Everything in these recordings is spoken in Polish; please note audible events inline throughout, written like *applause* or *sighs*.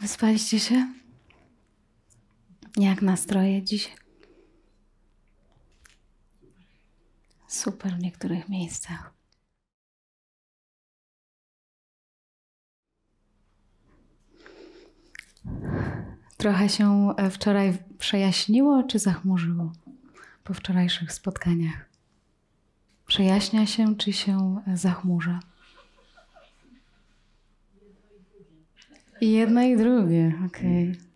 Wyspaliście się? Jak nastroje dzisiaj? Super w niektórych miejscach. Trochę się e, wczoraj przejaśniło czy zachmurzyło po wczorajszych spotkaniach? Przejaśnia się czy się e, zachmurza? I jedno i drugie, okej. Okay.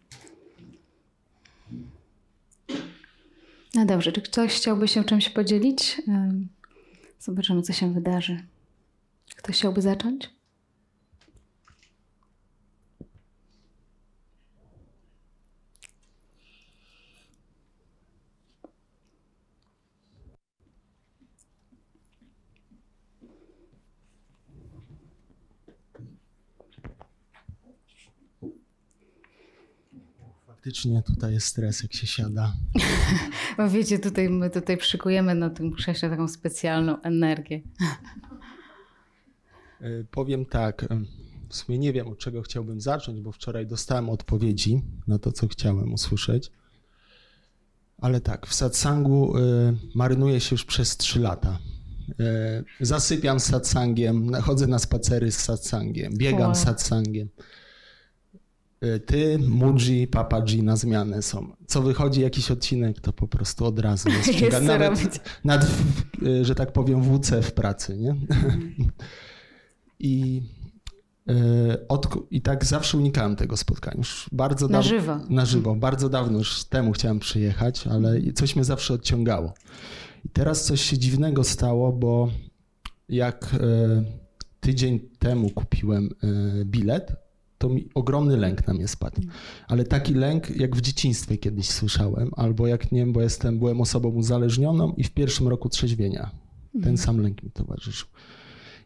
No dobrze, czy ktoś chciałby się czymś podzielić? Zobaczymy, co się wydarzy. Ktoś chciałby zacząć? Faktycznie tutaj jest stres, jak się siada. Bo *laughs* wiecie, tutaj my tutaj przykujemy na tym krześle taką specjalną energię. E, powiem tak, e, w sumie nie wiem od czego chciałbym zacząć, bo wczoraj dostałem odpowiedzi na to, co chciałem usłyszeć. Ale tak, w satsangu y, marynuję się już przez 3 lata. Y, zasypiam z satsangiem, chodzę na spacery z satsangiem, biegam z satsangiem. Y, ty, Muji, Papa G na zmianę są. Co wychodzi jakiś odcinek, to po prostu od razu *laughs* jest, jest nawet nad, y, że tak powiem, WC w pracy, nie? Mm. I, y, od, I tak zawsze unikałem tego spotkania. Już bardzo na żywo. Na żywo. Bardzo dawno już temu chciałem przyjechać, ale coś mnie zawsze odciągało. I teraz coś się dziwnego stało, bo jak tydzień temu kupiłem bilet, to mi ogromny lęk na mnie spadł. Ale taki lęk, jak w dzieciństwie kiedyś słyszałem, albo jak nie wiem, bo jestem, byłem osobą uzależnioną i w pierwszym roku trzeźwienia. Ten sam lęk mi towarzyszył.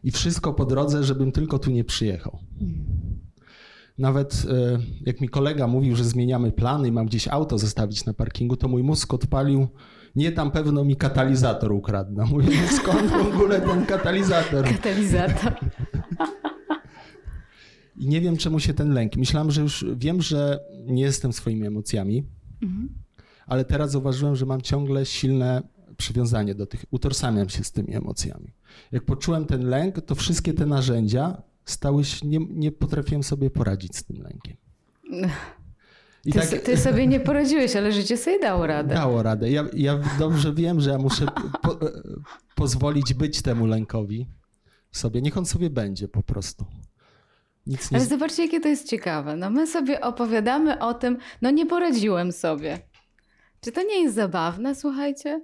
I wszystko po drodze, żebym tylko tu nie przyjechał. Nawet e, jak mi kolega mówił, że zmieniamy plany i mam gdzieś auto zostawić na parkingu, to mój mózg odpalił, nie tam pewno mi katalizator. Mówię, no skąd w ogóle ten katalizator? Katalizator. I nie wiem, czemu się ten lęk. Myślałem, że już wiem, że nie jestem swoimi emocjami, mhm. ale teraz zauważyłem, że mam ciągle silne przywiązanie do tych, utożsamiam się z tymi emocjami. Jak poczułem ten lęk, to wszystkie te narzędzia stały się, nie, nie potrafiłem sobie poradzić z tym lękiem. I ty, tak, ty, sobie nie poradziłeś, ale życie sobie dało radę. Dało radę. Ja, ja dobrze wiem, że ja muszę po, pozwolić być temu lękowi sobie. Niech on sobie będzie po prostu. Nic nie... Ale zobaczcie, jakie to jest ciekawe. No my sobie opowiadamy o tym, no nie poradziłem sobie. Czy to nie jest zabawne, słuchajcie?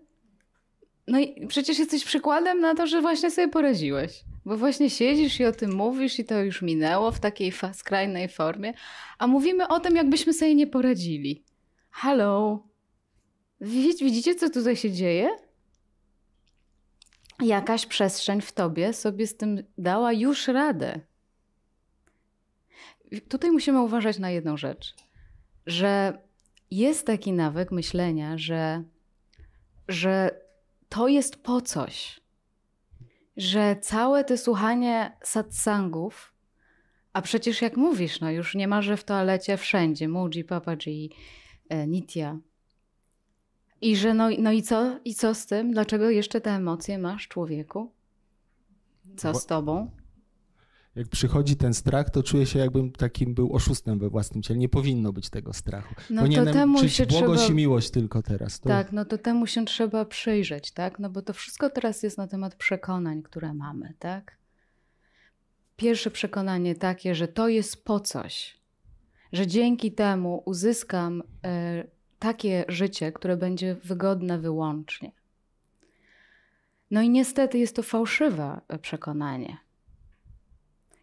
No i przecież jesteś przykładem na to, że właśnie sobie poradziłeś. Bo właśnie siedzisz i o tym mówisz i to już minęło w takiej skrajnej formie, a mówimy o tym, jakbyśmy sobie nie poradzili. Halo? Widzicie, co tutaj się dzieje? Jakaś przestrzeń w tobie sobie z tym dała już radę tutaj musimy uważać na jedną rzecz, że jest taki nawyk myślenia, że, że to jest po coś, że całe to słuchanie satsangów, a przecież jak mówisz, no już nie że w toalecie wszędzie, Muji, Papaji, e, Nitya. I że no, no i co? I co z tym? Dlaczego jeszcze te emocje masz, człowieku? Co z tobą? Jak przychodzi ten strach, to czuję się jakbym takim był oszustem we własnym ciele. Nie powinno być tego strachu. No Powinienem to temu się błogość trzeba... i miłość tylko teraz. To... Tak, no to temu się trzeba przyjrzeć, tak? No bo to wszystko teraz jest na temat przekonań, które mamy, tak? Pierwsze przekonanie takie, że to jest po coś, że dzięki temu uzyskam y, takie życie, które będzie wygodne wyłącznie. No i niestety jest to fałszywe przekonanie.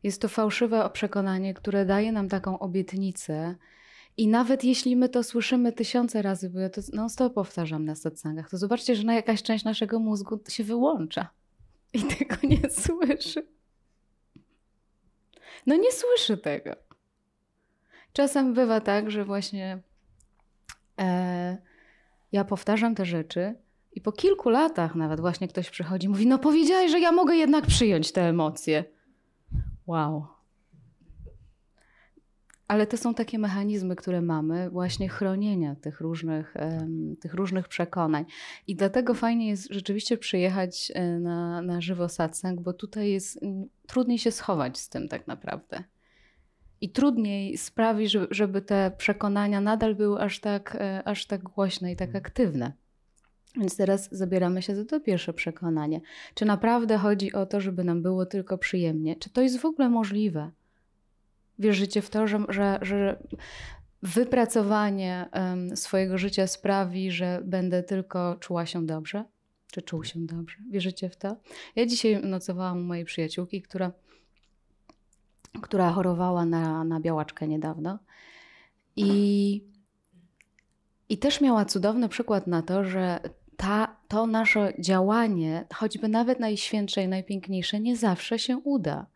Jest to fałszywe przekonanie, które daje nam taką obietnicę. I nawet jeśli my to słyszymy tysiące razy, bo ja to non-stop powtarzam na satsangach, to zobaczcie, że jakaś część naszego mózgu się wyłącza i tego nie słyszy. No nie słyszy tego. Czasem bywa tak, że właśnie e, ja powtarzam te rzeczy i po kilku latach nawet właśnie ktoś przychodzi i mówi, no powiedziałeś, że ja mogę jednak przyjąć te emocje. Wow. ale to są takie mechanizmy, które mamy, właśnie chronienia tych różnych, tych różnych przekonań. I dlatego fajnie jest rzeczywiście przyjechać e, na, na żywo satsang, bo tutaj jest trudniej się schować z tym tak naprawdę. I trudniej sprawi, żeby te przekonania nadal były aż tak, e, aż tak głośne i tak aktywne. Więc teraz zabieramy się za to pierwsze przekonanie. Czy naprawdę chodzi o to, żeby nam było tylko przyjemnie? Czy to jest w ogóle możliwe? Wierzycie w to, że, że, że wypracowanie um, swojego życia sprawi, że będę tylko czuła się dobrze? Czy czuł się dobrze? Wierzycie w to? Ja dzisiaj nocowałam u mojej przyjaciółki, która, która chorowała na, na białaczkę niedawno. I, I też miała cudowny przykład na to, że ta, to nasze działanie, choćby nawet najświętsze i najpiękniejsze, nie zawsze się uda.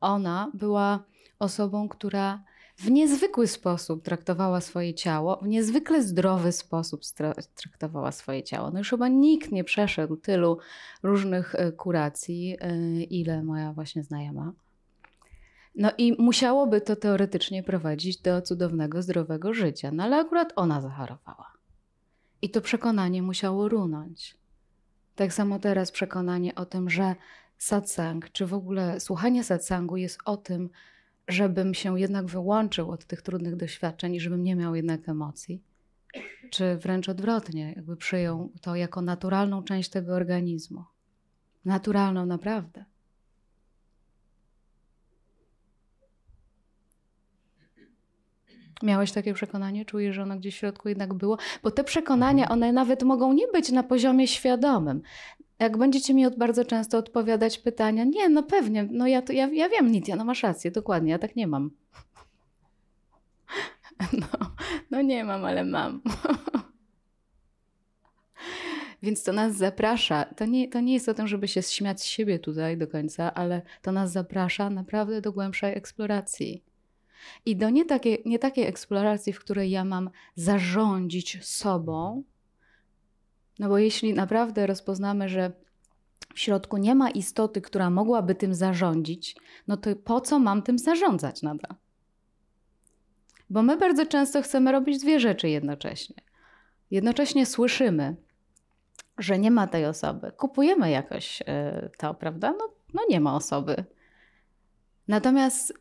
Ona była osobą, która w niezwykły sposób traktowała swoje ciało, w niezwykle zdrowy sposób traktowała swoje ciało. No już chyba nikt nie przeszedł tylu różnych e, kuracji, e, ile moja właśnie znajoma. No i musiałoby to teoretycznie prowadzić do cudownego, zdrowego życia, no ale akurat ona zachorowała. I to przekonanie musiało runąć. Tak samo teraz przekonanie o tym, że satsang, czy w ogóle słuchanie satsangu jest o tym, żebym się jednak wyłączył od tych trudnych doświadczeń i żebym nie miał jednak emocji. Czy wręcz odwrotnie, jakby przyjął to jako naturalną część tego organizmu. Naturalną naprawdę. Miałeś takie przekonanie? Czujesz, że ono gdzieś w środku jednak było? Bo te przekonania, one nawet mogą nie być na poziomie świadomym. Jak będziecie mi od bardzo często odpowiadać pytania, nie, no pewnie, no ja, to, ja, ja wiem, Nitia, no masz rację, dokładnie, ja tak nie mam. *laughs* No, no nie mam, ale mam. *laughs* Więc to nas zaprasza. To nie, to nie jest o tym, żeby się śmiać z siebie tutaj do końca, ale to nas zaprasza naprawdę do głębszej eksploracji. I do nie takiej, nie takiej eksploracji, w której ja mam zarządzić sobą, no bo jeśli naprawdę rozpoznamy, że w środku nie ma istoty, która mogłaby tym zarządzić, no to po co mam tym zarządzać nadal? Bo my bardzo często chcemy robić dwie rzeczy jednocześnie. Jednocześnie słyszymy, że nie ma tej osoby. Kupujemy jakoś e, to, prawda? No, no nie ma osoby. Natomiast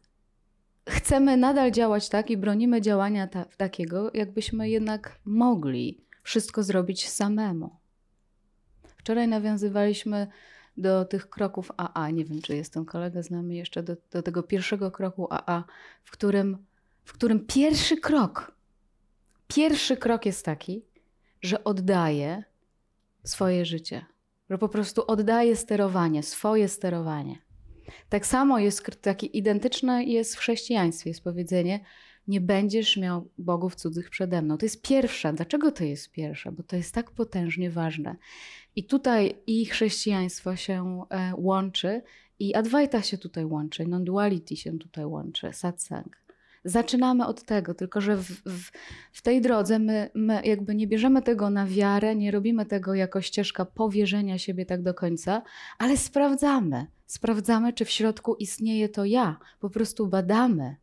chcemy nadal działać tak i bronimy działania ta, takiego, jakbyśmy jednak mogli wszystko zrobić samemu. Wczoraj nawiązywaliśmy do tych kroków AA. Nie wiem, czy jest ten kolega z nami jeszcze, do, do tego pierwszego kroku AA, w którym, w którym pierwszy krok, pierwszy krok jest taki, że oddaję swoje życie, że po prostu oddaję sterowanie, swoje sterowanie. Tak samo jest, taki identyczne jest w chrześcijaństwie, jest powiedzenie, nie będziesz miał bogów cudzych przede mną. To jest pierwsza. Dlaczego to jest pierwsza? Bo to jest tak potężnie ważne. I tutaj i chrześcijaństwo się e, łączy, i Advaita się tutaj łączy, non-duality się tutaj łączy, satsang. Zaczynamy od tego, tylko że w, w, w, tej drodze my, my jakby nie bierzemy tego na wiarę, nie robimy tego jako ścieżka powierzenia siebie tak do końca, ale sprawdzamy. Sprawdzamy, czy w środku istnieje to ja. Po prostu badamy.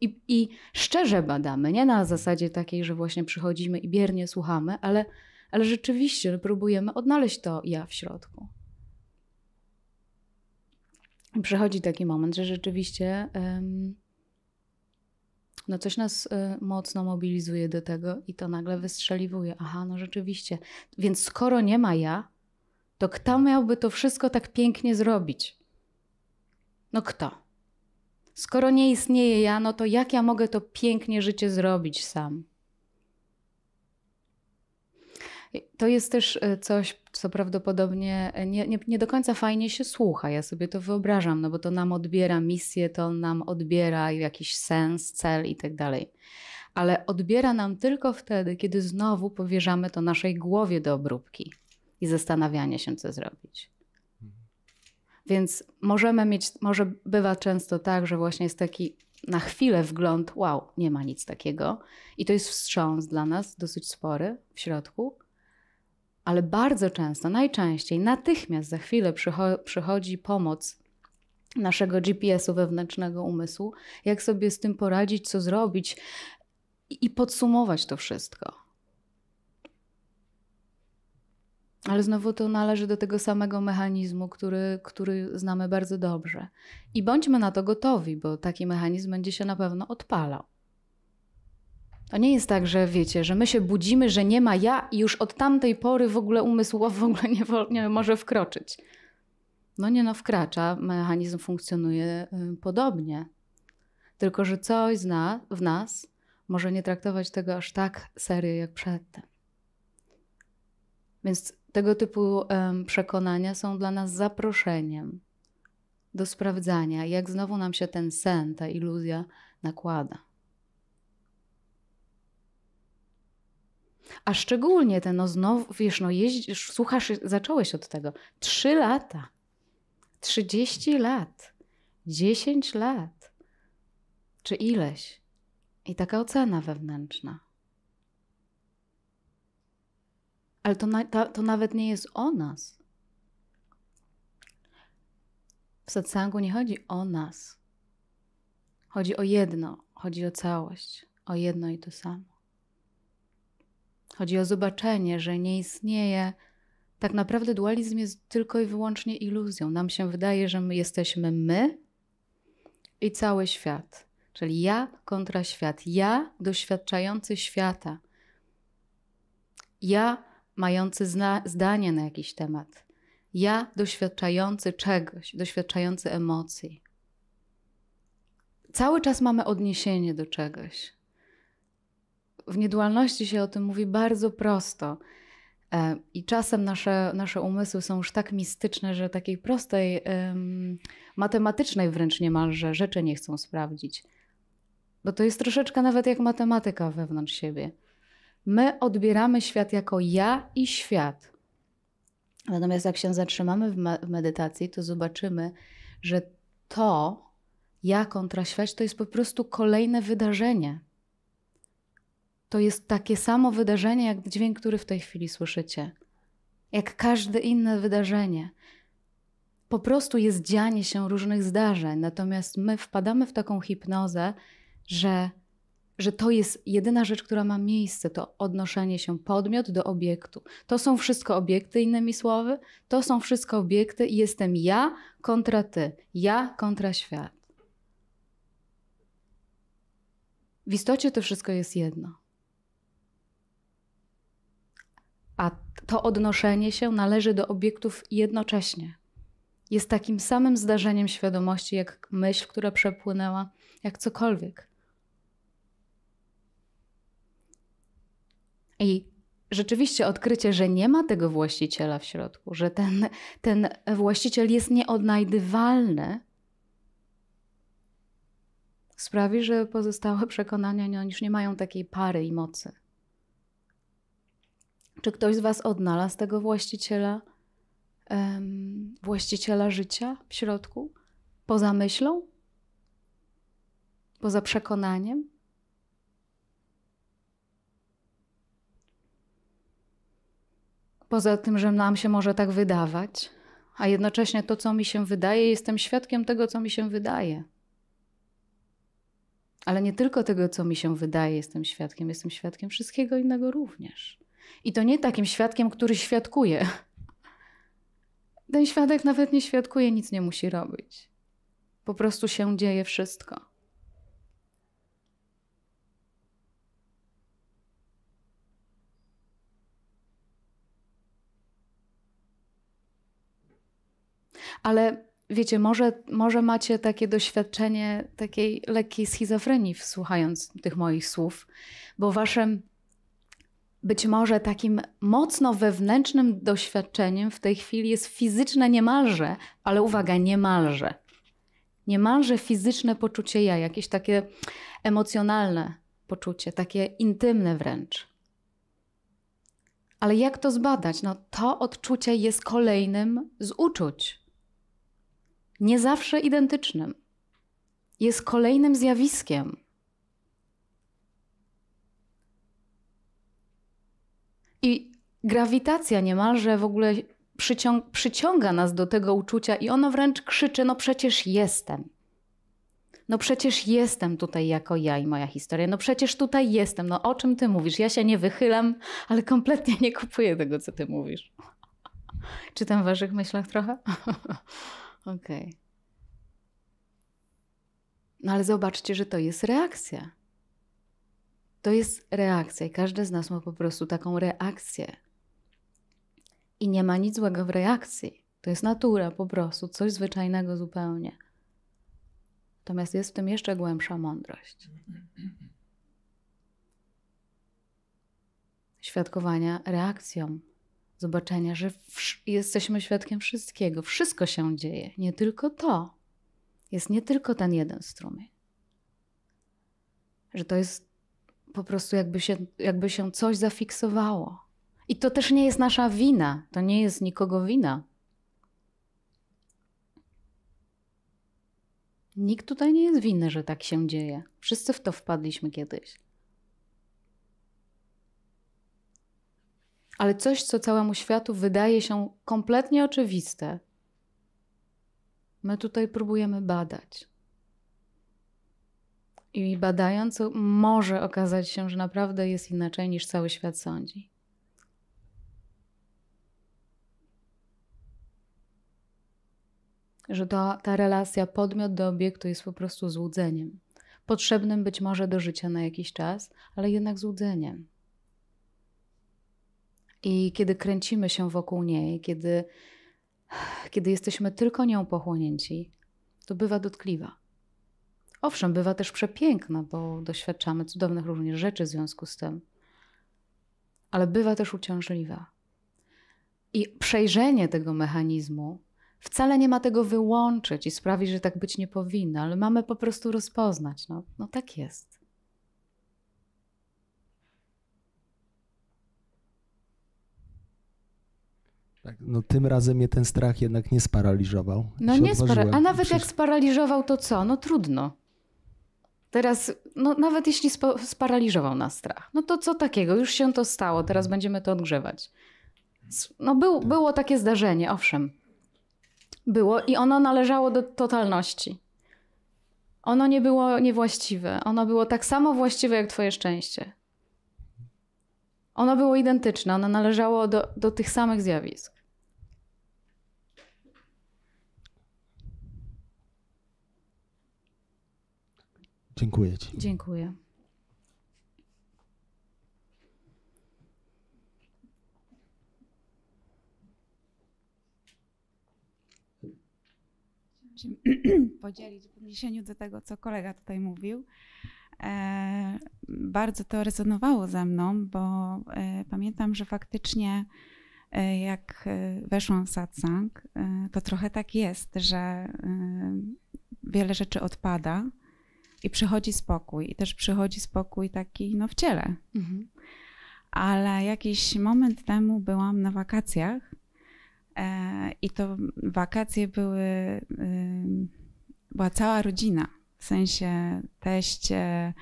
I, I szczerze badamy, nie na zasadzie takiej, że właśnie przychodzimy i biernie słuchamy, ale, ale rzeczywiście próbujemy odnaleźć to ja w środku. Przychodzi taki moment, że rzeczywiście no coś nas y, mocno mobilizuje do tego i to nagle wystrzeliwuje. Aha, no rzeczywiście. Więc skoro nie ma ja, to kto miałby to wszystko tak pięknie zrobić? No kto? Skoro nie istnieje ja, no to jak ja mogę to pięknie życie zrobić sam? To jest też e, coś, co prawdopodobnie e, nie, nie, nie, do końca fajnie się słucha. Ja sobie to wyobrażam, no bo to nam odbiera misję, to nam odbiera jakiś sens, cel i tak dalej. Ale odbiera nam tylko wtedy, kiedy znowu powierzamy to naszej głowie do obróbki i zastanawiania się, co zrobić. Więc możemy mieć, może bywa często tak, że właśnie jest taki na chwilę wgląd, wow, nie ma nic takiego. I to jest wstrząs dla nas dosyć spory w środku. Ale bardzo często, najczęściej, natychmiast za chwilę przychodzi pomoc naszego GPS-u wewnętrznego umysłu, jak sobie z tym poradzić, co zrobić i podsumować to wszystko. Ale znowu to należy do tego samego mechanizmu, który, który znamy bardzo dobrze. I bądźmy na to gotowi, bo taki mechanizm będzie się na pewno odpalał. To nie jest tak, że wiecie, że my się budzimy, że nie ma ja i już od tamtej pory w ogóle umysł w ogóle nie, nie może wkroczyć. No nie no, wkracza, mechanizm funkcjonuje y, podobnie. Tylko, że coś zna, w nas może nie traktować tego aż tak serio jak przedtem. Więc tego typu przekonania są dla nas zaproszeniem do sprawdzania, jak znowu nam się ten sen, ta iluzja nakłada. A szczególnie ten, no znowu, wiesz, no jeździsz, słuchasz, zacząłeś od tego. Trzy lata, trzydzieści lat, dziesięć lat, czy ileś. I taka ocena wewnętrzna. Ale to, na, to, to nawet nie jest o nas. W satsangu nie chodzi o nas. Chodzi o jedno, chodzi o całość, o jedno i to samo. Chodzi o zobaczenie, że nie istnieje. Tak naprawdę dualizm jest tylko i wyłącznie iluzją. Nam się wydaje, że my jesteśmy my i cały świat. Czyli ja kontra świat. Ja doświadczający świata. Ja mający zdanie na jakiś temat. Ja doświadczający czegoś, doświadczający emocji. Cały czas mamy odniesienie do czegoś. W niedualności się o tym mówi bardzo prosto. E, I czasem nasze, nasze umysły są już tak mistyczne, że takiej prostej, matematycznej wręcz niemalże rzeczy nie chcą sprawdzić. Bo to jest troszeczkę nawet jak matematyka wewnątrz siebie. My odbieramy świat jako ja i świat. Natomiast jak się zatrzymamy w, me w medytacji, to zobaczymy, że to ja kontra świat to jest po prostu kolejne wydarzenie. To jest takie samo wydarzenie, jak dźwięk, który w tej chwili słyszycie. Jak każde inne wydarzenie. Po prostu jest dzianie się różnych zdarzeń, natomiast my wpadamy w taką hipnozę, że że to jest jedyna rzecz, która ma miejsce, to odnoszenie się podmiot do obiektu. To są wszystko obiekty, innymi słowy, to są wszystko obiekty i jestem ja kontra ty, ja kontra świat. W istocie to wszystko jest jedno. A to odnoszenie się należy do obiektów jednocześnie. Jest takim samym zdarzeniem świadomości, jak myśl, która przepłynęła, jak cokolwiek. I rzeczywiście odkrycie, że nie ma tego właściciela w środku, że ten, ten właściciel jest nieodnajdywalny, sprawi, że pozostałe przekonania już nie mają takiej pary i mocy. Czy ktoś z Was odnalazł tego właściciela, um, właściciela życia w środku? Poza myślą? Poza przekonaniem? Poza tym, że nam się może tak wydawać, a jednocześnie to, co mi się wydaje, jestem świadkiem tego, co mi się wydaje. Ale nie tylko tego, co mi się wydaje, jestem świadkiem, jestem świadkiem wszystkiego innego również. I to nie takim świadkiem, który świadkuje. Ten świadek nawet nie świadkuje, nic nie musi robić. Po prostu się dzieje wszystko. Ale wiecie, może, może macie takie doświadczenie takiej lekkiej schizofrenii, słuchając tych moich słów, bo waszym być może takim mocno wewnętrznym doświadczeniem w tej chwili jest fizyczne niemalże, ale uwaga, niemalże. Niemalże fizyczne poczucie ja, jakieś takie emocjonalne poczucie, takie intymne wręcz. Ale jak to zbadać? No, to odczucie jest kolejnym z uczuć nie zawsze identycznym. Jest kolejnym zjawiskiem. I grawitacja niemalże w ogóle przyciąg przyciąga nas do tego uczucia i ono wręcz krzyczy: No przecież jestem. No przecież jestem tutaj jako ja i moja historia. No przecież tutaj jestem. No o czym ty mówisz? Ja się nie wychylam, ale kompletnie nie kupuję tego, co ty mówisz. *laughs* Czytam w waszych myślach trochę? *laughs* Okej. Okay. No ale zobaczcie, że to jest reakcja. To jest reakcja i każdy z nas ma po prostu taką reakcję. I nie ma nic złego w reakcji. To jest natura po prostu, coś zwyczajnego zupełnie. Natomiast jest w tym jeszcze głębsza mądrość. Świadkowania reakcją, zobaczenia, że jesteśmy świadkiem wszystkiego, wszystko się dzieje, nie tylko to. Jest nie tylko ten jeden strumień. Że to jest po prostu jakby się, jakby się coś zafiksowało. I to też nie jest nasza wina, to nie jest nikogo wina. Nikt tutaj nie jest winny, że tak się dzieje. Wszyscy w to wpadliśmy kiedyś. Ale coś, co całemu światu wydaje się kompletnie oczywiste, my tutaj próbujemy badać. I badając, może okazać się, że naprawdę jest inaczej niż cały świat sądzi. Że to, ta relacja podmiot do obiektu jest po prostu złudzeniem. Potrzebnym być może do życia na jakiś czas, ale jednak złudzeniem. I kiedy kręcimy się wokół niej, kiedy, kiedy jesteśmy tylko nią pochłonięci, to bywa dotkliwa. Owszem, bywa też przepiękna, bo doświadczamy cudownych również rzeczy w związku z tym, ale bywa też uciążliwa. I przejrzenie tego mechanizmu wcale nie ma tego wyłączyć i sprawić, że tak być nie powinno, ale mamy po prostu rozpoznać. No, no tak jest. Tak, no tym razem mnie ten strach jednak nie sparaliżował. No nie sparaliżował. A nawet jak sparaliżował, to co? No trudno. Teraz, no nawet jeśli sparaliżował nas strach, no to co takiego? Już się to stało, teraz będziemy to odgrzewać. No był, tak. było takie zdarzenie, owszem. Było i ono należało do totalności. Ono nie było niewłaściwe. Ono było tak samo właściwe jak Twoje szczęście. Ono było identyczne, ono należało do, do tych samych zjawisk. Dziękuję Ci. Dziękuję. się *clears throat* podzielić w odniesieniu do tego, co kolega tutaj mówił. E, bardzo to rezonowało ze mną, bo e, pamiętam, że faktycznie e, jak e, weszłam w satsang, e, to trochę tak jest, że e, wiele rzeczy odpada i przychodzi spokój. I też przychodzi spokój taki no, w ciele. Mhm. Ale jakiś moment temu byłam na wakacjach e, i to wakacje były, była cała rodzina. W sensie teście,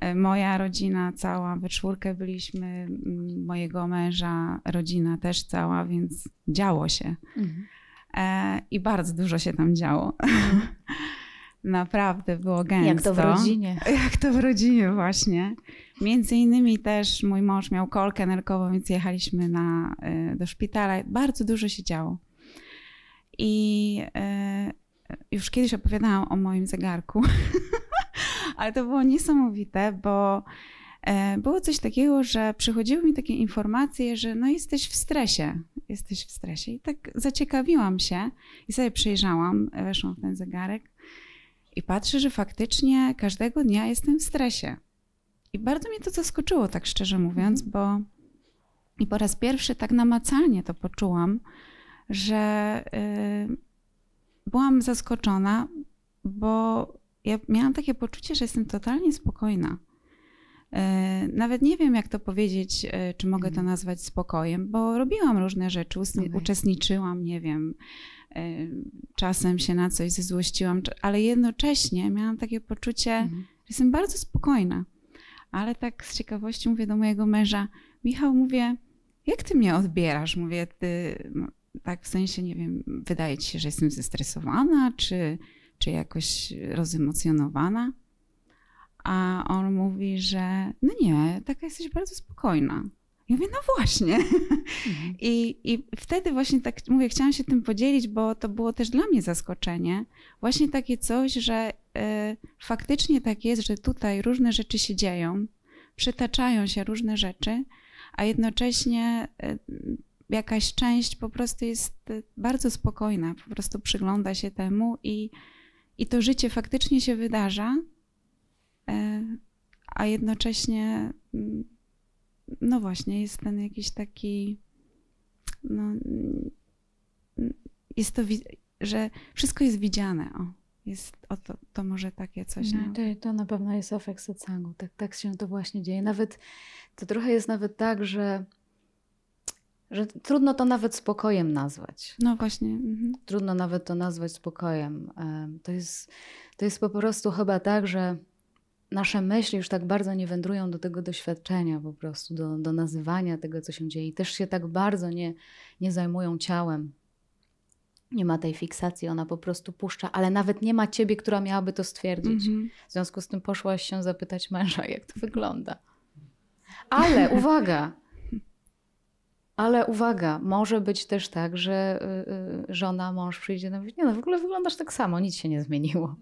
e, moja rodzina cała, we czwórkę byliśmy, mojego męża rodzina też cała, więc działo się. Mhm. E, I bardzo dużo się tam działo. Mhm. *laughs* Naprawdę było gęsto. Jak to w rodzinie. *laughs* Jak to w rodzinie właśnie. Między innymi też mój mąż miał kolkę nerkową, więc jechaliśmy na, y, do szpitala. Bardzo dużo się działo. I y, już kiedyś opowiadałam o moim zegarku, *laughs* ale to było niesamowite, bo e, było coś takiego, że przychodziły mi takie informacje, że no jesteś w stresie, jesteś w stresie. I tak zaciekawiłam się i sobie przejrzałam, weszłam w ten zegarek i patrzę, że faktycznie każdego dnia jestem w stresie. I bardzo mnie to zaskoczyło, tak szczerze mówiąc, bo i po raz pierwszy tak namacalnie to poczułam, że yy, byłam zaskoczona, bo ja miałam takie poczucie, że jestem totalnie spokojna. Yy, nawet nie wiem, jak to powiedzieć, yy, czy mogę to mhm. nazwać spokojem, bo robiłam różne rzeczy, uczestniczyłam, nie wiem, czasem się na coś zezłościłam, ale jednocześnie miałam takie poczucie, mhm. że jestem bardzo spokojna. Ale tak z ciekawości mówię do mojego męża, Michał, mówię, jak ty mnie odbierasz? Mówię, ty tak w sensie, nie wiem, wydaje ci się, że jestem zestresowana, czy, czy jakoś rozemocjonowana? A on mówi, że no nie, taka jesteś bardzo spokojna. Ja mówię, no właśnie. Mhm. I, I wtedy właśnie tak mówię, chciałam się tym podzielić, bo to było też dla mnie zaskoczenie. Właśnie takie coś, że y, faktycznie tak jest, że tutaj różne rzeczy się dzieją, przytaczają się różne rzeczy, a jednocześnie y, jakaś część po prostu jest y, bardzo spokojna, po prostu przygląda się temu i, i to życie faktycznie się wydarza, a jednocześnie mm, no właśnie, jest ten jakiś taki, no, jest to, że wszystko jest widziane, o, jest, o to, to może takie coś. No, to, to na pewno jest efekt satsangu, tak, tak się to właśnie dzieje. Nawet, to trochę jest nawet tak, że że trudno to nawet spokojem nazwać. No właśnie. Mhm. Trudno nawet to nazwać spokojem. To jest, to jest po prostu chyba tak, że nasze myśli już tak bardzo nie wędrują do tego doświadczenia, po prostu do, do nazywania tego, co się dzieje, i też się tak bardzo nie, nie zajmują ciałem. Nie ma tej fiksacji, ona po prostu puszcza, ale nawet nie ma ciebie, która miałaby to stwierdzić. Mm -hmm. W związku z tym poszłaś się zapytać męża, jak to wygląda. Ale *laughs* uwaga, ale uwaga, może być też tak, że y, y, żona, mąż przyjdzie na nie no w ogóle wyglądasz tak samo, nic się nie zmieniło.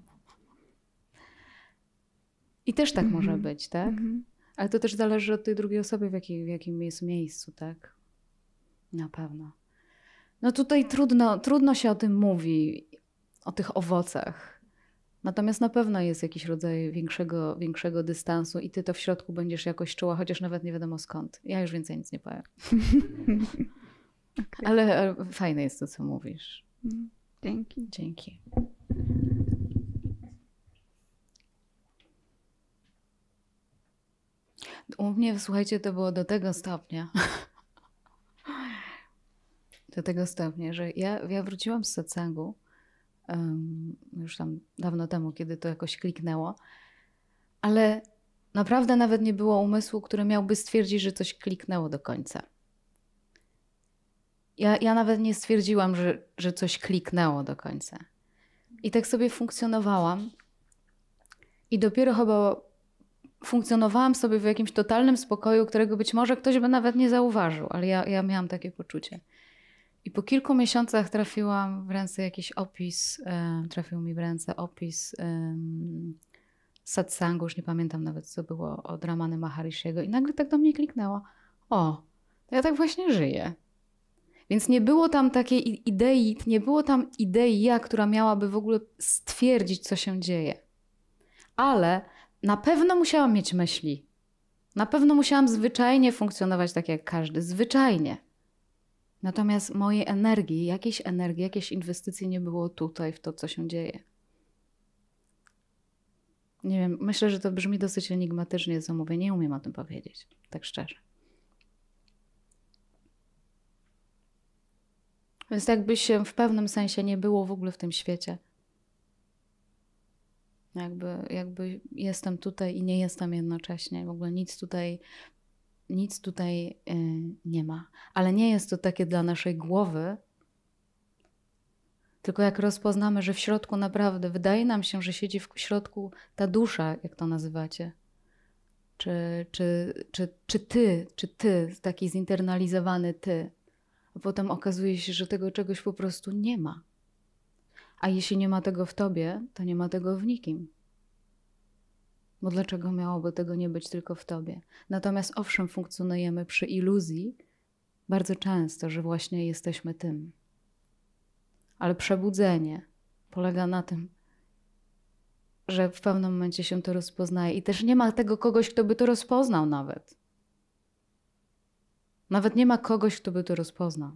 I też tak może mhm. być, tak? -hmm. Ale to też zależy od tej drugiej osoby, w, jakiej, w jakim jest miejscu, tak? Na pewno. No tutaj trudno, trudno się o tym mówi, o tych owocach. Natomiast na pewno jest jakiś rodzaj większego, większego dystansu i ty to w środku będziesz jakoś czuła, chociaż nawet nie wiadomo skąd. Ja już więcej nic nie powiem. *laughs* okay. Ale fajne jest to, co mówisz. Mm, dzięki. Dzięki. U mnie, słuchajcie, to było do tego stopnia. *laughs* do tego stopnia, że ja, ja wróciłam z satsangu um, już tam dawno temu, kiedy to jakoś kliknęło, ale naprawdę nawet nie było umysłu, który miałby stwierdzić, że coś kliknęło do końca. Ja, ja nawet nie stwierdziłam, że, że coś kliknęło do końca. I tak sobie funkcjonowałam. I dopiero chyba funkcjonowałam sobie w jakimś totalnym spokoju, którego być może ktoś by nawet nie zauważył, ale ja, ja miałam takie poczucie. I po kilku miesiącach trafiłam w ręce jakiś opis, trafił mi w ręce opis e, satsangu, już nie pamiętam nawet co było, od Ramany Maharishiego i nagle tak do mnie kliknęło, o, ja tak właśnie żyję. Więc nie było tam takiej idei, nie było tam idei ja, która miałaby w ogóle stwierdzić, co się dzieje. Ale na pewno musiałam mieć myśli. Na pewno musiałam zwyczajnie funkcjonować tak jak każdy, zwyczajnie. Natomiast mojej energii, jakiejś energii, jakiejś inwestycji nie było tutaj w to, co się dzieje. Nie wiem, myślę, że to brzmi dosyć enigmatycznie, co mówię. Nie umiem o tym powiedzieć, tak szczerze. Więc jakby się w pewnym sensie nie było w ogóle w tym świecie, jakby, jakby jestem tutaj i nie jestem jednocześnie. W ogóle nic tutaj, nic tutaj yy, nie ma. Ale nie jest to takie dla naszej głowy. Tylko jak rozpoznamy, że w środku naprawdę, wydaje nam się, że siedzi w środku ta dusza, jak to nazywacie. Czy, czy, czy, czy ty, czy ty, taki zinternalizowany ty. A potem okazuje się, że tego czegoś po prostu nie ma. A jeśli nie ma tego w tobie, to nie ma tego w nikim. Bo dlaczego miałoby tego nie być tylko w tobie? Natomiast owszem, funkcjonujemy przy iluzji bardzo często, że właśnie jesteśmy tym. Ale przebudzenie polega na tym, że w pewnym momencie się to rozpoznaje i też nie ma tego kogoś, kto by to rozpoznał nawet. Nawet nie ma kogoś, kto by to rozpoznał.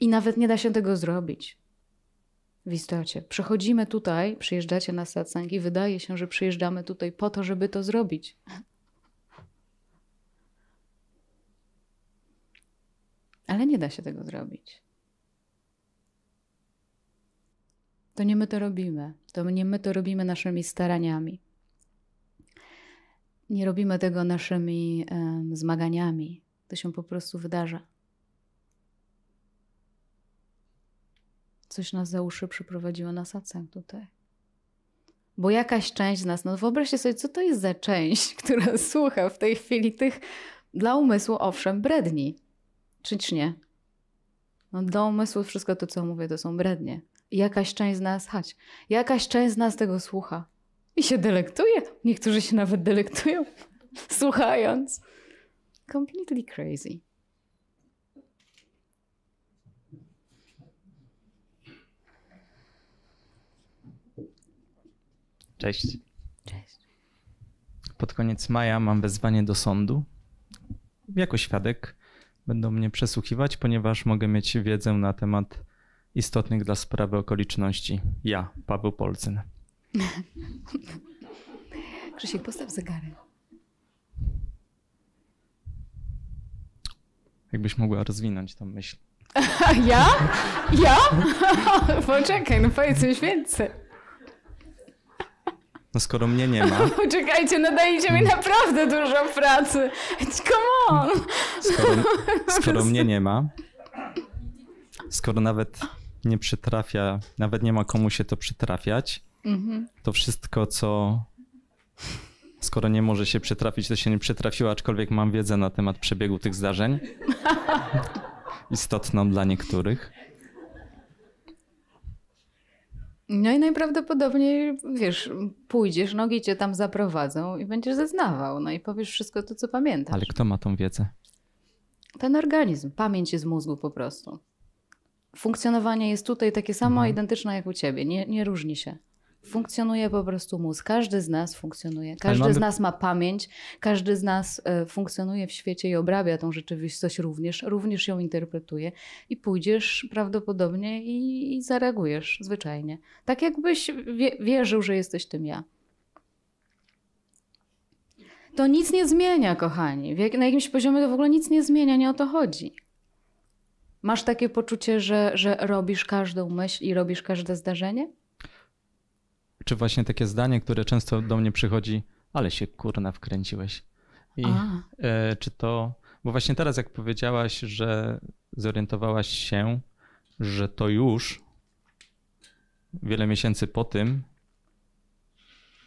I nawet nie da się tego zrobić. W istocie. Przechodzimy tutaj, przyjeżdżacie na satsang i wydaje się, że przyjeżdżamy tutaj po to, żeby to zrobić. Ale nie da się tego zrobić. To nie my to robimy. To nie my to robimy naszymi staraniami. Nie robimy tego naszymi um, zmaganiami. To się po prostu wydarza. Coś nas za uszy przyprowadziło na satsang tutaj. Bo jakaś część z nas, no wyobraźcie sobie, co to jest za część, *laughs* która słucha w tej chwili tych dla umysłu, owszem, bredni. Czyż nie? No do umysłu wszystko to, co mówię, to są brednie. Jakaś część z nas, chodź, jakaś część z nas tego słucha. I się delektuje. Niektórzy się nawet delektują, *laughs* słuchając. Completely crazy. Cześć. Cześć. Pod koniec maja mam wezwanie do sądu. Jako świadek będą mnie przesłuchiwać, ponieważ mogę mieć wiedzę na temat istotnych dla sprawy okoliczności. Ja, Paweł Polcyn. *laughs* Krzysiek, postaw zegarek. Jakbyś mogła rozwinąć tą myśl. *laughs* Ja? Ja? *laughs* Poczekaj, no powiedz coś więcej. No skoro mnie nie ma, *laughs* Poczekajcie, nadajecie mi naprawdę dużo pracy. Come on! skoro, *laughs* skoro mnie nie ma, skoro nawet nie przytrafia, nawet nie ma komu się to przytrafiać, Mhm. to wszystko, co skoro nie może się przytrafić, to się nie przytrafiło, aczkolwiek mam wiedzę na temat przebiegu tych zdarzeń. *laughs* Istotną dla niektórych. No i najprawdopodobniej, wiesz, pójdziesz, nogi cię tam zaprowadzą i będziesz zeznawał, no i powiesz wszystko to, co pamiętasz. Ale kto ma tą wiedzę? Ten organizm, pamięć jest mózgu po prostu. Funkcjonowanie jest tutaj takie samo, Mhm. identyczne jak u ciebie, nie, nie różni się. Funkcjonuje po prostu mózg. Każdy z nas funkcjonuje. Każdy mamy- z nas ma pamięć, każdy z nas e, funkcjonuje w świecie i obrabia tą rzeczywistość również, również ją interpretuje i pójdziesz prawdopodobnie i, i zareagujesz zwyczajnie. Tak jakbyś wie, wierzył, że jesteś tym ja. To nic nie zmienia, kochani. Na jakimś poziomie to w ogóle nic nie zmienia, nie o to chodzi. Masz takie poczucie, że, że robisz każdą myśl i robisz każde zdarzenie? Czy właśnie takie zdanie, które często do mnie przychodzi, ale się kurna wkręciłeś. I e, czy to, bo właśnie teraz jak powiedziałaś, że zorientowałaś się, że to już wiele miesięcy po tym,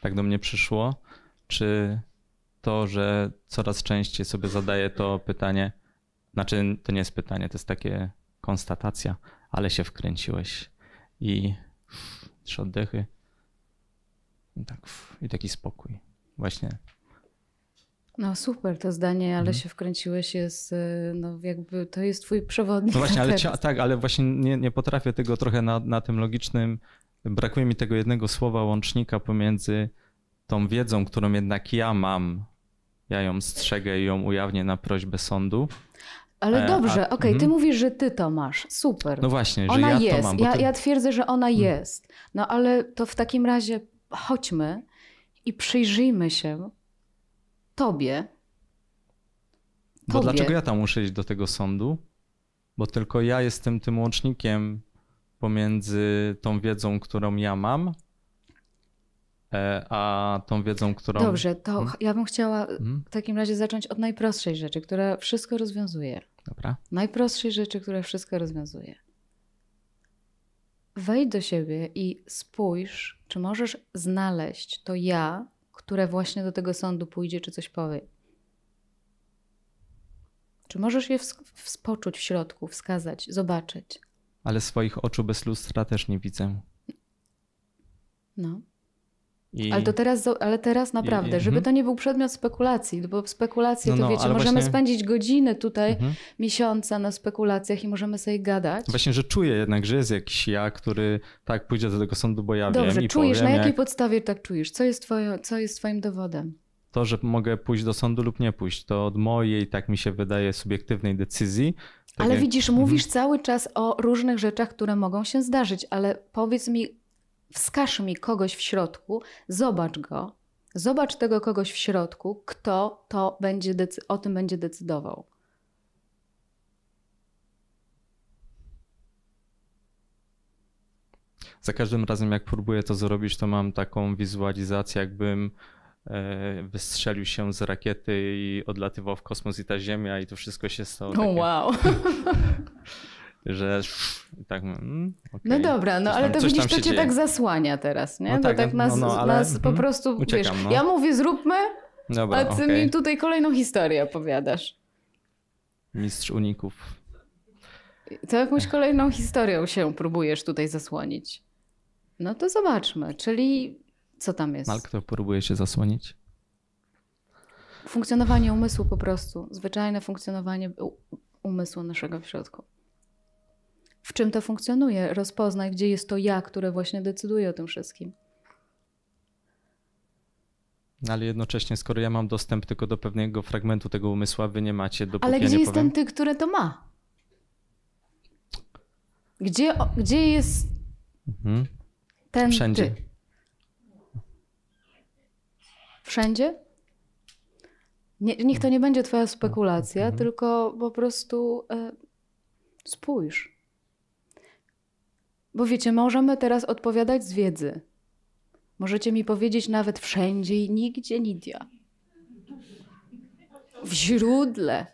tak do mnie przyszło, czy to, że coraz częściej sobie zadaję to pytanie, znaczy to nie jest pytanie, to jest takie konstatacja, ale się wkręciłeś i trzy oddechy tak, i taki spokój. Właśnie No super, to zdanie, ale Mhm. się wkręciłeś jest, y, no jakby to jest twój przewodnik. No właśnie, ale cia- tak, ale właśnie nie, nie potrafię tego trochę na, na tym logicznym. Brakuje mi tego jednego słowa łącznika pomiędzy tą wiedzą, którą jednak ja mam. Ja ją strzegę i ją ujawnię na prośbę sądu. Ale E, dobrze, okej, ty mhm. mówisz, że ty to masz. Super. No właśnie, że ona ja jest. to mam. ja, to- ja twierdzę, że ona Mhm. jest. No ale to w takim razie chodźmy i przyjrzyjmy się tobie. Bo tobie. dlaczego ja tam muszę iść do tego sądu? Bo tylko ja jestem tym łącznikiem pomiędzy tą wiedzą, którą ja mam, e, a tą wiedzą, którą. Dobrze, to Mhm. ja bym chciała Mhm, w takim razie zacząć od najprostszej rzeczy, która wszystko rozwiązuje. Dobra. Najprostszej rzeczy, która wszystko rozwiązuje. Wejdź do siebie i spójrz, czy możesz znaleźć to ja, które właśnie do tego sądu pójdzie, czy coś powie. Czy możesz je ws- wspoczuć w środku, wskazać, zobaczyć? Ale swoich oczu bez lustra też nie widzę. No. I... Ale to teraz, ale teraz naprawdę, i- żeby mhm. to nie był przedmiot spekulacji, bo spekulacje No, to no, wiecie, możemy właśnie- spędzić godziny tutaj, Mhm. miesiące na spekulacjach i możemy sobie gadać. Właśnie, że czuję jednak, że jest jakiś ja, który tak pójdzie do tego sądu, bo ja Dobrze, wiem i czujesz, powiem, na jakiej jak podstawie tak czujesz? Co jest, twoje, co jest twoim dowodem? to, że mogę pójść do sądu lub nie pójść. To od mojej, tak mi się wydaje, subiektywnej decyzji. Tak Ale jak- widzisz, mówisz cały czas o różnych rzeczach, które mogą się zdarzyć, ale powiedz mi, wskaż mi kogoś w środku, zobacz go, zobacz tego kogoś w środku, kto to będzie o tym będzie decydował. Za każdym razem, jak próbuję to zrobić, to mam taką wizualizację, jakbym e, wystrzelił się z rakiety i odlatywał w kosmos i ta Ziemia i to wszystko się stało takie, wow. *laughs* że tak, mm, okay. No dobra, no ale to widzisz, to cię dzieje. tak zasłania teraz, nie? No to tak, tak no, nas, no, ale- nas po mhm. prostu, Uciekam, wiesz, no. ja mówię zróbmy, Dobra, a ty okej. mi tutaj kolejną historię opowiadasz. Mistrz uników. To jakąś kolejną historią się próbujesz tutaj zasłonić. No to zobaczmy, czyli co tam jest? Ale kto próbuje się zasłonić? Funkcjonowanie umysłu po prostu. Zwyczajne funkcjonowanie umysłu naszego w środku. W czym to funkcjonuje? Rozpoznaj, gdzie jest to ja, które właśnie decyduje o tym wszystkim. No, Ale jednocześnie, skoro ja mam dostęp tylko do pewnego fragmentu tego umysłu, wy nie macie, dopóki Ale ja gdzie jest powiem... ten ty, który to ma? Gdzie, gdzie jest Mhm. ten Wszędzie. ty? Wszędzie? Nie, niech to nie będzie twoja spekulacja, Mhm. tylko po prostu e, spójrz. Bo wiecie, możemy teraz odpowiadać z wiedzy. Możecie mi powiedzieć nawet wszędzie i nigdzie Nidia. W źródle.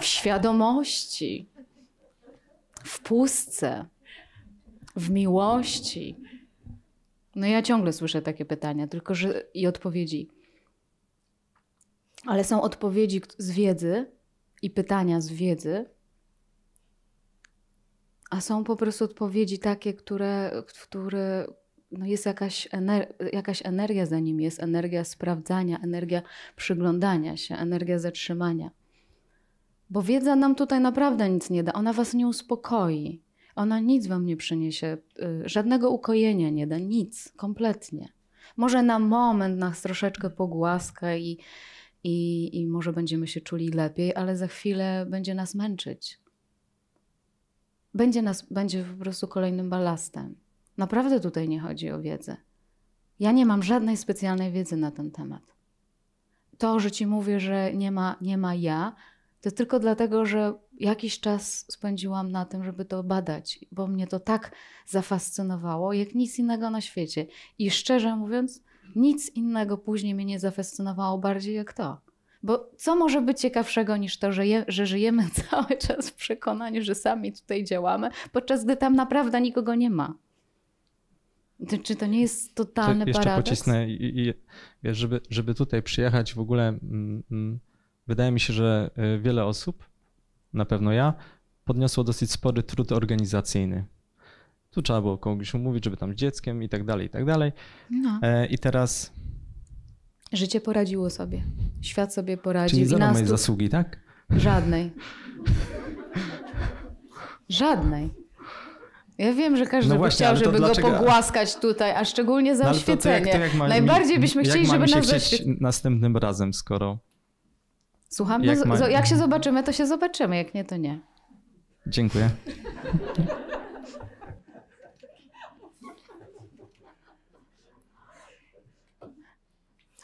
W świadomości. W pustce. W miłości. No ja ciągle słyszę takie pytania, tylko że i odpowiedzi. Ale są odpowiedzi z wiedzy i pytania z wiedzy, a są po prostu odpowiedzi takie, które, które no jest jakaś, ener- jakaś energia za nim, jest energia sprawdzania, energia przyglądania się, energia zatrzymania. Bo wiedza nam tutaj naprawdę nic nie da, ona was nie uspokoi. Ona nic wam nie przyniesie, y, żadnego ukojenia nie da, nic, kompletnie. Może na moment nas troszeczkę pogłaska i, i, i może będziemy się czuli lepiej, ale za chwilę będzie nas męczyć. Będzie, nas, będzie po prostu kolejnym balastem. Naprawdę tutaj nie chodzi o wiedzę. Ja nie mam żadnej specjalnej wiedzy na ten temat. To, że ci mówię, że nie ma, nie ma ja, to tylko dlatego, że jakiś czas spędziłam na tym, żeby to badać, bo mnie to tak zafascynowało, jak nic innego na świecie. I szczerze mówiąc, nic innego później mnie nie zafascynowało bardziej jak to. Bo co może być ciekawszego niż to, że, je, że żyjemy *laughs* cały czas w przekonaniu, że sami tutaj działamy, podczas gdy tam naprawdę nikogo nie ma? Czy to nie jest totalny jeszcze paradoks? pocisnę i, i wiesz, żeby, żeby tutaj przyjechać w ogóle, mm, mm, wydaje mi się, że y, wiele osób, na pewno ja, podniosło dosyć spory trud organizacyjny. Tu trzeba było kogoś umówić, żeby tam z dzieckiem i tak dalej, i tak dalej. No. E, I teraz, Życie poradziło sobie. Świat sobie poradził. czyli zero mojej zasługi, tak? Żadnej. Żadnej. Ja wiem, że każdy No by właśnie, chciał, żeby go dlaczego- pogłaskać tutaj, a szczególnie za No ale to- to oświecenie. jak- to jak Najbardziej byśmy jak chcieli, żeby nas chcieć zaświecili. następnym razem, skoro... Słucham? jak no, ma- jak się zobaczymy, to się zobaczymy. Jak nie, to nie. Dziękuję.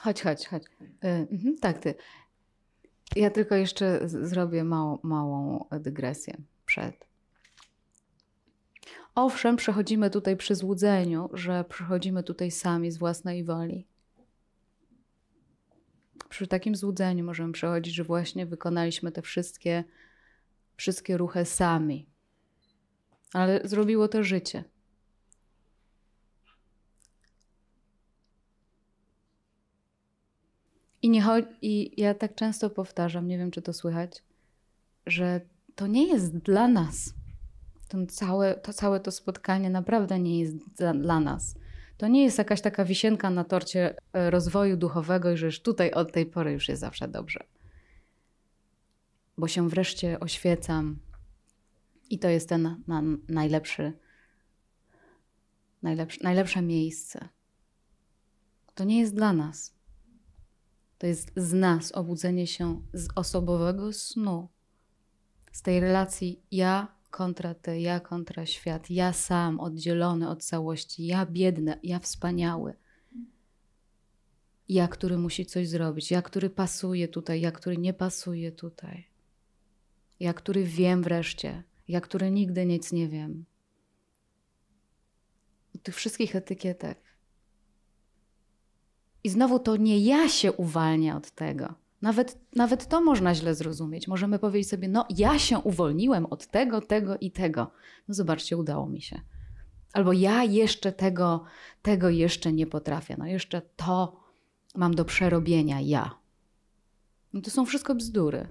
Chodź, chodź, chodź. Y, mhm, tak, ty. Ja tylko jeszcze zrobię małą, małą dygresję przed. Owszem, przechodzimy tutaj przy złudzeniu, że przychodzimy tutaj sami z własnej woli. Przy takim złudzeniu możemy przechodzić, że właśnie wykonaliśmy te wszystkie, wszystkie ruchy sami. Ale zrobiło to życie. I, nie I ja tak często powtarzam, nie wiem czy to słychać, że to nie jest dla nas. To całe to, całe to spotkanie naprawdę nie jest dla, dla nas. To nie jest jakaś taka wisienka na torcie e, rozwoju duchowego i że już tutaj od tej pory już jest zawsze dobrze. Bo się wreszcie oświecam i to jest ten na, najlepszy, najlepszy, najlepsze miejsce. To nie jest dla nas. To jest z nas obudzenie się z osobowego snu, z tej relacji ja kontra ty, ja kontra świat, ja sam oddzielony od całości, ja biedny, ja wspaniały. Ja, który musi coś zrobić, ja, który pasuje tutaj, ja, który nie pasuje tutaj. Ja, który wiem wreszcie, ja, który nigdy nic nie wiem. Tych wszystkich etykietek. I znowu to nie ja się uwalnia od tego. Nawet, nawet to można źle zrozumieć. Możemy powiedzieć sobie, no ja się uwolniłem od tego, tego i tego. No zobaczcie, udało mi się. Albo ja jeszcze tego, tego jeszcze nie potrafię. No jeszcze to mam do przerobienia ja. No to są wszystko bzdury.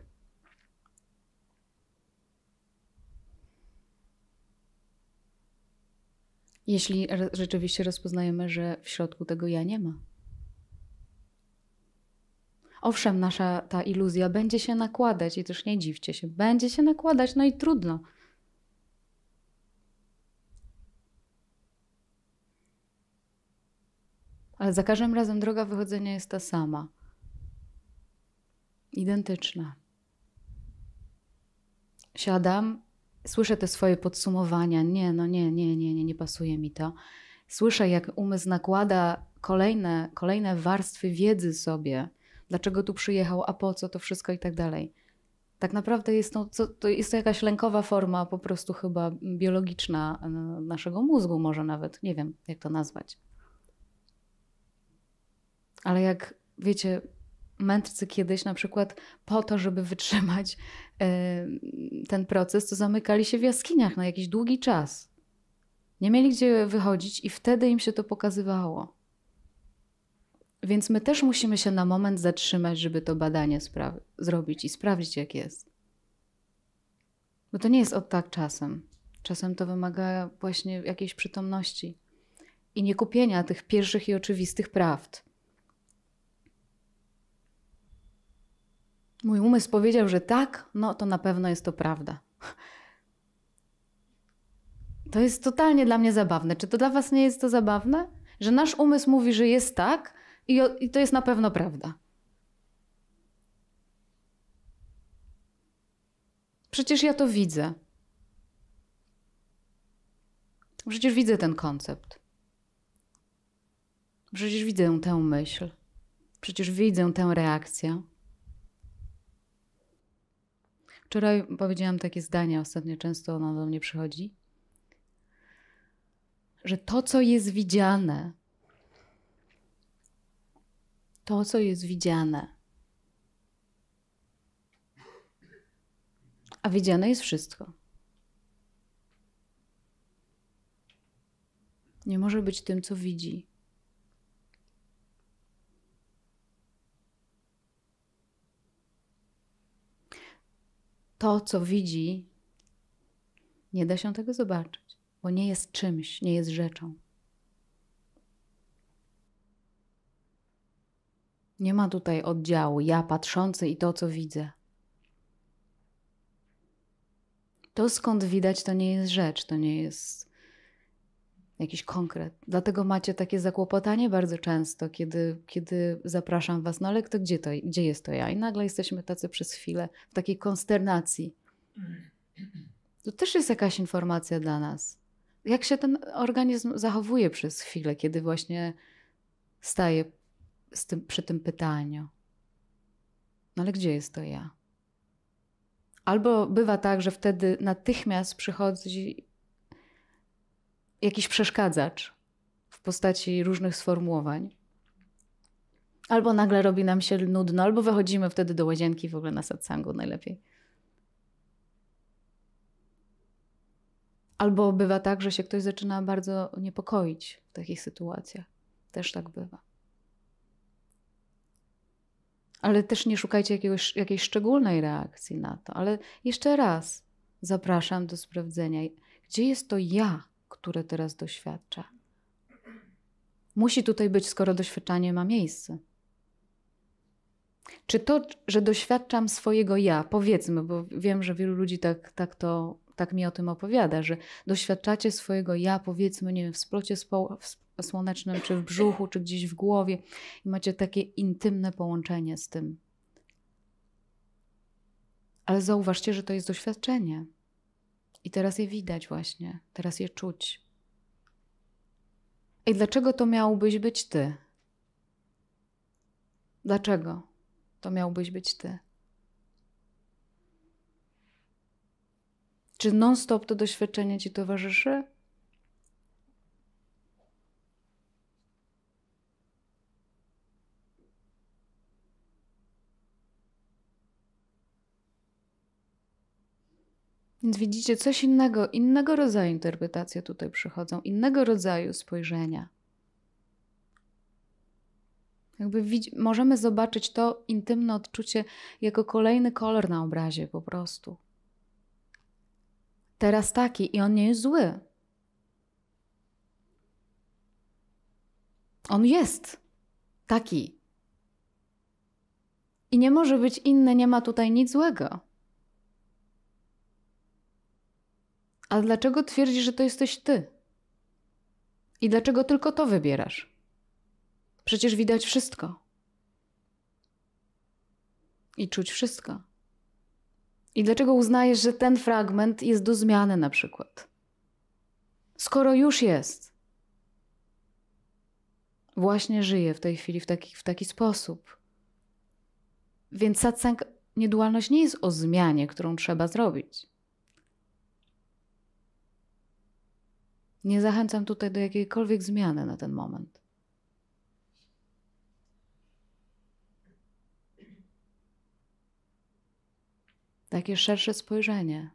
Jeśli rzeczywiście rozpoznajemy, że w środku tego ja nie ma. Owszem, nasza ta iluzja będzie się nakładać i też nie dziwcie się, będzie się nakładać, no i trudno. Ale za każdym razem droga wychodzenia jest ta sama. Identyczna. Siadam, słyszę te swoje podsumowania. Nie, no nie, nie, nie, nie, nie pasuje mi to. Słyszę, jak umysł nakłada kolejne, kolejne warstwy wiedzy sobie. Dlaczego tu przyjechał, a po co to wszystko i tak dalej. Tak naprawdę jest to, to jest to jakaś lękowa forma, po prostu chyba biologiczna e, naszego mózgu, może nawet. Nie wiem, jak to nazwać. Ale jak wiecie, mędrcy kiedyś na przykład po to, żeby wytrzymać e, ten proces, to zamykali się w jaskiniach na jakiś długi czas. Nie mieli gdzie wychodzić i wtedy im się to pokazywało. Więc my też musimy się na moment zatrzymać, żeby to badanie zrobić i sprawdzić, jak jest. Bo to nie jest od tak czasem. Czasem to wymaga właśnie jakiejś przytomności i nie kupienia tych pierwszych i oczywistych prawd. Mój umysł powiedział, że tak, no to na pewno jest to prawda. To jest totalnie dla mnie zabawne. Czy to dla Was nie jest to zabawne? Że nasz umysł mówi, że jest tak i, i to jest na pewno prawda. Przecież ja to widzę. Przecież widzę ten koncept. Przecież widzę tę myśl. Przecież widzę tę reakcję. Wczoraj powiedziałam takie zdanie, ostatnio często ono do mnie przychodzi, że to, co jest widziane, to, co jest widziane, a widziane jest wszystko. Nie może być tym, co widzi. to, co widzi, nie da się tego zobaczyć, bo nie jest czymś, nie jest rzeczą. Nie ma tutaj oddziału ja patrzący i to, co widzę. To skąd widać, to nie jest rzecz, to nie jest jakiś konkret. Dlatego macie takie zakłopotanie bardzo często, kiedy, kiedy zapraszam was, no ale kto, gdzie, to, gdzie jest to ja? I nagle jesteśmy tacy przez chwilę w takiej konsternacji. To też jest jakaś informacja dla nas. Jak się ten organizm zachowuje przez chwilę, kiedy właśnie staje tym, przy tym pytaniu. No ale gdzie jest to ja? Albo bywa tak, że wtedy natychmiast przychodzi jakiś przeszkadzacz w postaci różnych sformułowań. Albo nagle robi nam się nudno, albo wychodzimy wtedy do łazienki w ogóle na satsangu najlepiej. Albo bywa tak, że się ktoś zaczyna bardzo niepokoić w takich sytuacjach. Też tak bywa. Ale też nie szukajcie jakiegoś, jakiejś szczególnej reakcji na to. Ale jeszcze raz zapraszam do sprawdzenia, gdzie jest to ja, które teraz doświadcza. Musi tutaj być, skoro doświadczanie ma miejsce. Czy to, że doświadczam swojego ja, powiedzmy, bo wiem, że wielu ludzi tak, tak, to, tak mi o tym opowiada, że doświadczacie swojego ja, powiedzmy, nie wiem, w splocie słonecznym, czy w brzuchu, czy gdzieś w głowie i macie takie intymne połączenie z tym. Ale zauważcie, że to jest doświadczenie. I teraz je widać właśnie, teraz je czuć. I dlaczego to miałbyś być ty? Dlaczego to miałbyś być ty? Czy non-stop to doświadczenie ci towarzyszy? Więc widzicie, coś innego, innego rodzaju interpretacje tutaj przychodzą, innego rodzaju spojrzenia. Jakby możemy zobaczyć to intymne odczucie jako kolejny kolor na obrazie po prostu. Teraz taki i on nie jest zły. On jest taki. I nie może być inny, nie ma tutaj nic złego. A dlaczego twierdzisz, że to jesteś ty? I dlaczego tylko to wybierasz? Przecież widać wszystko. I czuć wszystko. I dlaczego uznajesz, że ten fragment jest do zmiany na przykład? Skoro już jest. Właśnie żyje w tej chwili w taki, w taki sposób. Więc satsang, niedualność nie jest o zmianie, którą trzeba zrobić. Nie zachęcam tutaj do jakiejkolwiek zmiany na ten moment. Takie szersze spojrzenie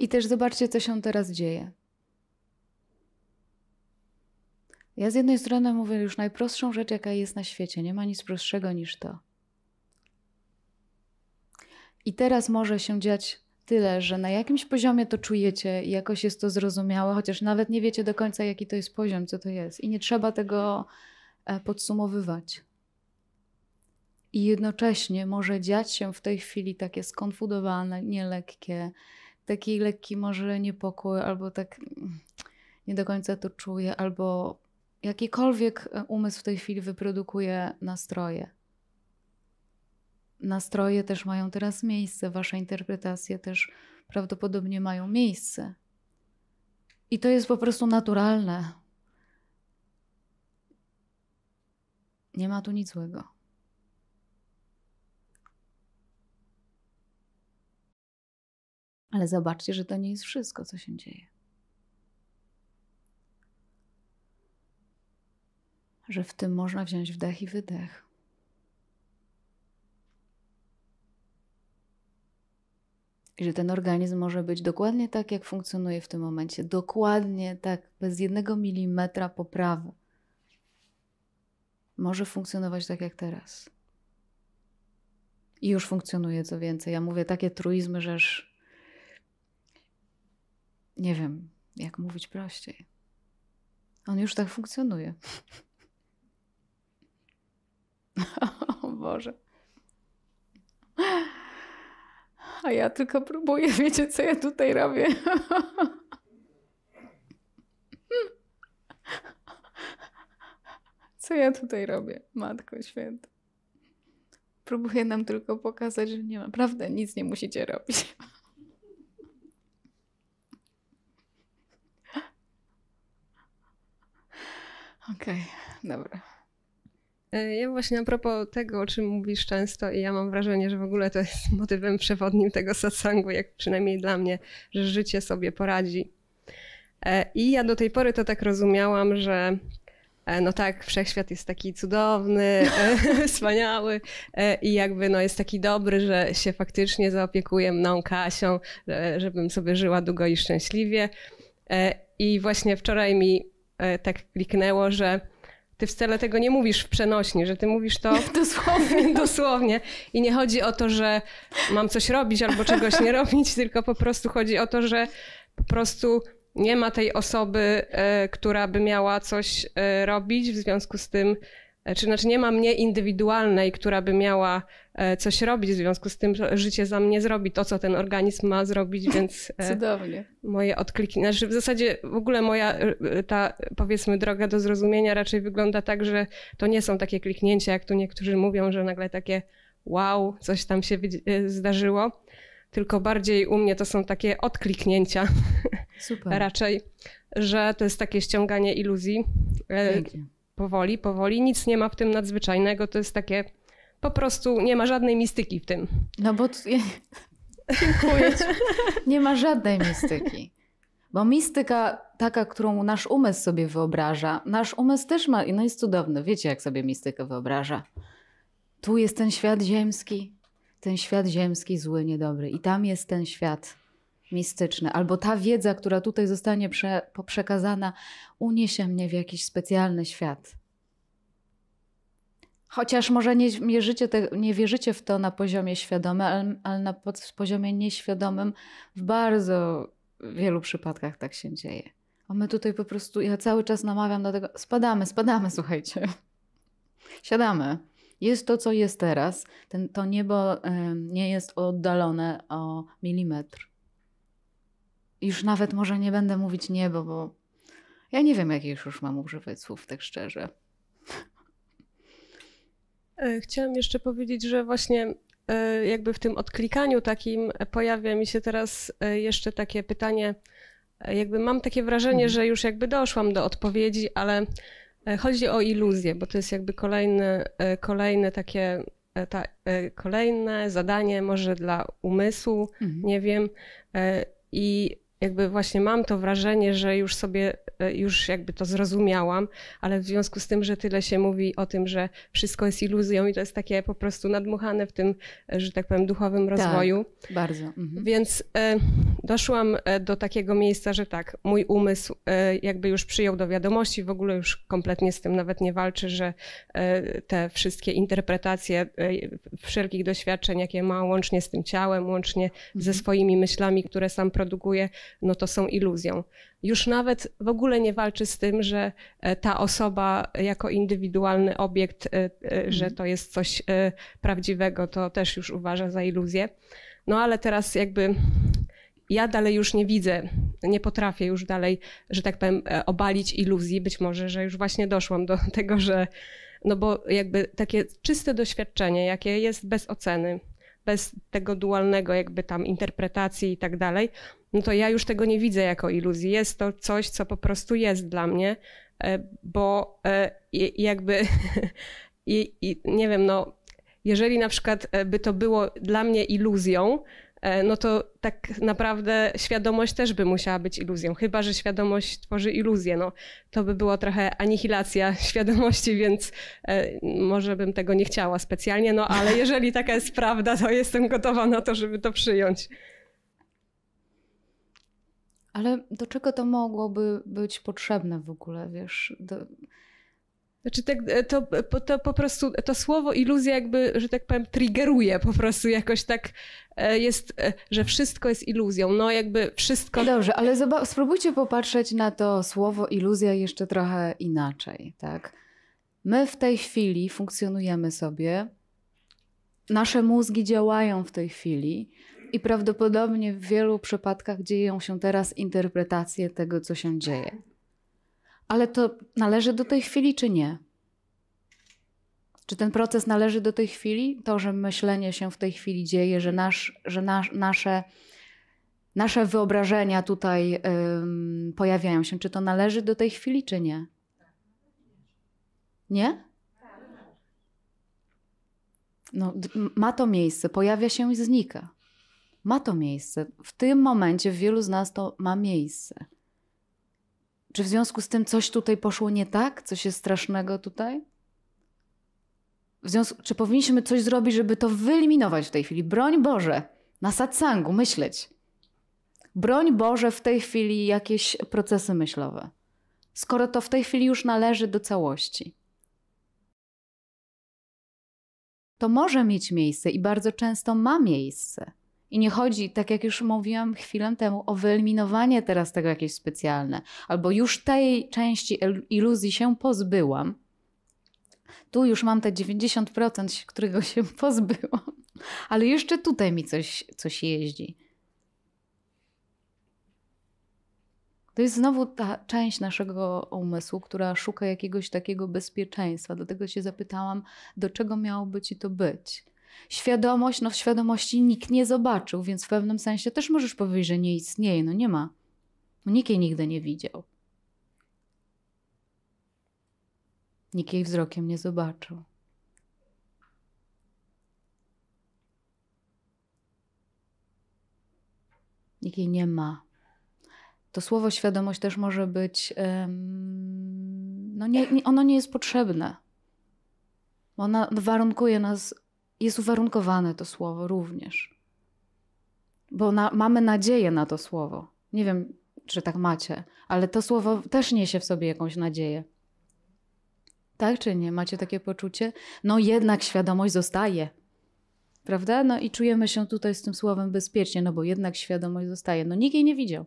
I też zobaczcie, co się teraz dzieje. Ja z jednej strony mówię już najprostszą rzecz, jaka jest na świecie. Nie ma nic prostszego niż to. I teraz może się dziać tyle, że na jakimś poziomie to czujecie i jakoś jest to zrozumiałe, chociaż nawet nie wiecie do końca, jaki to jest poziom, co to jest. I nie trzeba tego e, podsumowywać. I jednocześnie może dziać się w tej chwili takie skonfudowane, nielekkie, taki lekki może niepokój, albo tak nie do końca to czuję, albo jakikolwiek umysł w tej chwili wyprodukuje nastroje. Nastroje też mają teraz miejsce, wasze interpretacje też prawdopodobnie mają miejsce. I to jest po prostu naturalne. Nie ma tu nic złego. Ale zobaczcie, że to nie jest wszystko, co się dzieje. Że w tym można wziąć wdech i wydech. I że ten organizm może być dokładnie tak, jak funkcjonuje w tym momencie. Dokładnie tak, bez jednego milimetra poprawy. Może funkcjonować tak jak teraz. I już funkcjonuje co więcej. Ja mówię takie truizmy, że nie wiem, jak mówić prościej. On już tak funkcjonuje. *laughs* o Boże. A ja tylko próbuję, wiecie, co ja tutaj robię? *laughs* co ja tutaj robię, Matko Święta? Próbuję nam tylko pokazać, że nie naprawdę nic nie musicie robić. *laughs* Okej, okay, dobra. E, ja właśnie a propos tego, o czym mówisz często i ja mam wrażenie, że w ogóle to jest *laughs* motywem przewodnim tego satsangu, jak przynajmniej dla mnie, że życie sobie poradzi. E, I ja do tej pory to tak rozumiałam, że e, no tak, wszechświat jest taki cudowny, *laughs* wspaniały i jakby no jest taki dobry, że się faktycznie zaopiekuje mną Kasią, żebym sobie żyła długo i szczęśliwie. I właśnie wczoraj mi tak kliknęło, że ty wcale tego nie mówisz w przenośni, że ty mówisz to *laughs* dosłownie. *laughs* dosłownie. I nie chodzi o to, że mam coś robić albo czegoś nie *laughs* robić, tylko po prostu chodzi o to, że po prostu nie ma tej osoby, e, która by miała coś e, robić, w związku z tym E, czy znaczy nie ma mnie indywidualnej, która by miała e, coś robić, w związku z tym że życie za mnie zrobi to, co ten organizm ma zrobić, *laughs* więc e, Cudownie. moje odkliki, znaczy w zasadzie w ogóle moja ta powiedzmy droga do zrozumienia raczej wygląda tak, że to nie są takie kliknięcia, jak tu niektórzy mówią, że nagle takie wow, coś tam się zdarzyło, tylko bardziej u mnie to są takie odkliknięcia *laughs* Super. raczej, że to jest takie ściąganie iluzji. E, Pięknie. Powoli, powoli. Nic nie ma w tym nadzwyczajnego. To jest takie, po prostu nie ma żadnej mistyki w tym. No bo... *laughs* Dziękuję. Nie ma żadnej mistyki. Bo mistyka taka, którą nasz umysł sobie wyobraża, nasz umysł też ma, no jest cudowny, wiecie jak sobie mistykę wyobraża. Tu jest ten świat ziemski, ten świat ziemski zły, niedobry i tam jest ten świat mistyczny. Albo ta wiedza, która tutaj zostanie prze, przekazana, uniesie mnie w jakiś specjalny świat. Chociaż może nie wierzycie, te, nie wierzycie w to na poziomie świadomym, ale, ale na pod, poziomie nieświadomym w bardzo wielu przypadkach tak się dzieje. A my tutaj po prostu, ja cały czas namawiam do tego, spadamy, spadamy, *laughs* słuchajcie. Siadamy. Jest to, co jest teraz. Ten, to niebo em, nie jest oddalone o milimetr. Już nawet może nie będę mówić niebo, bo ja nie wiem, jakich już mam używać słów, tak szczerze. E, Chciałam jeszcze powiedzieć, że właśnie e, jakby w tym odklikaniu takim pojawia mi się teraz e, jeszcze takie pytanie, jakby mam takie wrażenie, Mhm. że już jakby doszłam do odpowiedzi, ale chodzi o iluzję, bo to jest jakby kolejne, kolejne takie, ta, kolejne zadanie może dla umysłu, Mhm. nie wiem. I jakby właśnie mam to wrażenie, że już sobie, e, już jakby to zrozumiałam, ale w związku z tym, że tyle się mówi o tym, że wszystko jest iluzją i to jest takie po prostu nadmuchane w tym, e, że tak powiem, duchowym rozwoju. Bardzo. Mhm. Więc e, doszłam do takiego miejsca, że tak, mój umysł jakby już przyjął do wiadomości, w ogóle już kompletnie z tym nawet nie walczy, że te wszystkie interpretacje wszelkich doświadczeń, jakie ma łącznie z tym ciałem, łącznie ze swoimi myślami, które sam produkuje, no to są iluzją. Już nawet w ogóle nie walczy z tym, że e, ta osoba jako indywidualny obiekt, e, e, że to jest coś prawdziwego, to też już uważa za iluzję. No ale teraz jakby ja dalej już nie widzę, nie potrafię już dalej, że tak powiem, obalić iluzji. Być może, że już właśnie doszłam do *laughs* tego, że no bo jakby takie czyste doświadczenie, jakie jest bez oceny, bez tego dualnego jakby tam interpretacji i tak dalej, no to ja już tego nie widzę jako iluzji. Jest to coś, co po prostu jest dla mnie, e, bo e, jakby *laughs* i, i nie wiem, no jeżeli na przykład e, by to było dla mnie iluzją, no to tak naprawdę świadomość też by musiała być iluzją. Chyba, że świadomość tworzy iluzję. No, to by było trochę anihilacja *laughs* świadomości, więc może bym tego nie chciała specjalnie, no ale jeżeli taka jest prawda, to jestem gotowa na to, żeby to przyjąć. Ale do czego to mogłoby być potrzebne w ogóle, wiesz? Do... Znaczy tak, e, to, to po prostu to słowo iluzja jakby, że tak powiem, triggeruje po prostu jakoś tak e, jest, e, że wszystko jest iluzją. No jakby wszystko... Dobrze, ale spróbujcie popatrzeć na to słowo iluzja jeszcze trochę inaczej, tak? My w tej chwili funkcjonujemy sobie, nasze mózgi działają w tej chwili i prawdopodobnie w wielu przypadkach dzieją się teraz interpretacje tego, co się dzieje. Ale to należy do tej chwili, czy nie? Czy ten proces należy do tej chwili? To, że myślenie się w tej chwili dzieje, że, nasz, że nasz, nasze, nasze wyobrażenia tutaj ym, pojawiają się, czy to należy do tej chwili, czy nie? Nie? No, ma to miejsce, pojawia się i znika. Ma to miejsce. W tym momencie w wielu z nas to ma miejsce. Czy w związku z tym coś tutaj poszło nie tak? Coś jest strasznego tutaj? Związku, czy powinniśmy coś zrobić, żeby to wyeliminować w tej chwili? Broń Boże, na satsangu myśleć. Broń Boże w tej chwili jakieś procesy myślowe. Skoro to w tej chwili już należy do całości. To może mieć miejsce i bardzo często ma miejsce. I nie chodzi, tak jak już mówiłam chwilę temu, o wyeliminowanie teraz tego jakieś specjalne, albo już tej części iluzji się pozbyłam. Tu już mam te 90%, którego *laughs* się pozbyłam, ale jeszcze tutaj mi coś, coś jeździ. To jest znowu ta część naszego umysłu, która szuka jakiegoś takiego bezpieczeństwa. Dlatego się zapytałam, do czego miałoby ci to być? Świadomość, no w świadomości nikt nie zobaczył, więc w pewnym sensie też możesz powiedzieć, że nie istnieje. No nie ma. Nikt jej nigdy nie widział. Nikt jej wzrokiem nie zobaczył. Nikt jej nie ma. To słowo świadomość też może być, um, no nie, nie, ono nie jest potrzebne. Ona warunkuje nas, jest uwarunkowane to słowo również. Bo na, mamy nadzieję na to słowo. Nie wiem, czy tak macie, ale to słowo też niesie w sobie jakąś nadzieję. Tak czy nie? Macie takie poczucie? No jednak świadomość zostaje. Prawda? No i czujemy się tutaj z tym słowem bezpiecznie, no bo jednak świadomość zostaje. No nikt jej nie widział.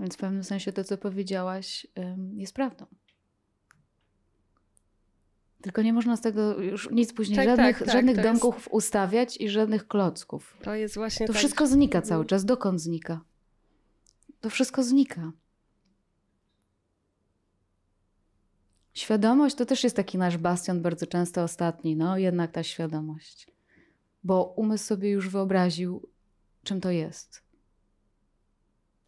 Więc w pewnym sensie to, co powiedziałaś, jest prawdą. Tylko nie można z tego już nic później, tak, żadnych, tak, tak, żadnych domków jest... ustawiać i żadnych klocków. To jest właśnie To tak... wszystko znika cały czas. Dokąd znika? To wszystko znika. Świadomość to też jest taki nasz bastion bardzo często ostatni, no jednak ta świadomość. Bo umysł sobie już wyobraził, czym to jest.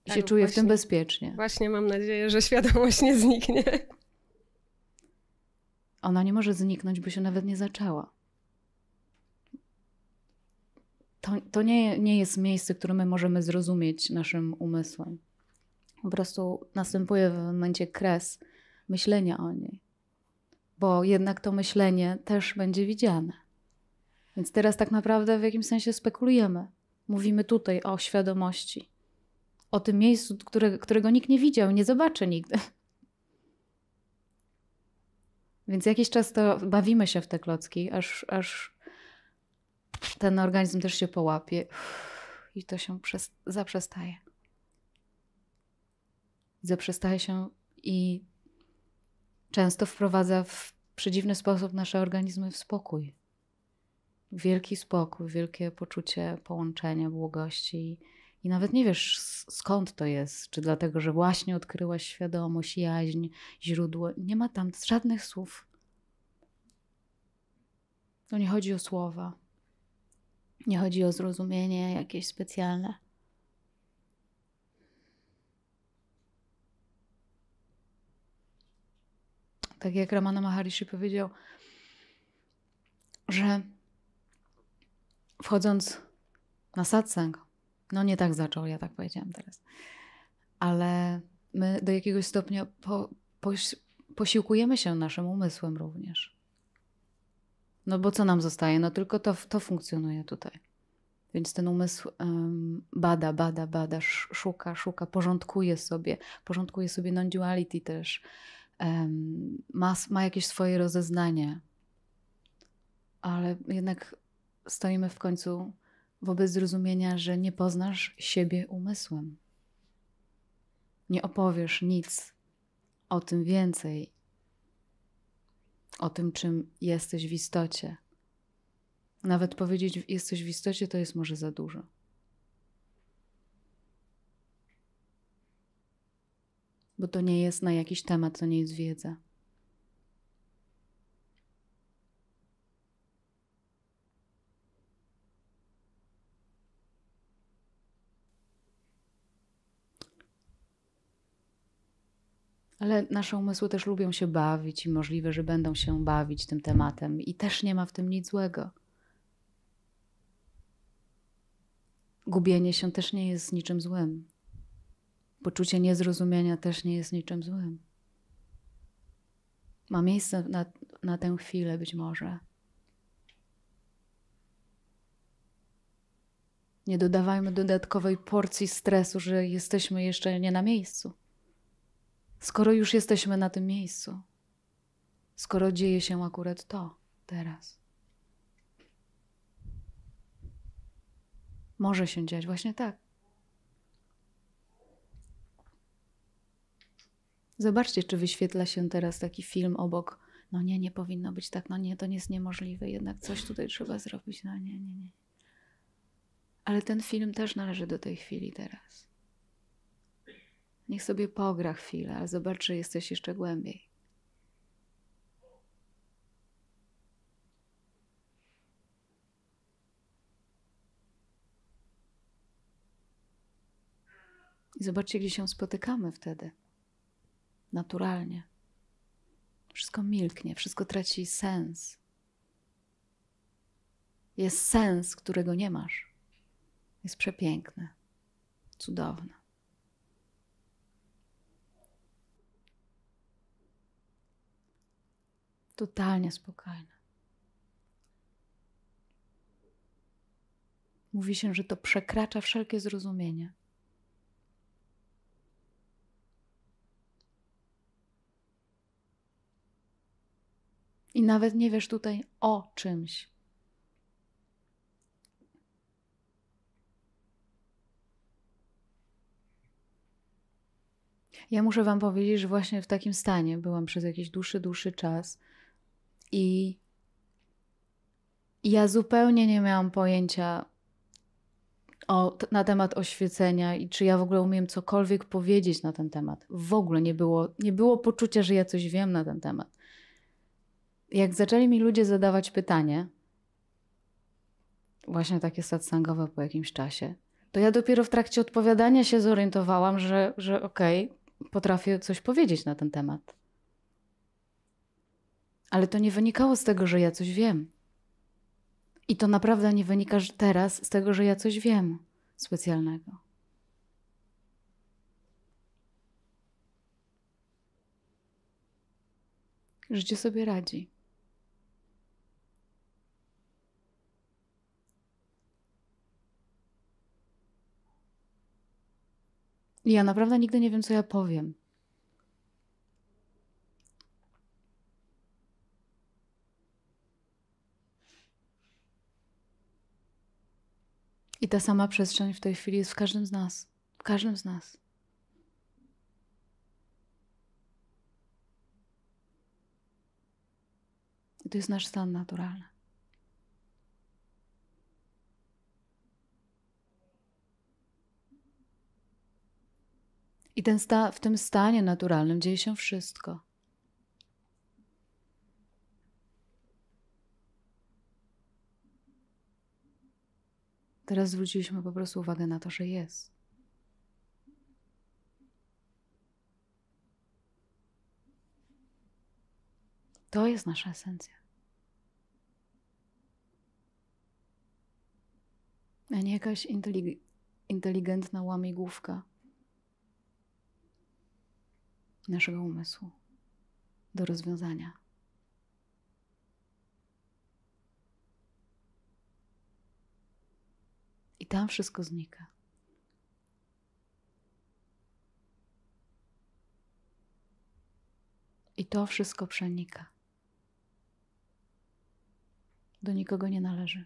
I tak, się czuje właśnie, w tym bezpiecznie. Właśnie mam nadzieję, że świadomość nie zniknie. Ona nie może zniknąć, bo się nawet nie zaczęła. To, to nie, nie jest miejsce, które my możemy zrozumieć naszym umysłem. Po prostu następuje w momencie kres myślenia o niej, bo jednak to myślenie też będzie widziane. Więc teraz tak naprawdę w jakimś sensie spekulujemy. Mówimy tutaj o świadomości, o tym miejscu, które, którego nikt nie widział, nie zobaczy nigdy. Więc jakiś czas to bawimy się w te klocki, aż, aż ten organizm też się połapie i to się przez, zaprzestaje. Zaprzestaje się i często wprowadza w przedziwny sposób nasze organizmy w spokój. Wielki spokój, wielkie poczucie połączenia, błogości. I nawet nie wiesz skąd to jest. Czy dlatego, że właśnie odkryłaś świadomość, jaźń, źródło. Nie ma tam żadnych słów. To nie chodzi o słowa. Nie chodzi o zrozumienie jakieś specjalne. Tak jak Ramana Maharishi powiedział, że wchodząc na satsang, no nie tak zaczął, ja tak powiedziałam teraz, ale my do jakiegoś stopnia po, posiłkujemy się naszym umysłem również. No bo co nam zostaje? No tylko to, to funkcjonuje tutaj. Więc ten umysł um, bada, bada, bada, szuka, szuka, porządkuje sobie, porządkuje sobie non-duality też ma, ma jakieś swoje rozeznanie, ale jednak stoimy w końcu wobec zrozumienia, że nie poznasz siebie umysłem. Nie opowiesz nic o tym więcej, o tym, czym jesteś w istocie. Nawet powiedzieć, jesteś w istocie, to jest może za dużo. bo to nie jest na jakiś temat, to nie jest wiedza. Ale nasze umysły też lubią się bawić i możliwe, że będą się bawić tym tematem, i też nie ma w tym nic złego. Gubienie się też nie jest niczym złym. Poczucie niezrozumienia też nie jest niczym złym. Ma miejsce na, na tę chwilę być może. Nie dodawajmy dodatkowej porcji stresu, że jesteśmy jeszcze nie na miejscu. Skoro już jesteśmy na tym miejscu, skoro dzieje się akurat to teraz. Może się dziać właśnie tak. Zobaczcie, czy wyświetla się teraz taki film obok. No nie, nie powinno być tak, no nie, to nie jest niemożliwe, jednak coś tutaj trzeba zrobić. No nie, nie, nie. Ale ten film też należy do tej chwili teraz. Niech sobie pogra chwilę, ale zobacz, jesteś jeszcze głębiej. I zobaczcie, gdzie się spotykamy wtedy. Naturalnie. Wszystko milknie, wszystko traci sens. Jest sens, którego nie masz. Jest przepiękne, cudowne. Totalnie spokojne. Mówi się, że to przekracza wszelkie zrozumienie. I nawet nie wiesz tutaj o czymś. Ja muszę Wam powiedzieć, że właśnie w takim stanie byłam przez jakiś dłuższy, dłuższy czas i ja zupełnie nie miałam pojęcia o, na temat oświecenia i czy ja w ogóle umiem cokolwiek powiedzieć na ten temat. W ogóle nie było, nie było poczucia, że ja coś wiem na ten temat. Jak zaczęli mi ludzie zadawać pytanie, właśnie takie satsangowe po jakimś czasie, to ja dopiero w trakcie odpowiadania się zorientowałam, że, że okej, okay, potrafię coś powiedzieć na ten temat. Ale to nie wynikało z tego, że ja coś wiem. I to naprawdę nie wynika teraz z tego, że ja coś wiem specjalnego. Życie sobie radzi. I ja naprawdę nigdy nie wiem, co ja powiem. I ta sama przestrzeń w tej chwili jest w każdym z nas. W każdym z nas. I to jest nasz stan naturalny. I ten sta- w tym stanie naturalnym dzieje się wszystko. Teraz zwróciliśmy po prostu uwagę na to, że jest. To jest nasza esencja. A nie jakaś inteligentna łamigłówka naszego umysłu do rozwiązania. Tam wszystko znika. I to wszystko przenika. Do nikogo nie należy.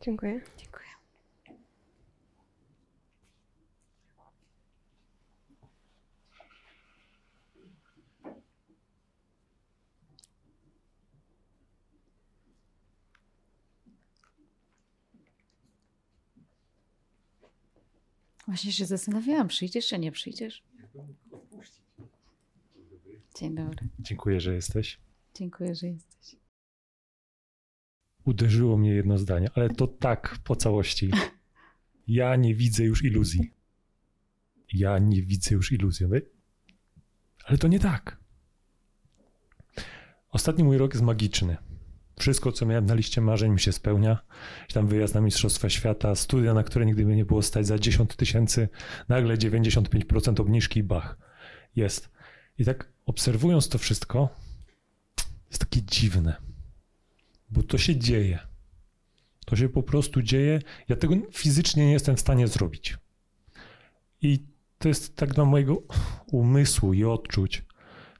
Dziękuję. Dziękuję. Właśnie się zastanawiałam, przyjdziesz czy nie przyjdziesz? Dzień dobry. Dziękuję, że jesteś. Dziękuję, że jesteś. Uderzyło mnie jedno zdanie, ale to tak po całości. Ja nie widzę już iluzji. Ja nie widzę już iluzji. Ale to nie tak. Ostatni mój rok jest magiczny. Wszystko, co miałem na liście marzeń, mi się spełnia. Tam wyjazd na Mistrzostwa Świata, studia, na które nigdy by nie było stać za 10 tysięcy, nagle 95% obniżki i bach. Jest. I tak obserwując to wszystko, jest takie dziwne, bo to się dzieje. To się po prostu dzieje. Ja tego fizycznie nie jestem w stanie zrobić. I to jest tak dla mojego umysłu i odczuć.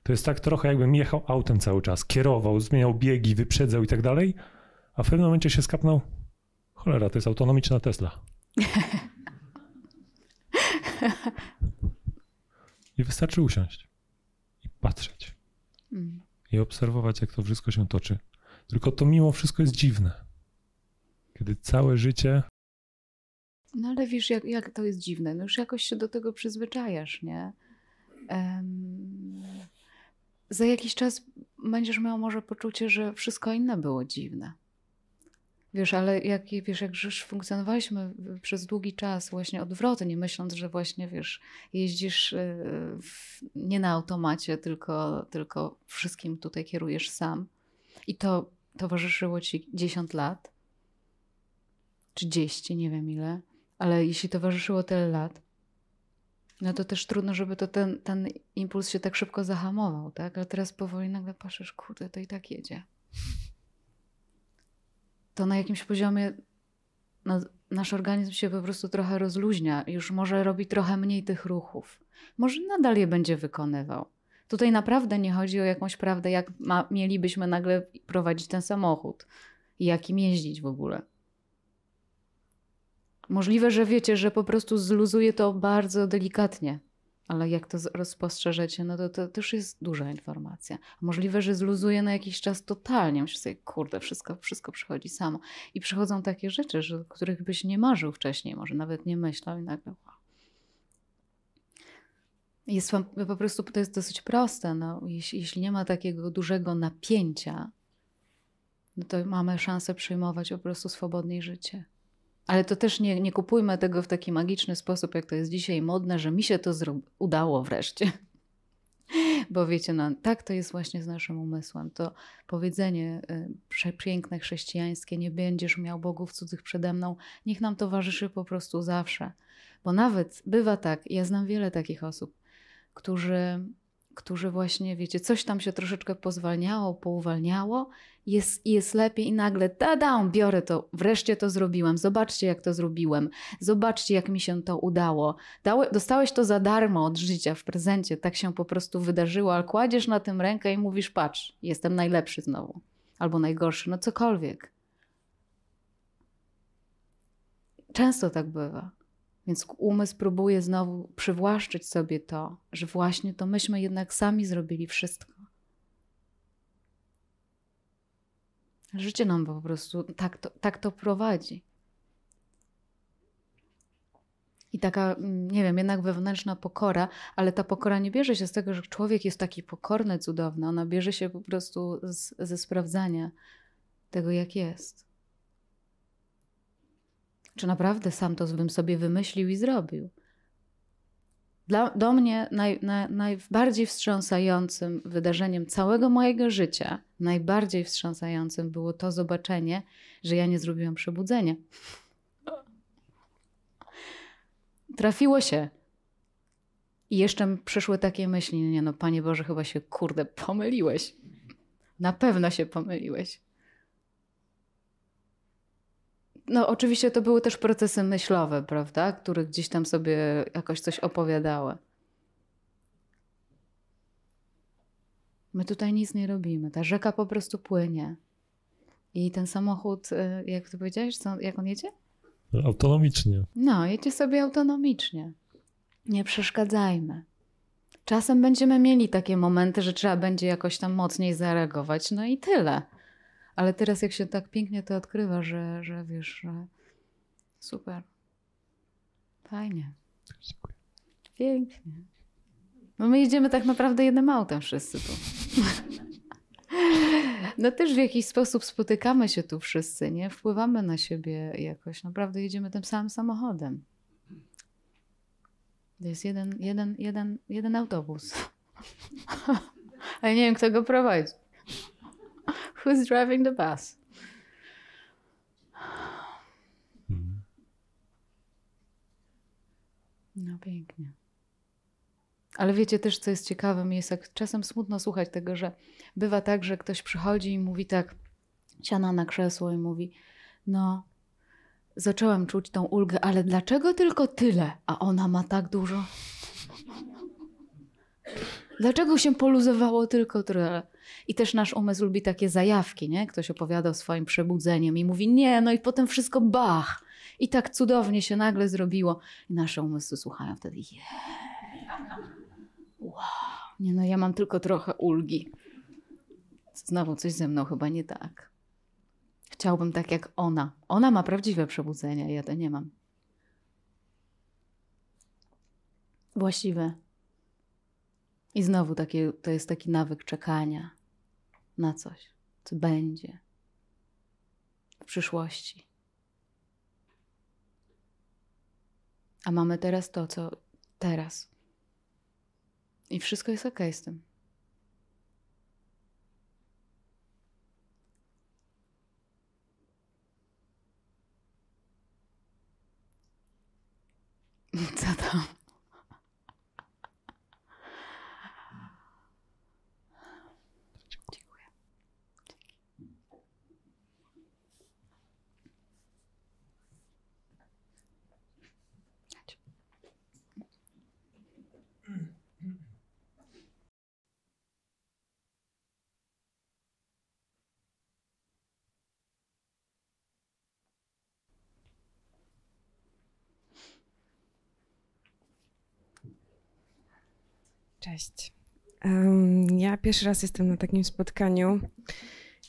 To jest tak trochę, jakbym jechał autem cały czas, kierował, zmieniał biegi, wyprzedzał i tak dalej, a w pewnym momencie się skapnął. Cholera, to jest autonomiczna Tesla. I wystarczy usiąść i patrzeć Mm. i obserwować, jak to wszystko się toczy. Tylko to mimo wszystko jest dziwne. Kiedy całe życie No ale wiesz, jak, jak to jest dziwne. No już jakoś się do tego przyzwyczajasz, nie? Em, za jakiś czas będziesz miał może poczucie, że wszystko inne było dziwne. Wiesz, ale jak, wiesz, jak już funkcjonowaliśmy przez długi czas właśnie odwrotnie, myśląc, że właśnie, wiesz, jeździsz y, w, nie na automacie, tylko, tylko wszystkim tutaj kierujesz sam. I to towarzyszyło ci 10 lat, 30, nie wiem ile, ale jeśli towarzyszyło tyle lat, no to też trudno, żeby to ten, ten impuls się tak szybko zahamował, tak? Ale teraz powoli nagle patrzysz, kurde, to i tak jedzie. To na jakimś poziomie no, nasz organizm się po prostu trochę rozluźnia, już może robi trochę mniej tych ruchów. Może nadal je będzie wykonywał. Tutaj naprawdę nie chodzi o jakąś prawdę, jak ma, mielibyśmy nagle prowadzić ten samochód i jakim jeździć w ogóle. Możliwe, że wiecie, że po prostu zluzuje to bardzo delikatnie, ale jak to rozpostrzeżecie, no to to też jest duża informacja. Możliwe, że zluzuje na jakiś czas totalnie. Myślisz sobie, kurde, wszystko, wszystko przychodzi samo. I przychodzą takie rzeczy, że, których byś nie marzył wcześniej, może nawet nie myślał i nagle wow. Jest po prostu, to jest dosyć proste. No. Jeśli, jeśli nie ma takiego dużego napięcia, no to mamy szansę przyjmować po prostu swobodniej życie. Ale to też nie, nie kupujmy tego w taki magiczny sposób, jak to jest dzisiaj modne, że mi się to udało wreszcie. *laughs* Bo wiecie, no, tak to jest właśnie z naszym umysłem. To powiedzenie y, przepiękne chrześcijańskie, nie będziesz miał bogów cudzych przede mną, niech nam towarzyszy po prostu zawsze. Bo nawet bywa tak, ja znam wiele takich osób, którzy, którzy właśnie, wiecie, coś tam się troszeczkę pozwalniało, pouwalniało, jest, jest lepiej i nagle tada, biorę to, wreszcie to zrobiłem, zobaczcie jak to zrobiłem, zobaczcie jak mi się to udało. Dały, dostałeś to za darmo od życia w prezencie, tak się po prostu wydarzyło, ale kładziesz na tym rękę i mówisz, patrz, jestem najlepszy znowu, albo najgorszy, no cokolwiek. Często tak bywa. Więc umysł próbuje znowu przywłaszczyć sobie to, że właśnie to myśmy jednak sami zrobili wszystko. Życie nam po prostu tak to, tak to prowadzi. I taka, mm, nie wiem, jednak wewnętrzna pokora, ale ta pokora nie bierze się z tego, że człowiek jest taki pokorny, cudowny. Ona bierze się po prostu z, ze sprawdzania tego, jak jest. Czy naprawdę sam to bym sobie wymyślił i zrobił? Dla, do mnie naj, naj, najbardziej wstrząsającym wydarzeniem całego mojego życia, najbardziej wstrząsającym było to zobaczenie, że ja nie zrobiłam przebudzenia. Trafiło się. I jeszcze przyszły takie myśli, nie no, Panie Boże, chyba się, kurde, pomyliłeś. Na pewno się pomyliłeś. No, oczywiście to były też procesy myślowe, prawda, które gdzieś tam sobie jakoś coś opowiadały. My tutaj nic nie robimy. Ta rzeka po prostu płynie. I ten samochód, y, jak ty powiedziałeś, co, jak on jedzie? Autonomicznie. No, jedzie sobie autonomicznie. Nie przeszkadzajmy. Czasem będziemy mieli takie momenty, że trzeba będzie jakoś tam mocniej zareagować, no i tyle. Ale teraz jak się tak pięknie to odkrywa, że, że wiesz, że super. Fajnie. Pięknie. No my jedziemy tak naprawdę jednym autem wszyscy tu. No też w jakiś sposób spotykamy się tu wszyscy, nie? Wpływamy na siebie jakoś. Naprawdę jedziemy tym samym samochodem. To jest jeden, jeden, jeden, jeden autobus. *laughs* Ale nie wiem, kto go prowadzi. Who's driving the bus? Mhm. No pięknie. Ale wiecie też, co jest ciekawe, mi jest jak czasem smutno słuchać tego, że bywa tak, że ktoś przychodzi i mówi tak, siana na krzesło i mówi, no, zacząłem czuć tą ulgę, ale dlaczego tylko tyle, a ona ma tak dużo? Dlaczego się poluzowało tylko tyle? I też nasz umysł lubi takie zajawki, nie? Ktoś opowiada o swoim przebudzeniem i mówi, nie, no i potem wszystko bach. I tak cudownie się nagle zrobiło. I nasze umysły słuchają wtedy, yeah. wow, nie no, ja mam tylko trochę ulgi. Znowu coś ze mną chyba nie tak. Chciałbym tak jak ona. Ona ma prawdziwe przebudzenie, ja to nie mam. Właściwe. I znowu takie, to jest taki nawyk czekania na coś, co będzie w przyszłości. A mamy teraz to, co teraz. I wszystko jest ok z tym. *laughs* Co tam? Cześć. Ja pierwszy raz jestem na takim spotkaniu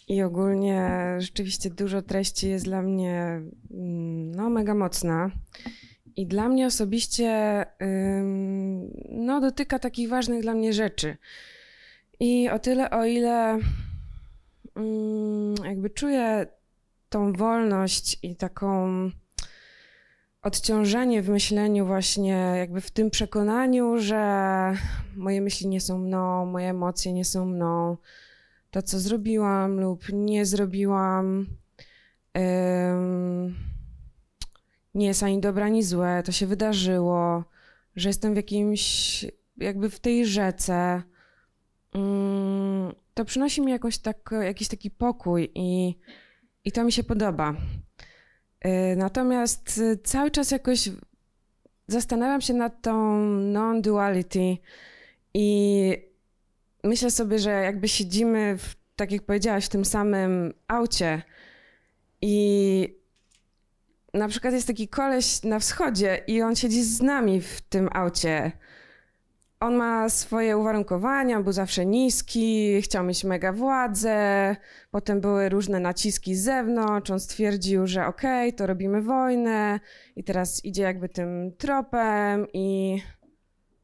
i ogólnie rzeczywiście dużo treści jest dla mnie mm, no, mega mocna. I dla mnie osobiście no, dotyka takich ważnych dla mnie rzeczy. I o tyle, o ile mm, jakby czuję tą wolność i taką odciążenie w myśleniu właśnie jakby w tym przekonaniu, że moje myśli nie są mną, moje emocje nie są mną, to co zrobiłam lub nie zrobiłam nie jest ani dobre, ani złe, to się wydarzyło, że jestem w jakimś, jakby w tej rzece, ym, to przynosi mi jakoś tak, jakiś taki pokój i, i to mi się podoba. Y, Natomiast y, cały czas jakoś zastanawiam się nad tą non-duality i myślę sobie, że jakby siedzimy, w, tak jak powiedziałaś, w tym samym aucie i na przykład jest taki koleś na wschodzie i on siedzi z nami w tym aucie. On ma swoje uwarunkowania, był zawsze niski, chciał mieć mega władzę, potem były różne naciski z zewnątrz, on stwierdził, że okej, to robimy wojnę. I teraz idzie jakby tym tropem i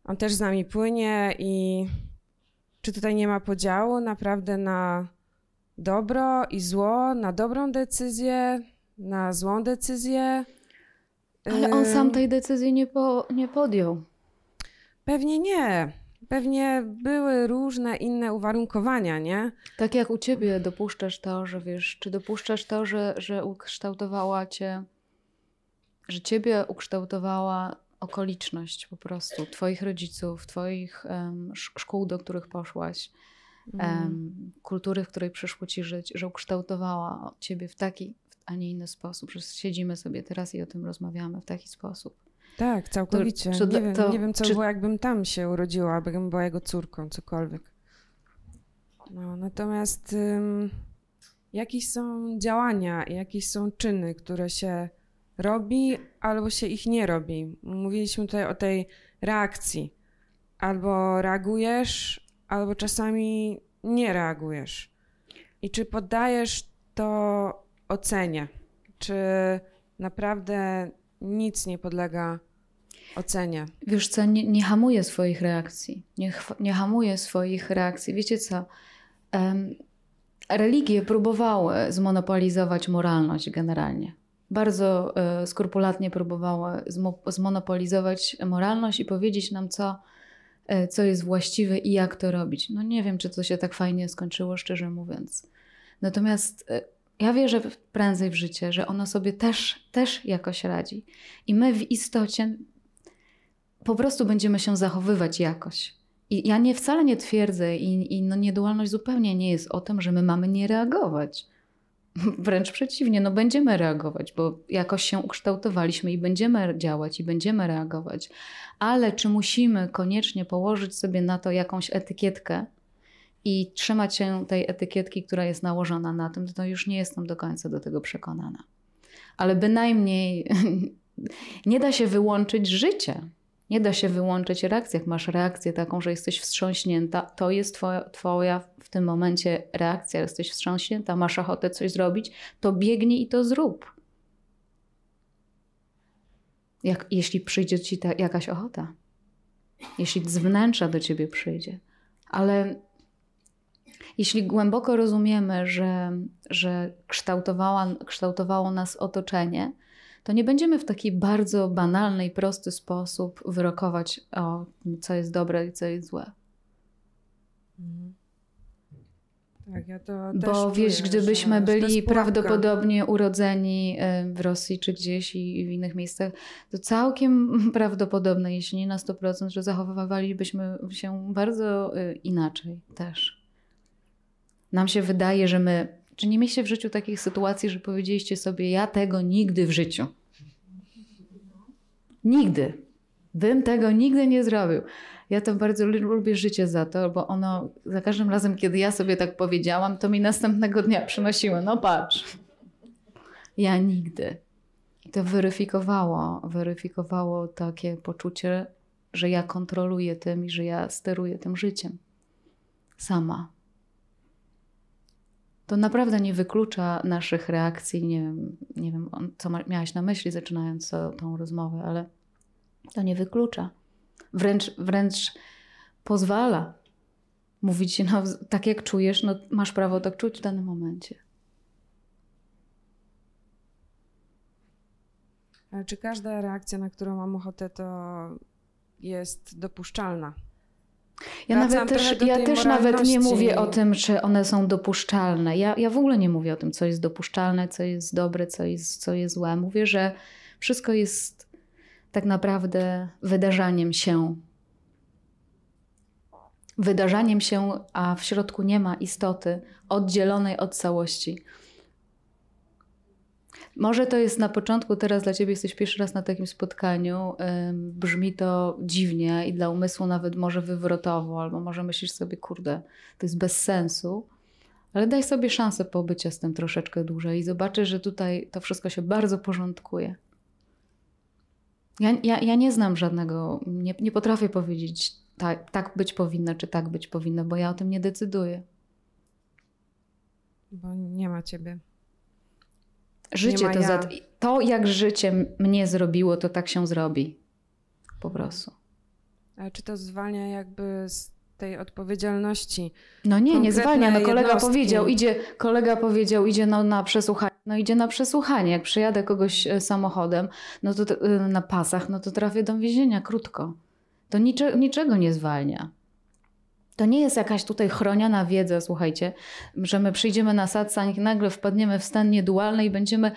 on też z nami płynie. I czy tutaj nie ma podziału naprawdę na dobro i zło, na dobrą decyzję, na złą decyzję? Ale on sam tej decyzji nie, po, nie podjął. Pewnie nie. Pewnie były różne inne uwarunkowania, nie? Tak jak u ciebie dopuszczasz to, że wiesz, czy dopuszczasz to, że, że ukształtowała cię, że ciebie ukształtowała okoliczność po prostu, twoich rodziców, twoich sz- szkół, do których poszłaś, em, kultury, w której przyszło ci żyć, że ukształtowała ciebie w taki, a nie inny sposób, że siedzimy sobie teraz i o tym rozmawiamy w taki sposób. Tak, całkowicie. dla- nie, wiem, to- nie wiem, co czy- było, jakbym tam się urodziła, abym była jego córką, cokolwiek. No, natomiast ym, jakieś są działania, jakieś są czyny, które się robi albo się ich nie robi. Mówiliśmy tutaj o tej reakcji. Albo reagujesz, albo czasami nie reagujesz. I czy poddajesz to ocenie? Czy naprawdę nic nie podlega ocenie? Wiesz co, nie, nie hamuje swoich reakcji. Nie, nie hamuje swoich reakcji. Wiecie co? Um, religie próbowały zmonopolizować moralność generalnie. Bardzo y, skrupulatnie próbowały zmonopolizować moralność i powiedzieć nam, co, y, co jest właściwe i jak to robić. No nie wiem, czy to się tak fajnie skończyło, szczerze mówiąc. Natomiast y, ja wierzę prędzej w życie, że ono sobie też, też jakoś radzi. I my w istocie po prostu będziemy się zachowywać jakoś. I ja nie wcale nie twierdzę, i, i no niedualność zupełnie nie jest o tym, że my mamy nie reagować. *laughs* Wręcz przeciwnie, no będziemy reagować, bo jakoś się ukształtowaliśmy i będziemy działać i będziemy reagować. Ale czy musimy koniecznie położyć sobie na to jakąś etykietkę i trzymać się tej etykietki, która jest nałożona na tym, to już nie jestem do końca do tego przekonana. Ale bynajmniej *laughs* nie da się wyłączyć życia. Nie da się wyłączyć reakcji. Jak masz reakcję taką, że jesteś wstrząśnięta, to jest twoja, twoja w tym momencie reakcja. Jesteś wstrząśnięta, masz ochotę coś zrobić, to biegnij i to zrób. Jak, jeśli przyjdzie ci ta, jakaś ochota, jeśli z wnętrza do ciebie przyjdzie. Ale jeśli głęboko rozumiemy, że, że kształtowało nas otoczenie, to nie będziemy w taki bardzo banalny i prosty sposób wyrokować o co jest dobre i co jest złe. Mhm. Tak, ja to Bo wiesz, gdybyśmy byli prawdopodobnie urodzeni y, w Rosji czy gdzieś i w innych miejscach, to całkiem *laughs* prawdopodobne, jeśli nie na 100%, że zachowywalibyśmy się bardzo y, inaczej też. Nam się wydaje, że my czy nie mieliście w życiu takich sytuacji, że powiedzieliście sobie, ja tego nigdy w życiu? Nigdy. Bym tego nigdy nie zrobił. Ja to bardzo lubię życie za to, bo ono za każdym razem, kiedy ja sobie tak powiedziałam, to mi następnego dnia przynosiło. No patrz. Ja nigdy. I to weryfikowało, weryfikowało takie poczucie, że ja kontroluję tym i że ja steruję tym życiem. Sama to naprawdę nie wyklucza naszych reakcji. Nie wiem, nie wiem co miałaś na myśli, zaczynając tą rozmowę, ale to nie wyklucza. Wręcz, wręcz pozwala mówić się, no, tak jak czujesz, no, masz prawo tak czuć w danym momencie. Ale czy każda reakcja, na którą mam ochotę, to jest dopuszczalna? Ja nawet też, ja też nawet nie mówię o tym, czy one są dopuszczalne. Ja, ja w ogóle nie mówię o tym, co jest dopuszczalne, co jest dobre, co jest, co jest złe. Mówię, że wszystko jest tak naprawdę wydarzaniem się. Wydarzaniem się, a w środku nie ma istoty oddzielonej od całości. Może to jest na początku, teraz dla ciebie jesteś pierwszy raz na takim spotkaniu. Brzmi to dziwnie i dla umysłu nawet może wywrotowo, albo może myślisz sobie, kurde, to jest bez sensu. Ale daj sobie szansę pobycia z tym troszeczkę dłużej i zobaczysz, że tutaj to wszystko się bardzo porządkuje. Ja, ja, ja nie znam żadnego, nie, nie potrafię powiedzieć, tak, tak być powinno, czy tak być powinno, bo ja o tym nie decyduję. Bo nie ma ciebie. Życie to, ja. za, to, jak życie mnie zrobiło, to tak się zrobi. Po prostu. A czy to zwalnia jakby z tej odpowiedzialności? No nie, nie zwalnia. No kolega jednostki. powiedział, idzie, kolega powiedział, idzie no, na przesłuchanie. No idzie na przesłuchanie. Jak przyjadę kogoś e, samochodem, no to e, na pasach, no to trafię do więzienia krótko. To niczego, niczego nie zwalnia. To nie jest jakaś tutaj chroniona wiedza, słuchajcie, że my przyjdziemy na satsang nagle wpadniemy w stan niedualny i będziemy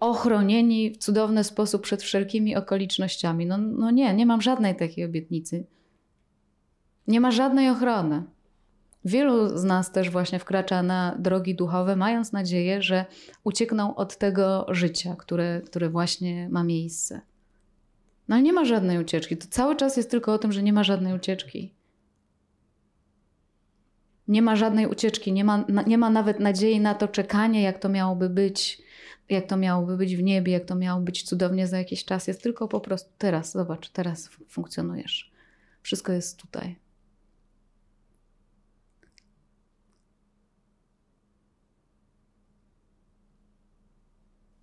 ochronieni w cudowny sposób przed wszelkimi okolicznościami. No, no nie, nie mam żadnej takiej obietnicy. Nie ma żadnej ochrony. Wielu z nas też właśnie wkracza na drogi duchowe, mając nadzieję, że uciekną od tego życia, które, które właśnie ma miejsce. No ale nie ma żadnej ucieczki. To cały czas jest tylko o tym, że nie ma żadnej ucieczki. Nie ma żadnej ucieczki, nie ma, nie ma nawet nadziei na to czekanie, jak to miałoby być, jak to miałoby być w niebie, jak to miało być cudownie za jakiś czas. Jest tylko po prostu teraz, zobacz, teraz funkcjonujesz. Wszystko jest tutaj.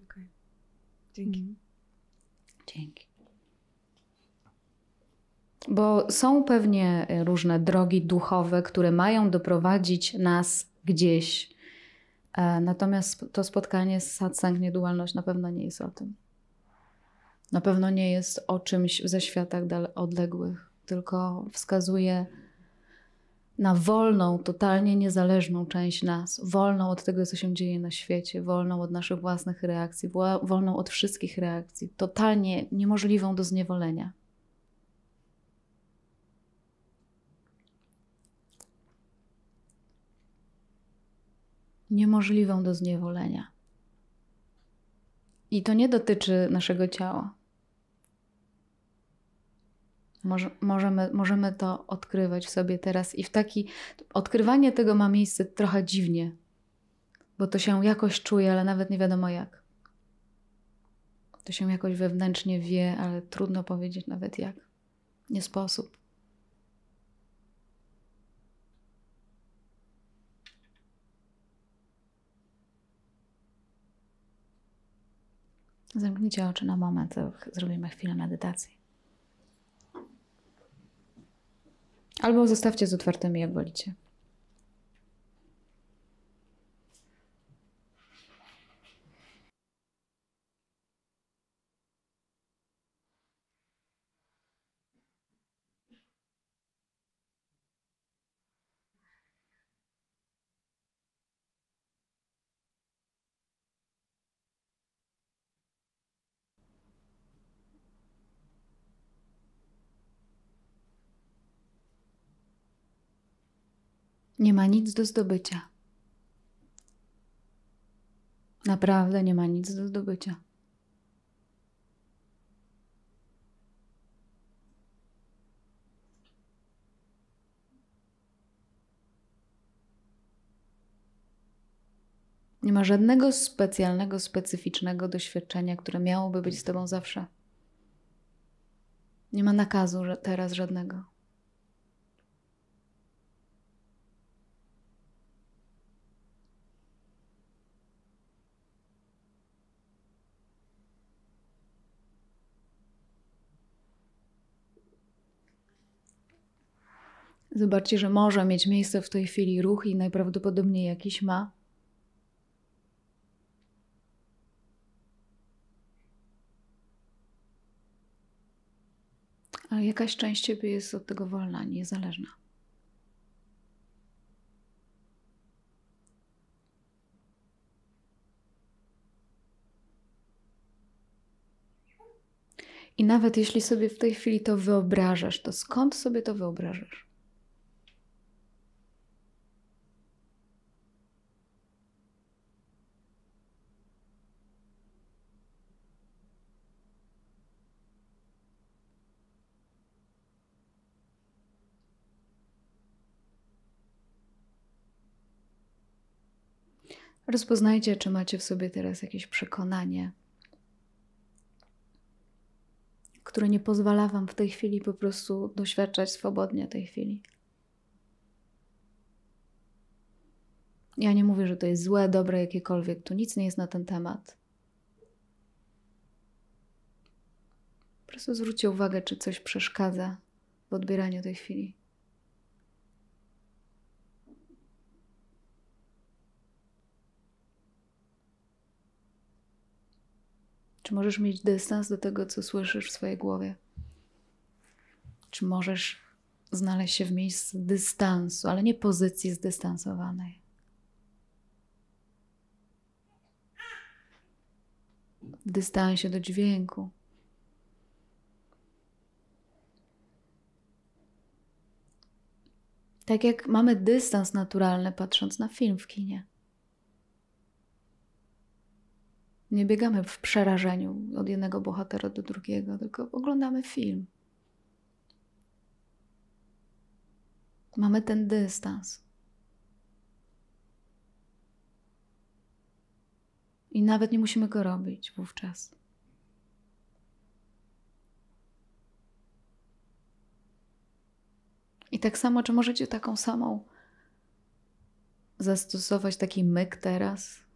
Okay. Dzięki. Mhm. Dzięki. Bo są pewnie różne drogi duchowe, które mają doprowadzić nas gdzieś. E, natomiast to spotkanie z satsang niedualność na pewno nie jest o tym. Na pewno nie jest o czymś ze światach odległych, tylko wskazuje na wolną, totalnie niezależną część nas, wolną od tego, co się dzieje na świecie, wolną od naszych własnych reakcji, wolną od wszystkich reakcji, totalnie niemożliwą do zniewolenia. Niemożliwą do zniewolenia. I to nie dotyczy naszego ciała. Może, możemy, możemy to odkrywać w sobie teraz i w taki. Odkrywanie tego ma miejsce trochę dziwnie, bo to się jakoś czuje, ale nawet nie wiadomo jak. To się jakoś wewnętrznie wie, ale trudno powiedzieć nawet jak. Nie sposób. Zamknijcie oczy na moment, zrobimy chwilę medytacji. Albo zostawcie z otwartymi, jak wolicie. Nie ma nic do zdobycia. Naprawdę nie ma nic do zdobycia. Nie ma żadnego specjalnego, specyficznego doświadczenia, które miałoby być z Tobą zawsze. Nie ma nakazu teraz żadnego. Zobaczcie, że może mieć miejsce w tej chwili ruch i najprawdopodobniej jakiś ma. Ale jakaś część ciebie jest od tego wolna, niezależna. I nawet jeśli sobie w tej chwili to wyobrażasz, to skąd sobie to wyobrażasz? Rozpoznajcie, czy macie w sobie teraz jakieś przekonanie, które nie pozwala Wam w tej chwili po prostu doświadczać swobodnie tej chwili. Ja nie mówię, że to jest złe, dobre, jakiekolwiek. Tu nic nie jest na ten temat. Po prostu zwróćcie uwagę, czy coś przeszkadza w odbieraniu tej chwili. Czy możesz mieć dystans do tego, co słyszysz w swojej głowie? Czy możesz znaleźć się w miejscu dystansu, ale nie pozycji zdystansowanej? W dystansie do dźwięku. Tak jak mamy dystans naturalny, patrząc na film w kinie. Nie biegamy w przerażeniu od jednego bohatera do drugiego, tylko oglądamy film. Mamy ten dystans. I nawet nie musimy go robić wówczas. I tak samo, czy możecie taką samą zastosować taki myk teraz?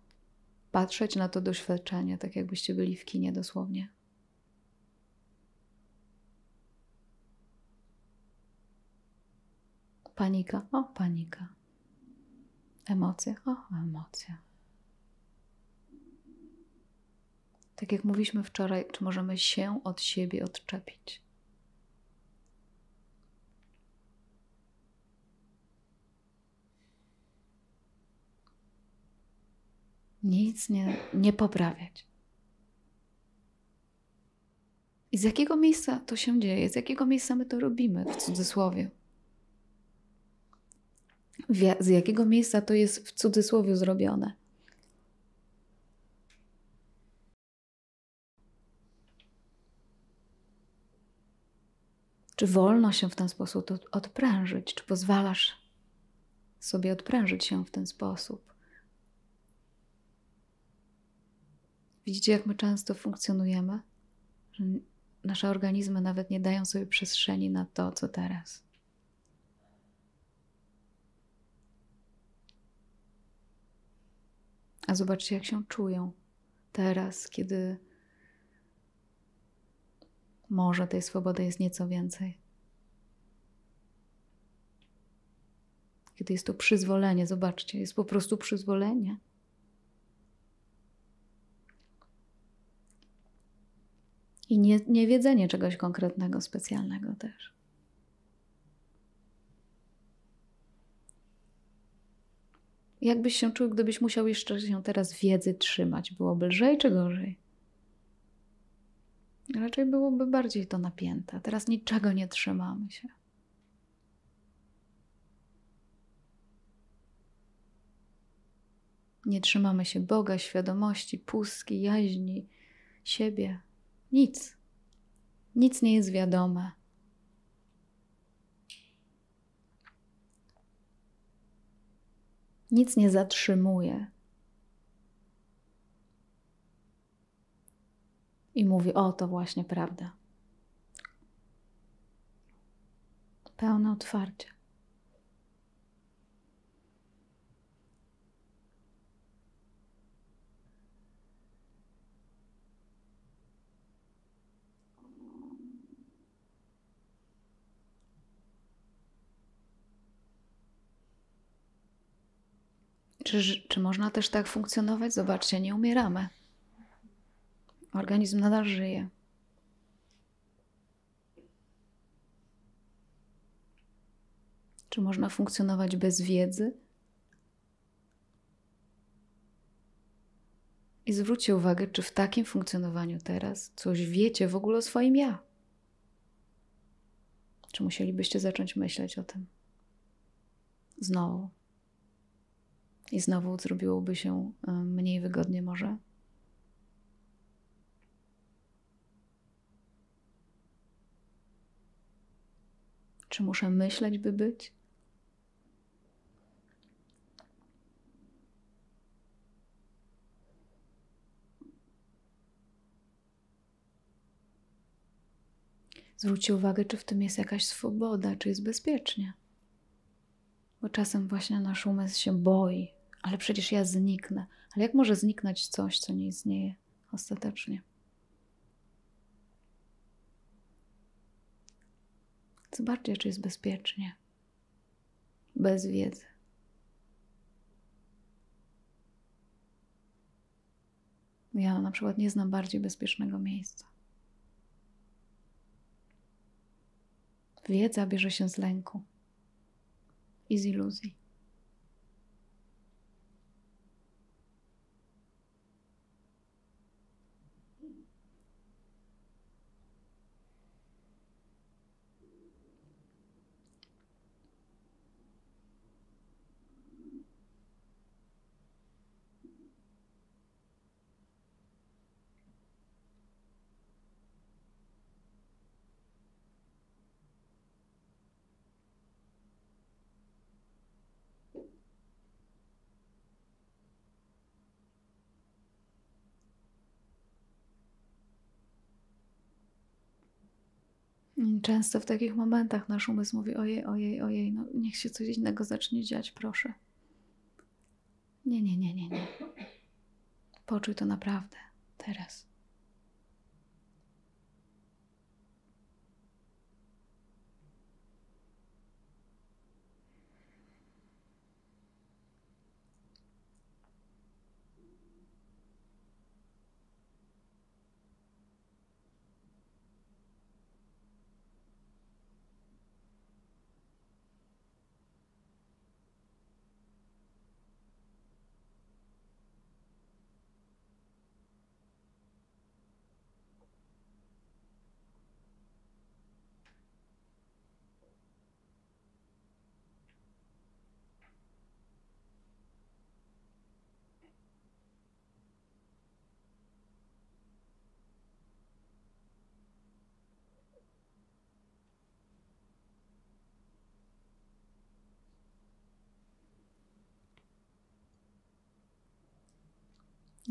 Patrzeć na to doświadczenie, tak jakbyście byli w kinie dosłownie. Panika, o panika. Emocje, o emocje. Tak jak mówiliśmy wczoraj, czy możemy się od siebie odczepić? Nic nie, nie poprawiać. I z jakiego miejsca to się dzieje? Z jakiego miejsca my to robimy w cudzysłowie? z jakiego miejsca to jest w cudzysłowie zrobione? Czy wolno się w ten sposób odprężyć? Czy pozwalasz sobie odprężyć się w ten sposób? Widzicie, jak my często funkcjonujemy? Że nasze organizmy nawet nie dają sobie przestrzeni na to, co teraz. A zobaczcie, jak się czują teraz, kiedy może tej swobody jest nieco więcej. Kiedy jest to przyzwolenie, zobaczcie, jest po prostu przyzwolenie. I nie, nie wiedzenie czegoś konkretnego, specjalnego też. Jakbyś się czuł, gdybyś musiał jeszcze się teraz wiedzy trzymać? Byłoby lżej czy gorzej? Raczej byłoby bardziej to napięte. Teraz niczego nie trzymamy się. Nie trzymamy się Boga, świadomości, pustki, jaźni, siebie. Nic. Nic nie jest wiadome. Nic nie zatrzymuje. I mówi: O, to właśnie prawda. Pełne otwarcie. Czy, czy można też tak funkcjonować? Zobaczcie, nie umieramy. Organizm nadal żyje. Czy można funkcjonować bez wiedzy? I zwróćcie uwagę, czy w takim funkcjonowaniu teraz coś wiecie w ogóle o swoim ja. Czy musielibyście zacząć myśleć o tym? Znowu. I znowu zrobiłoby się mniej wygodnie, może? Czy muszę myśleć, by być? Zwróćcie uwagę, czy w tym jest jakaś swoboda, czy jest bezpiecznie. Bo czasem właśnie nasz umysł się boi, ale przecież ja zniknę. Ale jak może zniknąć coś, co nie istnieje ostatecznie? Zobaczcie, czy jest bezpiecznie. Bez wiedzy. Ja na przykład nie znam bardziej bezpiecznego miejsca. Wiedza bierze się z lęku i z iluzji. Często w takich momentach nasz umysł mówi: Ojej, ojej, ojej, no niech się coś innego zacznie dziać, proszę. Nie, nie, nie, nie, nie. Poczuj to naprawdę, teraz.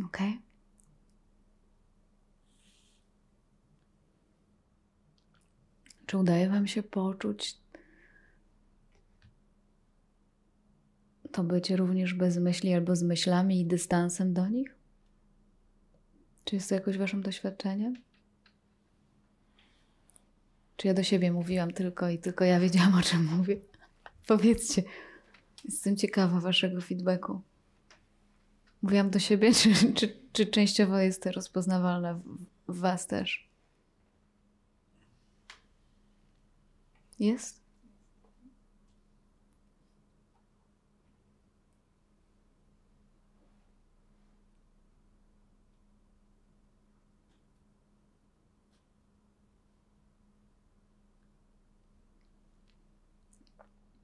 Ok? Czy udaje Wam się poczuć to bycie również bez myśli albo z myślami i dystansem do nich? Czy jest to jakoś Waszym doświadczeniem? Czy ja do siebie mówiłam tylko i tylko ja wiedziałam, o czym mówię? Powiedzcie. Jestem ciekawa Waszego feedbacku. Mówiłam do siebie, *laughs* czy, czy, czy częściowo jest to rozpoznawalne w, w Was też? Jest?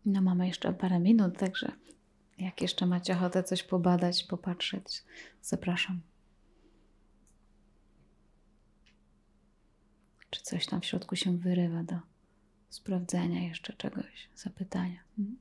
No mamy jeszcze parę minut, także jak jeszcze macie ochotę coś pobadać, popatrzeć, zapraszam. Czy coś tam w środku się wyrywa do sprawdzenia jeszcze czegoś, zapytania? Mhm.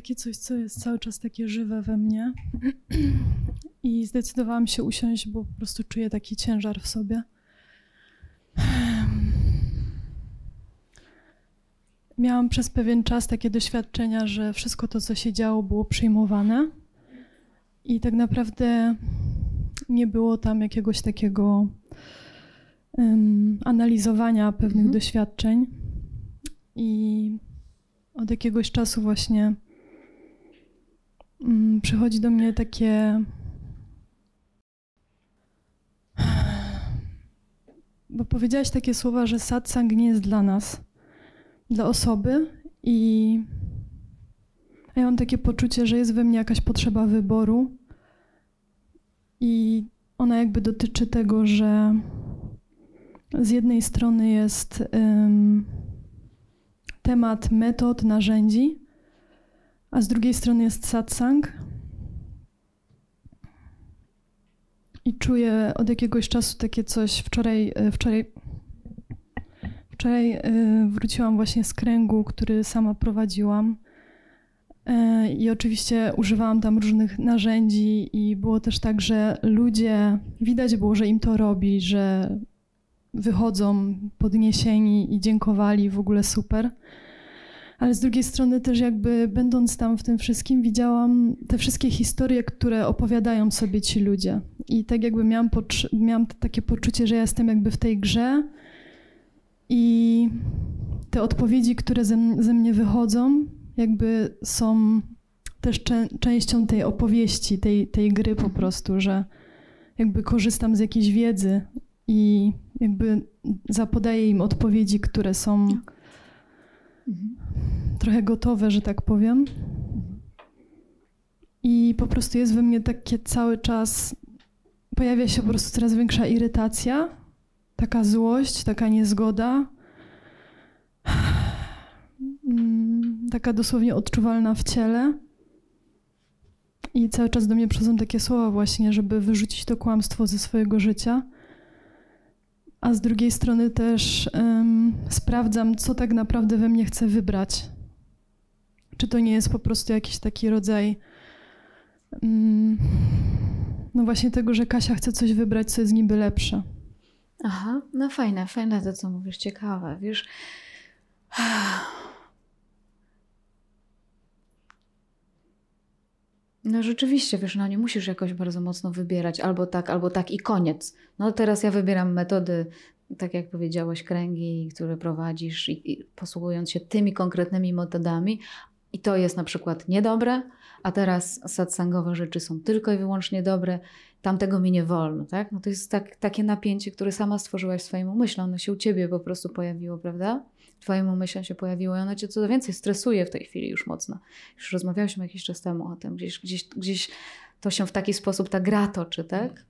Takie coś, co jest cały czas takie żywe we mnie. *clears throat* I zdecydowałam się usiąść, bo po prostu czuję taki ciężar w sobie. *sighs* Miałam przez pewien czas takie doświadczenia, że wszystko to, co się działo, było przyjmowane. I tak naprawdę nie było tam jakiegoś takiego um, analizowania pewnych mhm. doświadczeń. I od jakiegoś czasu właśnie przychodzi do mnie takie. *sighs* Bo powiedziałaś takie słowa, że satsang nie jest dla nas, dla osoby, i ja mam takie poczucie, że jest we mnie jakaś potrzeba wyboru, i ona jakby dotyczy tego, że z jednej strony jest um, temat metod, narzędzi, a z drugiej strony jest satsang. I czuję od jakiegoś czasu takie coś. Wczoraj, e, wczoraj, wczoraj e, wróciłam właśnie z kręgu, który sama prowadziłam. E, I oczywiście używałam tam różnych narzędzi, i było też tak, że ludzie, widać było, że im to robi, że wychodzą podniesieni i dziękowali, w ogóle super ale z drugiej strony też jakby będąc tam w tym wszystkim widziałam te wszystkie historie, które opowiadają sobie ci ludzie. I tak jakby miałam, miałam takie poczucie, że ja jestem jakby w tej grze i te odpowiedzi, które ze, ze mnie wychodzą, jakby są też częścią tej opowieści, tej, tej gry po prostu, że jakby korzystam z jakiejś wiedzy i jakby zapodaję im odpowiedzi, które są mhm trochę gotowe, że tak powiem. I po prostu jest we mnie takie cały czas, pojawia się po prostu coraz większa irytacja, taka złość, taka niezgoda. *sighs* taka dosłownie odczuwalna w ciele. I cały czas do mnie przychodzą takie słowa właśnie, żeby wyrzucić to kłamstwo ze swojego życia. A z drugiej strony też um, sprawdzam, co tak naprawdę we mnie chcę wybrać. Czy to nie jest po prostu jakiś taki rodzaj um, no właśnie tego, że Kasia chce coś wybrać, co jest niby lepsze. Aha, no fajne, fajne to, co mówisz, ciekawe. Wiesz, No rzeczywiście, wiesz, no nie musisz jakoś bardzo mocno wybierać albo tak, albo tak i koniec. No teraz ja wybieram metody, tak jak powiedziałeś, kręgi, które prowadzisz i, i posługując się tymi konkretnymi metodami i to jest na przykład niedobre, a teraz satsangowe rzeczy są tylko i wyłącznie dobre, tamtego mi nie wolno, tak? No to jest tak, takie napięcie, które sama stworzyłaś swoim umyślem, ono się u ciebie po prostu pojawiło, prawda? Twoim umyślem się pojawiło i ono cię co więcej stresuje w tej chwili już mocno. Już rozmawialiśmy jakiś czas temu o tym, gdzieś, gdzieś, gdzieś to się w taki sposób ta gra toczy, tak?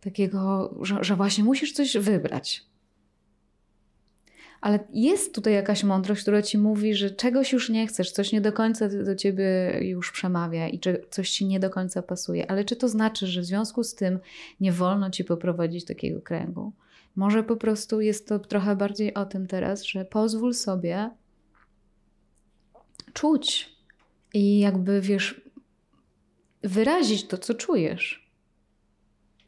Takiego, że, że właśnie musisz coś wybrać. Ale jest tutaj jakaś mądrość, która ci mówi, że czegoś już nie chcesz, coś nie do końca do ciebie już przemawia i czy coś ci nie do końca pasuje. Ale czy to znaczy, że w związku z tym nie wolno ci poprowadzić takiego kręgu? Może po prostu jest to trochę bardziej o tym teraz, że pozwól sobie czuć i jakby wiesz, wyrazić to, co czujesz.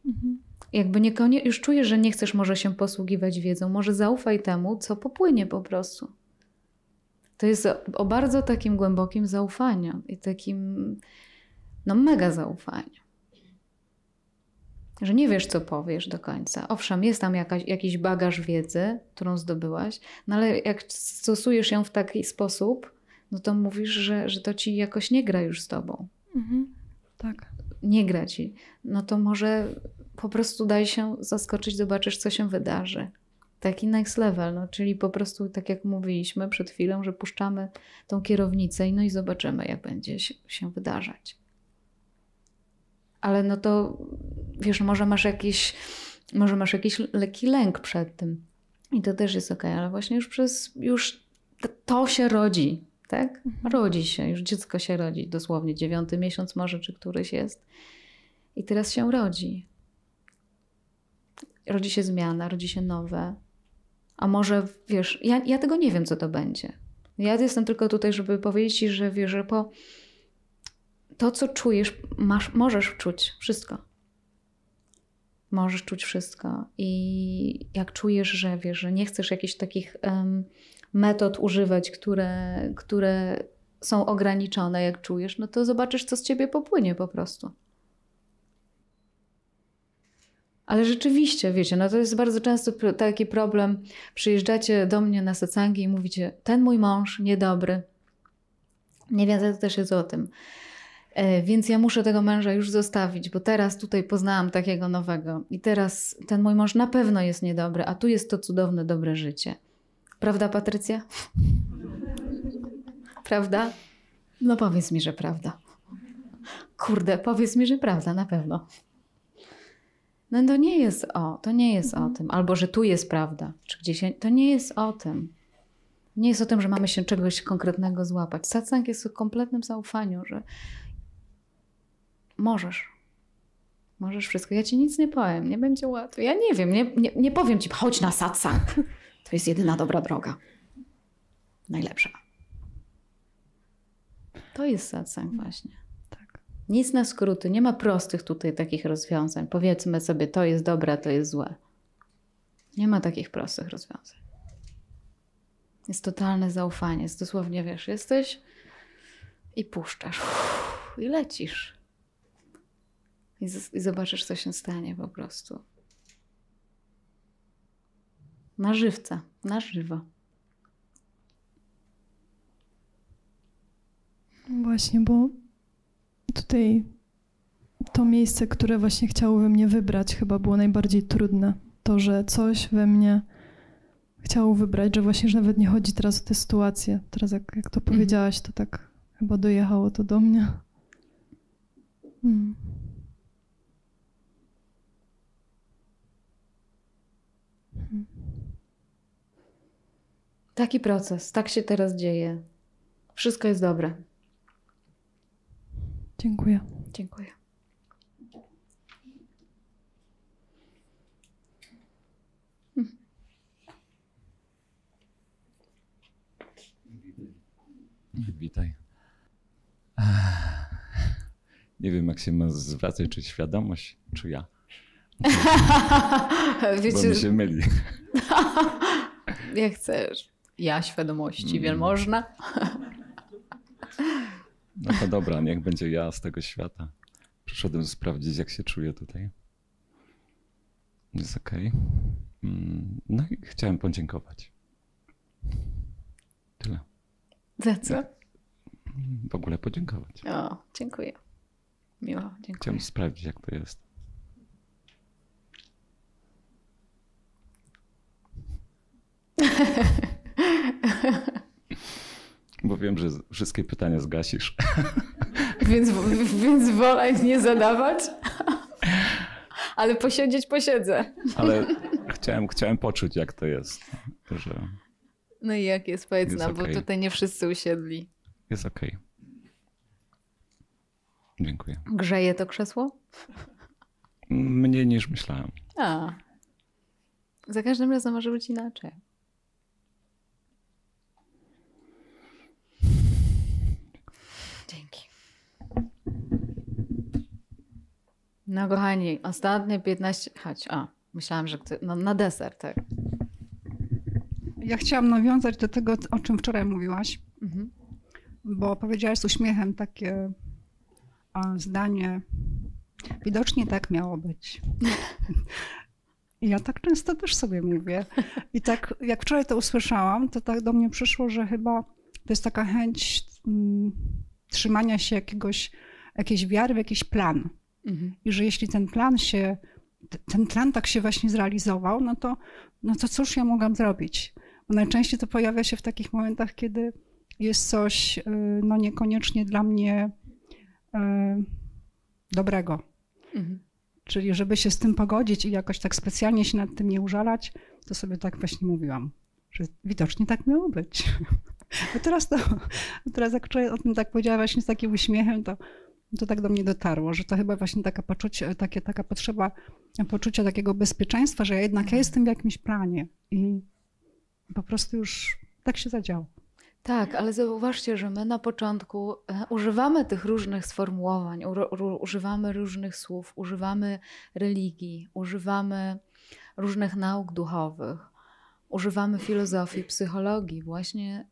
Mhm. Jakby niekoniecznie już czujesz, że nie chcesz może się posługiwać wiedzą, może zaufaj temu, co popłynie po prostu. To jest o, bardzo takim głębokim zaufaniu i takim no mega zaufaniu że nie wiesz, co powiesz do końca. Owszem, jest tam jakaś, jakiś bagaż wiedzy, którą zdobyłaś, no ale jak stosujesz ją w taki sposób, no to mówisz, że, że to ci jakoś nie gra już z tobą. Mhm. Tak. Nie gra ci. No to może po prostu daj się zaskoczyć, zobaczysz, co się wydarzy. Taki next level, no, czyli po prostu tak jak mówiliśmy przed chwilą, że puszczamy tą kierownicę i no i zobaczymy, jak będzie się wydarzać ale no to wiesz, może masz jakiś, może masz jakiś lekki lęk przed tym. I to też jest ok, ale właśnie już przez, już to się rodzi, tak? Mhm. Rodzi się, już dziecko się rodzi, dosłownie dziewiąty miesiąc może, czy któryś jest. I teraz się rodzi. Rodzi się zmiana, rodzi się nowe. A może, wiesz, ja, ja tego nie wiem, co to będzie. Ja jestem tylko tutaj, żeby powiedzieć ci, że wiesz, że po to, co czujesz, masz, możesz czuć wszystko. Możesz czuć wszystko. I jak czujesz, że wiesz, że nie chcesz jakichś takich um, metod używać, które, które są ograniczone, jak czujesz, no to zobaczysz, co z ciebie popłynie po prostu. Ale rzeczywiście, wiecie, no to jest bardzo często taki problem. Przyjeżdżacie do mnie na sacangi i mówicie, ten mój mąż niedobry. Nie więcej to też jest o tym. E, więc ja muszę tego męża już zostawić, bo teraz tutaj poznałam takiego nowego i teraz ten mój mąż na pewno jest niedobry, a tu jest to cudowne, dobre życie. Prawda, Patrycja? *laughs* Prawda? No powiedz mi, że prawda. Kurde, powiedz mi, że prawda, na pewno. No to nie jest o, to nie jest o tym. Albo, że tu jest prawda, czy gdzieś, to nie jest o tym. Nie jest o tym, że mamy się czegoś konkretnego złapać. Satsang jest o kompletnym zaufaniu, że Możesz. Możesz wszystko. Ja ci nic nie powiem. Nie będzie łatwo. Ja nie wiem. Nie, nie, nie powiem ci, chodź na satsang. To jest jedyna dobra droga. Najlepsza. To jest satsang właśnie. Nic na skróty. Nie ma prostych tutaj takich rozwiązań. Powiedzmy sobie, to jest dobre, to jest złe. Nie ma takich prostych rozwiązań. Jest totalne zaufanie. Jest dosłownie, wiesz, jesteś i puszczasz. Uff, I lecisz i, z, i zobaczysz, co się stanie po prostu. Na żywca, na żywo. Właśnie, bo tutaj to miejsce, które właśnie chciało we mnie wybrać, chyba było najbardziej trudne. To, że coś we mnie chciało wybrać, że właśnie, że nawet nie chodzi teraz o tę sytuację. Teraz jak, jak to mhm. powiedziałaś, to tak chyba dojechało to do mnie. Hmm. Taki proces, tak się teraz dzieje. Wszystko jest dobre. Dziękuję. Dziękuję. Witaj. Nie wiem, jak się ma zwracać, czy świadomość, czy ja. *laughs* Bo Wiecie, mi się myli. *laughs* jak chcesz. Ja świadomości, Mm. wielmożna. *laughs* No to dobra, niech będzie ja z tego świata. Przyszedłem sprawdzić, jak się czuję tutaj. Jest okej. Mm, No i chciałem podziękować. Tyle. Za co? W ogóle podziękować. O, dziękuję. Miło, dziękuję. Chciałem sprawdzić, jak to jest. *laughs* Bo wiem, że wszystkie pytania zgasisz. *laughs* Więc, więc wolę nie zadawać. Ale posiedzieć posiedzę. Ale *laughs* chciałem, chciałem poczuć, jak to jest. Że No i jak jest, powiedz Jest nam, bo okej. tutaj nie wszyscy usiedli. jest okej. Dziękuję. Grzeje to krzesło? Mniej niż myślałem. A. Za każdym razem może być inaczej. No kochani, ostatnie 15... Chodź, a. Myślałam, że chce... No na deser, tak. Ja chciałam nawiązać do tego, o czym wczoraj mówiłaś, Mhm. bo powiedziałaś z uśmiechem takie zdanie. Widocznie tak miało być. *laughs* Ja tak często też sobie mówię. I tak jak wczoraj to usłyszałam, to tak do mnie przyszło, że chyba to jest taka chęć mm, trzymania się jakiegoś, jakiejś wiary w jakiś plan. Mhm. I że jeśli ten plan się, ten plan tak się właśnie zrealizował, no to, no to cóż ja mogłam zrobić? Bo najczęściej to pojawia się w takich momentach, kiedy jest coś y, no niekoniecznie dla mnie y, dobrego. Mhm. Czyli żeby się z tym pogodzić i jakoś tak specjalnie się nad tym nie użalać, to sobie tak właśnie mówiłam, że widocznie tak miało być. *laughs* A teraz to, *laughs* teraz jak o tym tak powiedziała właśnie z takim uśmiechem, to, to tak do mnie dotarło, że to chyba właśnie taka poczucie, takie, taka potrzeba poczucia takiego bezpieczeństwa, że ja jednak ja jestem w jakimś planie i po prostu już tak się zadziało. Tak, ale zauważcie, że my na początku e, używamy tych różnych sformułowań, używamy różnych słów, używamy religii, używamy różnych nauk duchowych, używamy filozofii, psychologii, właśnie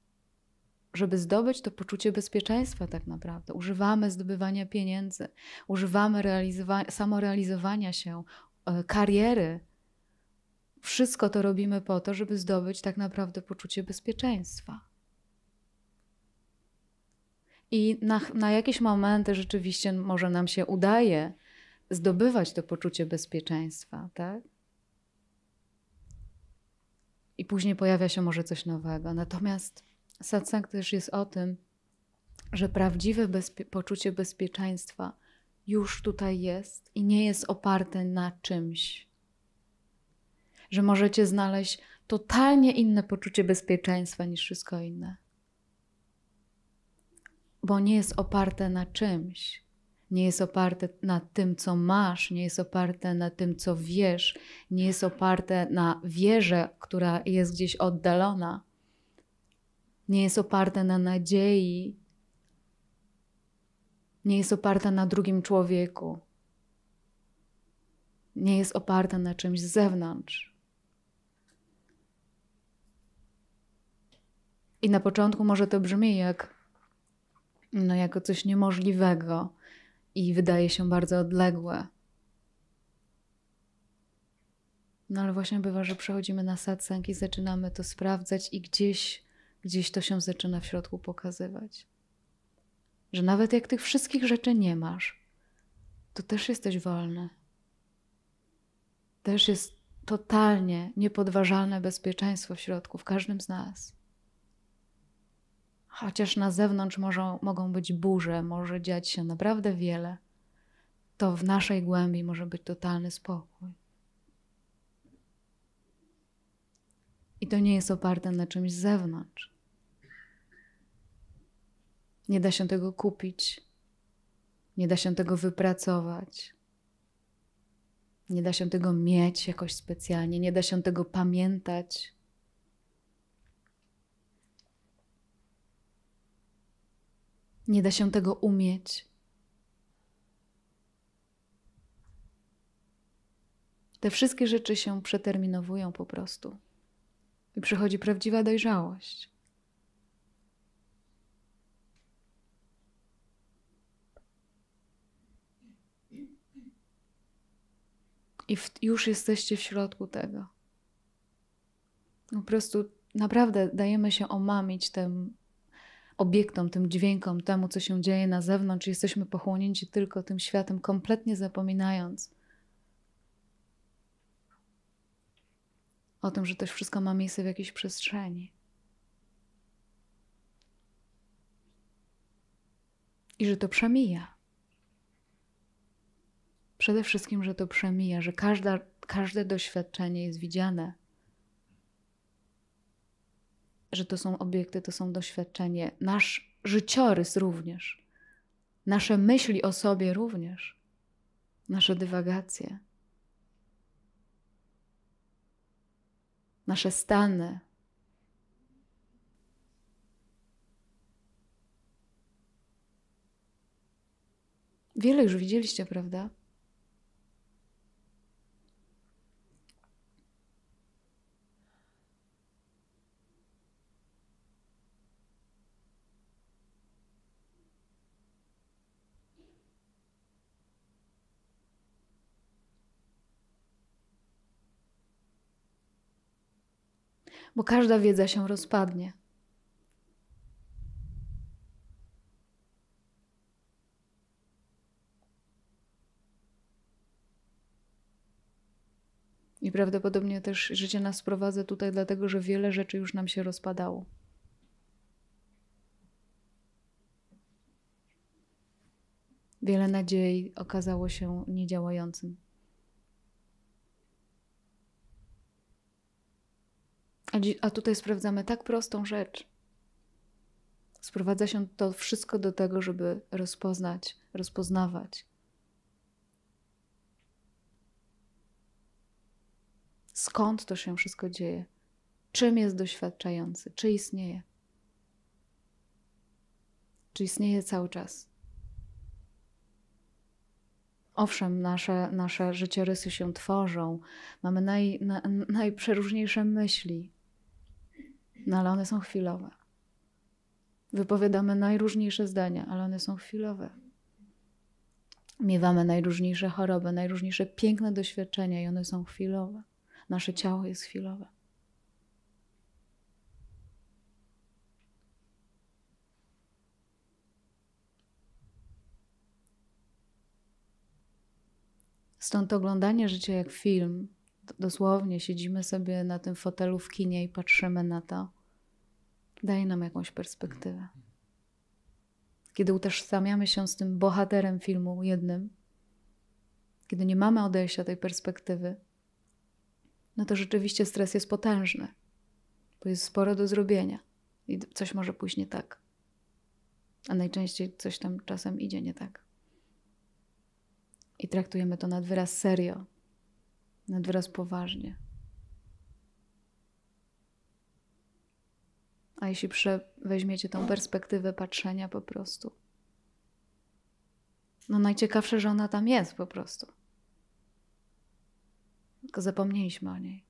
żeby zdobyć to poczucie bezpieczeństwa, tak naprawdę. Używamy zdobywania pieniędzy, używamy realizowa- samorealizowania się, e, kariery. Wszystko to robimy po to, żeby zdobyć tak naprawdę poczucie bezpieczeństwa. I na, na jakieś momenty rzeczywiście może nam się udaje zdobywać to poczucie bezpieczeństwa, tak? I później pojawia się może coś nowego. Natomiast satsang też jest o tym, że prawdziwe bezpie- poczucie bezpieczeństwa już tutaj jest i nie jest oparte na czymś. Że możecie znaleźć totalnie inne poczucie bezpieczeństwa niż wszystko inne bo nie jest oparte na czymś. Nie jest oparte na tym, co masz, nie jest oparte na tym, co wiesz, nie jest oparte na wierze, która jest gdzieś oddalona. Nie jest oparte na nadziei, nie jest oparte na drugim człowieku, nie jest oparte na czymś z zewnątrz. I na początku może to brzmi jak no, jako coś niemożliwego i wydaje się bardzo odległe. No ale właśnie bywa, że przechodzimy na satsang i zaczynamy to sprawdzać i gdzieś, gdzieś to się zaczyna w środku pokazywać. Że nawet jak tych wszystkich rzeczy nie masz, to też jesteś wolny. Też jest totalnie niepodważalne bezpieczeństwo w środku, w każdym z nas. Chociaż na zewnątrz może, mogą być burze, może dziać się naprawdę wiele, to w naszej głębi może być totalny spokój. I to nie jest oparte na czymś z zewnątrz. Nie da się tego kupić. Nie da się tego wypracować. Nie da się tego mieć jakoś specjalnie, nie da się tego pamiętać. Nie da się tego umieć. Te wszystkie rzeczy się przeterminowują po prostu. I przychodzi prawdziwa dojrzałość. I w, już jesteście w środku tego. Po prostu naprawdę dajemy się omamić tym obiektom, tym dźwiękom, temu, co się dzieje na zewnątrz. Jesteśmy pochłonięci tylko tym światem, kompletnie zapominając o tym, że to wszystko ma miejsce w jakiejś przestrzeni. I że to przemija. Przede wszystkim, że to przemija, że każda, każde doświadczenie jest widziane. Że to są obiekty, to są doświadczenie. Nasz życiorys również. Nasze myśli o sobie również. Nasze dywagacje. Nasze stany. Wiele już widzieliście, prawda? Bo każda wiedza się rozpadnie. I prawdopodobnie też życie nas sprowadza tutaj, dlatego że wiele rzeczy już nam się rozpadało. Wiele nadziei okazało się niedziałającym. A tutaj sprawdzamy tak prostą rzecz. Sprowadza się to wszystko do tego, żeby rozpoznać, rozpoznawać. Skąd to się wszystko dzieje? Czym jest doświadczający? Czy istnieje? Czy istnieje cały czas? Owszem, nasze, nasze życiorysy się tworzą, mamy naj, na, najprzeróżniejsze myśli, no ale one są chwilowe. Wypowiadamy najróżniejsze zdania, ale one są chwilowe. Miewamy najróżniejsze choroby, najróżniejsze piękne doświadczenia i one są chwilowe. Nasze ciało jest chwilowe. Stąd oglądanie życia jak film dosłownie siedzimy sobie na tym fotelu w kinie i patrzymy na to, daje nam jakąś perspektywę. Kiedy utożsamiamy się z tym bohaterem filmu jednym, kiedy nie mamy odejścia tej perspektywy, no to rzeczywiście stres jest potężny, bo jest sporo do zrobienia i coś może pójść nie tak. A najczęściej coś tam czasem idzie nie tak. I traktujemy to nad wyraz serio, nad wyraz poważnie. A jeśli weźmiecie tą perspektywę patrzenia po prostu, no najciekawsze, że ona tam jest po prostu. Tylko zapomnieliśmy o niej.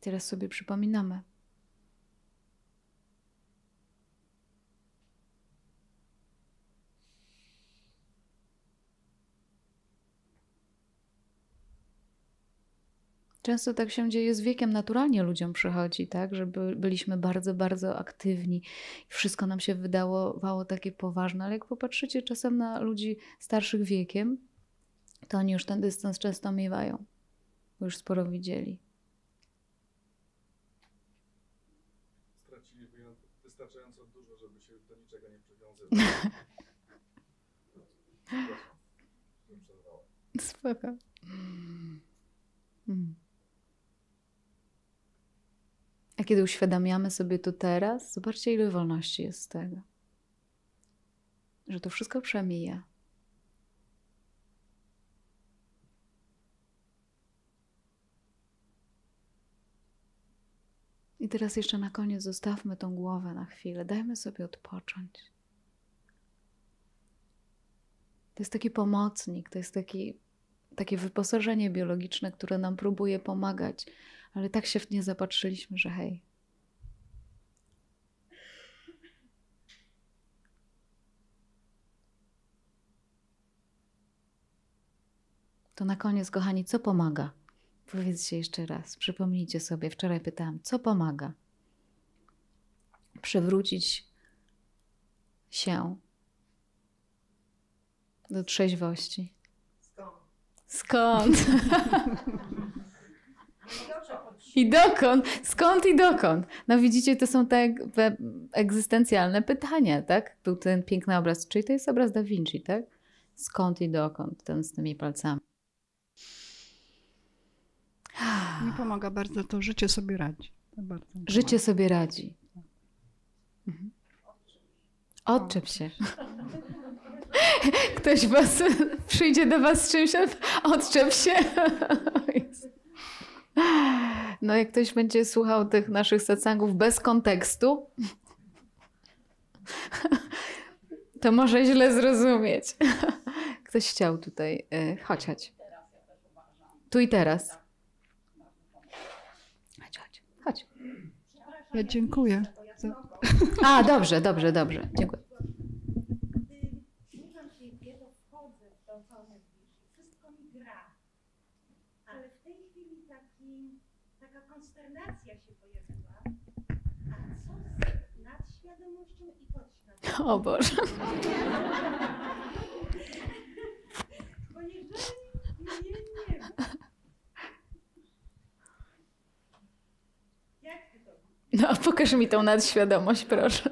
Teraz sobie przypominamy. Często tak się dzieje z wiekiem, naturalnie ludziom przychodzi, tak, że byliśmy bardzo, bardzo aktywni i wszystko nam się wydawało takie poważne, ale jak popatrzycie czasem na ludzi starszych wiekiem, to oni już ten dystans często miewają, bo już sporo widzieli. Stracili wystarczająco dużo, żeby się do niczego nie przywiązywać. *laughs* Spoko. Hmm. A kiedy uświadamiamy sobie to teraz, zobaczcie, ile wolności jest z tego. Że to wszystko przemija. I teraz jeszcze na koniec zostawmy tą głowę na chwilę. Dajmy sobie odpocząć. To jest taki pomocnik, to jest taki, takie wyposażenie biologiczne, które nam próbuje pomagać, ale tak się w nie zapatrzyliśmy, że hej. To na koniec, kochani, co pomaga? Powiedzcie jeszcze raz, przypomnijcie sobie, wczoraj pytałam, co pomaga? Przewrócić się do trzeźwości. Skąd? Skąd? *laughs* I dokąd? Skąd i dokąd? No widzicie, to są te egzystencjalne pytania, tak? Był ten piękny obraz, czyli to jest obraz Da Vinci, tak? Skąd i dokąd? Ten z tymi palcami. Mi pomaga bardzo to życie sobie radzi. życie sobie radzi. Mhm. Odczep się. *laughs* Ktoś was przyjdzie do was z czymś, odczep się. *laughs* No jak ktoś będzie słuchał tych naszych satsangów bez kontekstu, *laughs* to może źle zrozumieć. *laughs* Ktoś chciał tutaj, y, chodź, chodź. Tu i teraz. Chodź, chodź, chodź. Ja dziękuję. A, dobrze, dobrze, dobrze. Dziękuję. konsternacja się pojawiła. A co z nadświadomością i podświadomością? O Boże. Bo jeżeli mnie nie ma, jak ty to No, pokaż mi tą nadświadomość, proszę.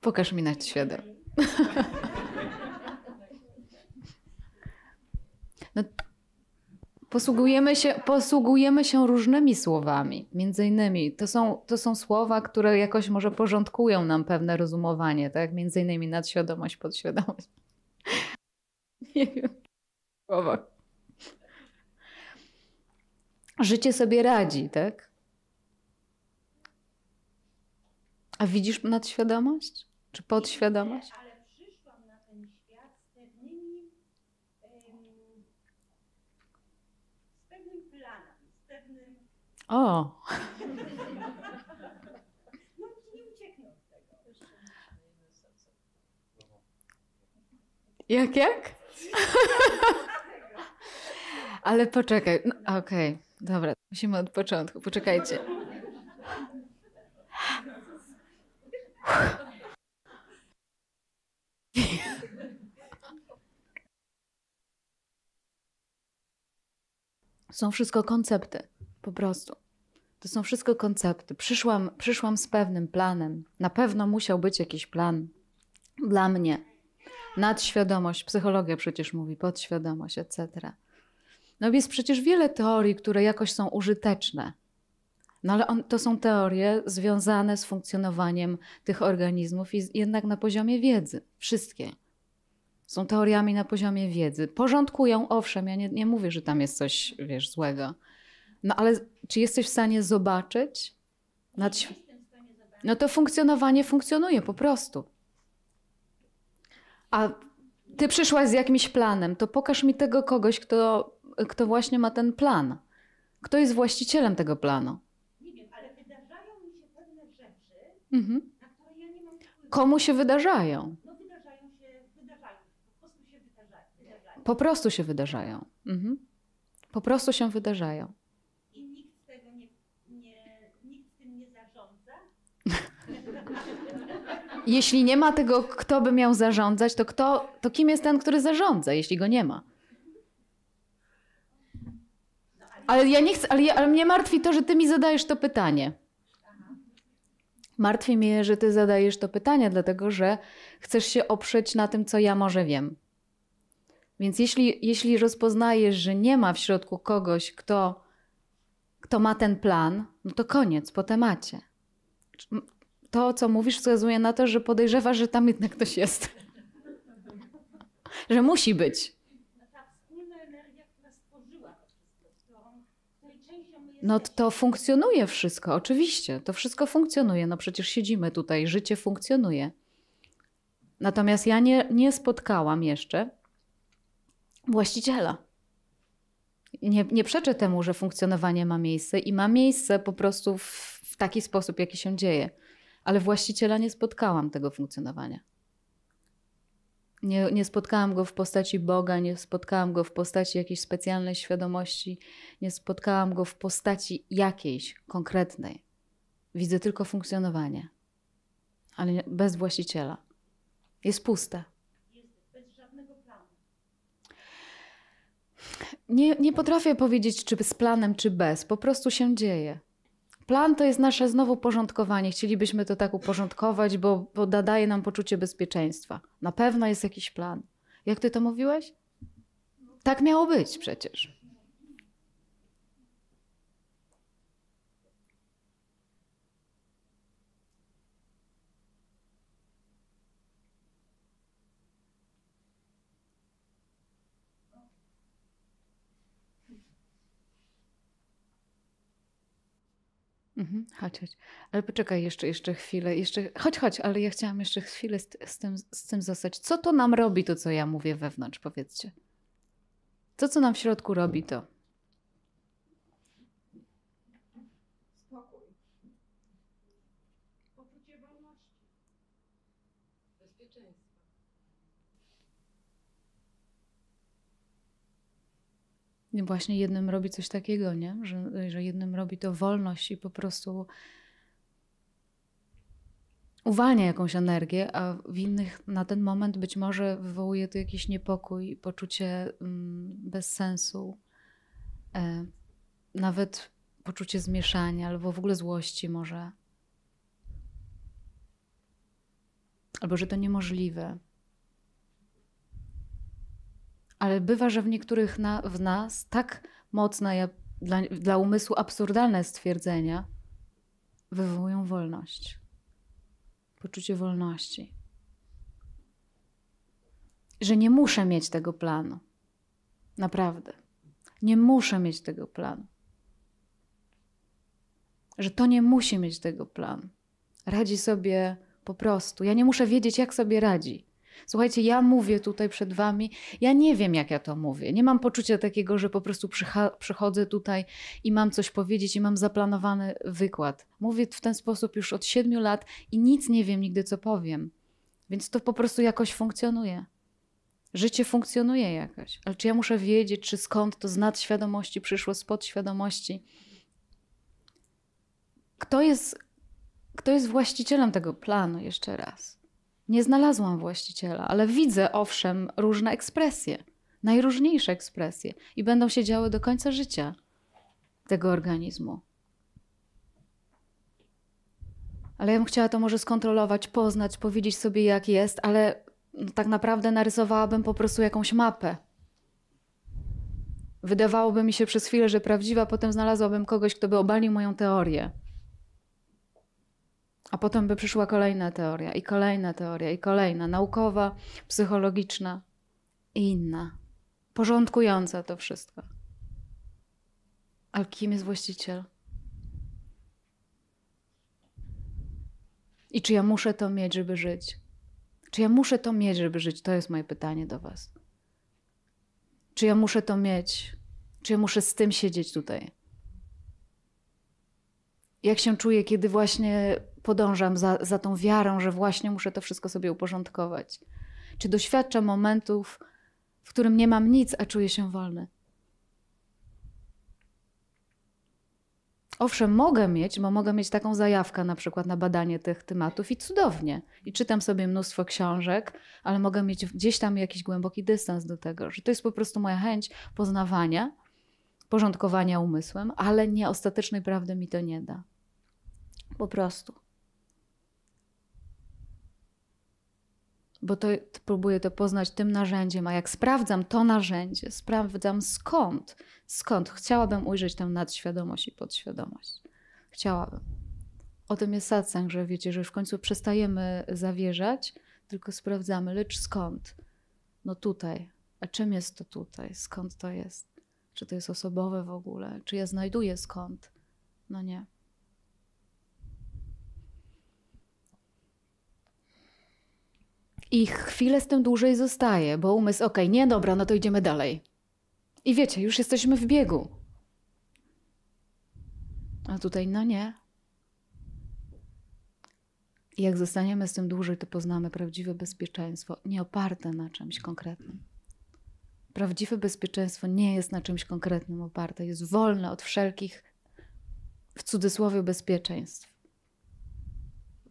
Pokaż mi nadświadomość. No, Posługujemy się, posługujemy się różnymi słowami. Między innymi to są, to są słowa, które jakoś może porządkują nam pewne rozumowanie, tak? Między innymi nadświadomość, podświadomość. *laughs* Nie wiem. Słowa. Życie sobie radzi, tak? A widzisz nadświadomość? Czy podświadomość? O! Jak, jak? *laughs* Ale poczekaj. No, Okej, okay. dobra. Musimy od początku. Poczekajcie. Są wszystko koncepty. Po prostu. To są wszystko koncepty. Przyszłam, przyszłam z pewnym planem. Na pewno musiał być jakiś plan dla mnie. Nadświadomość, psychologia przecież mówi, podświadomość, etc. No jest przecież wiele teorii, które jakoś są użyteczne. No ale on, to są teorie związane z funkcjonowaniem tych organizmów i jednak na poziomie wiedzy. Wszystkie. Są teoriami na poziomie wiedzy. Porządkują, owszem, ja nie, nie mówię, że tam jest coś, wiesz, złego no ale czy jesteś w stanie zobaczyć? Nad... No to funkcjonowanie funkcjonuje po prostu. A ty przyszłaś z jakimś planem, to pokaż mi tego kogoś, kto, kto właśnie ma ten plan. Kto jest właścicielem tego planu? Nie wiem, ale wydarzają mi się pewne rzeczy, mhm. na które ja nie mam wpływu. Komu się wydarzają? No wydarzają się, wydarzają. Po prostu się wydarzają. Po prostu się wydarzają. Mhm. Po prostu się wydarzają. Jeśli nie ma tego, kto by miał zarządzać, to, kto, to kim jest ten, który zarządza, jeśli go nie ma? Ale ja nie chcę, ale, ja, ale mnie martwi to, że ty mi zadajesz to pytanie. Martwi mnie, że ty zadajesz to pytanie, dlatego że chcesz się oprzeć na tym, co ja może wiem. Więc jeśli, jeśli rozpoznajesz, że nie ma w środku kogoś, kto kto ma ten plan, no to koniec, po temacie. To, co mówisz, wskazuje na to, że podejrzewasz, że tam jednak ktoś jest. że musi być. No to funkcjonuje wszystko, oczywiście. To wszystko funkcjonuje. No przecież siedzimy tutaj, życie funkcjonuje. Natomiast ja nie, nie spotkałam jeszcze właściciela. Nie, nie przeczę temu, że funkcjonowanie ma miejsce i ma miejsce po prostu w, w taki sposób, jaki się dzieje. Ale właściciela nie spotkałam tego funkcjonowania. Nie, nie spotkałam go w postaci Boga, nie spotkałam go w postaci jakiejś specjalnej świadomości, nie spotkałam go w postaci jakiejś konkretnej. Widzę tylko funkcjonowanie, ale bez właściciela. Jest puste. Nie, nie potrafię powiedzieć, czy z planem, czy bez. Po prostu się dzieje. Plan to jest nasze znowu porządkowanie. Chcielibyśmy to tak uporządkować, bo, bo daje nam poczucie bezpieczeństwa. Na pewno jest jakiś plan. Jak ty to mówiłeś? Tak miało być przecież. Mhm, chodź, chodź. Ale poczekaj jeszcze, jeszcze chwilę. Jeszcze, chodź, chodź, ale ja chciałam jeszcze chwilę z, z, tym, z tym zostać. Co to nam robi, to co ja mówię wewnątrz, powiedzcie? Co, co nam w środku robi to? Właśnie jednym robi coś takiego, nie? Że, że jednym robi to wolność i po prostu uwalnia jakąś energię, a w innych na ten moment być może wywołuje to jakiś niepokój, poczucie mm, bez sensu, e, nawet poczucie zmieszania albo w ogóle złości może. Albo że to niemożliwe. Ale bywa, że w niektórych na, w nas tak mocne, dla, dla umysłu absurdalne stwierdzenia wywołują wolność. Poczucie wolności. Że nie muszę mieć tego planu. Naprawdę. Nie muszę mieć tego planu. Że to nie musi mieć tego planu. Radzi sobie po prostu. Ja nie muszę wiedzieć, jak sobie radzi. Słuchajcie, ja mówię tutaj przed wami, ja nie wiem, jak ja to mówię. Nie mam poczucia takiego, że po prostu przychodzę tutaj i mam coś powiedzieć i mam zaplanowany wykład. Mówię w ten sposób już od siedmiu lat i nic nie wiem nigdy, co powiem. Więc to po prostu jakoś funkcjonuje. Życie funkcjonuje jakoś. Ale czy ja muszę wiedzieć, czy skąd to z nadświadomości przyszło, z podświadomości? Kto jest, kto jest właścicielem tego planu, jeszcze raz? Nie znalazłam właściciela, ale widzę owszem różne ekspresje, najróżniejsze ekspresje i będą się działy do końca życia tego organizmu. Ale ja bym chciała to może skontrolować, poznać, powiedzieć sobie jak jest, ale no, tak naprawdę narysowałabym po prostu jakąś mapę. Wydawałoby mi się przez chwilę, że prawdziwa, potem znalazłabym kogoś, kto by obalił moją teorię. A potem by przyszła kolejna teoria, i kolejna teoria, i kolejna, naukowa, psychologiczna i inna, porządkująca to wszystko. Ale kim jest właściciel? I czy ja muszę to mieć, żeby żyć? Czy ja muszę to mieć, żeby żyć? To jest moje pytanie do Was. Czy ja muszę to mieć? Czy ja muszę z tym siedzieć tutaj? Jak się czuję, kiedy właśnie podążam za, za tą wiarą, że właśnie muszę to wszystko sobie uporządkować? Czy doświadczam momentów, w którym nie mam nic, a czuję się wolny? Owszem, mogę mieć, bo mogę mieć taką zajawkę na przykład na badanie tych tematów i cudownie. I czytam sobie mnóstwo książek, ale mogę mieć gdzieś tam jakiś głęboki dystans do tego, że to jest po prostu moja chęć poznawania, porządkowania umysłem, ale nie ostatecznej prawdy mi to nie da. Po prostu. Bo to próbuję to poznać tym narzędziem, a jak sprawdzam to narzędzie, sprawdzam skąd, skąd chciałabym ujrzeć tę nadświadomość i podświadomość. Chciałabym. O tym jest satsang, że wiecie, że już w końcu przestajemy zawierzać, tylko sprawdzamy, lecz skąd? No tutaj. A czym jest to tutaj? Skąd to jest? Czy to jest osobowe w ogóle? Czy ja znajduję skąd? No nie. I chwilę z tym dłużej zostaje, bo umysł, okej, okay, nie, dobra, no to idziemy dalej. I wiecie, już jesteśmy w biegu. A tutaj, no nie. I jak zostaniemy z tym dłużej, to poznamy prawdziwe bezpieczeństwo, nie oparte na czymś konkretnym. Prawdziwe bezpieczeństwo nie jest na czymś konkretnym oparte, jest wolne od wszelkich, w cudzysłowie, bezpieczeństw.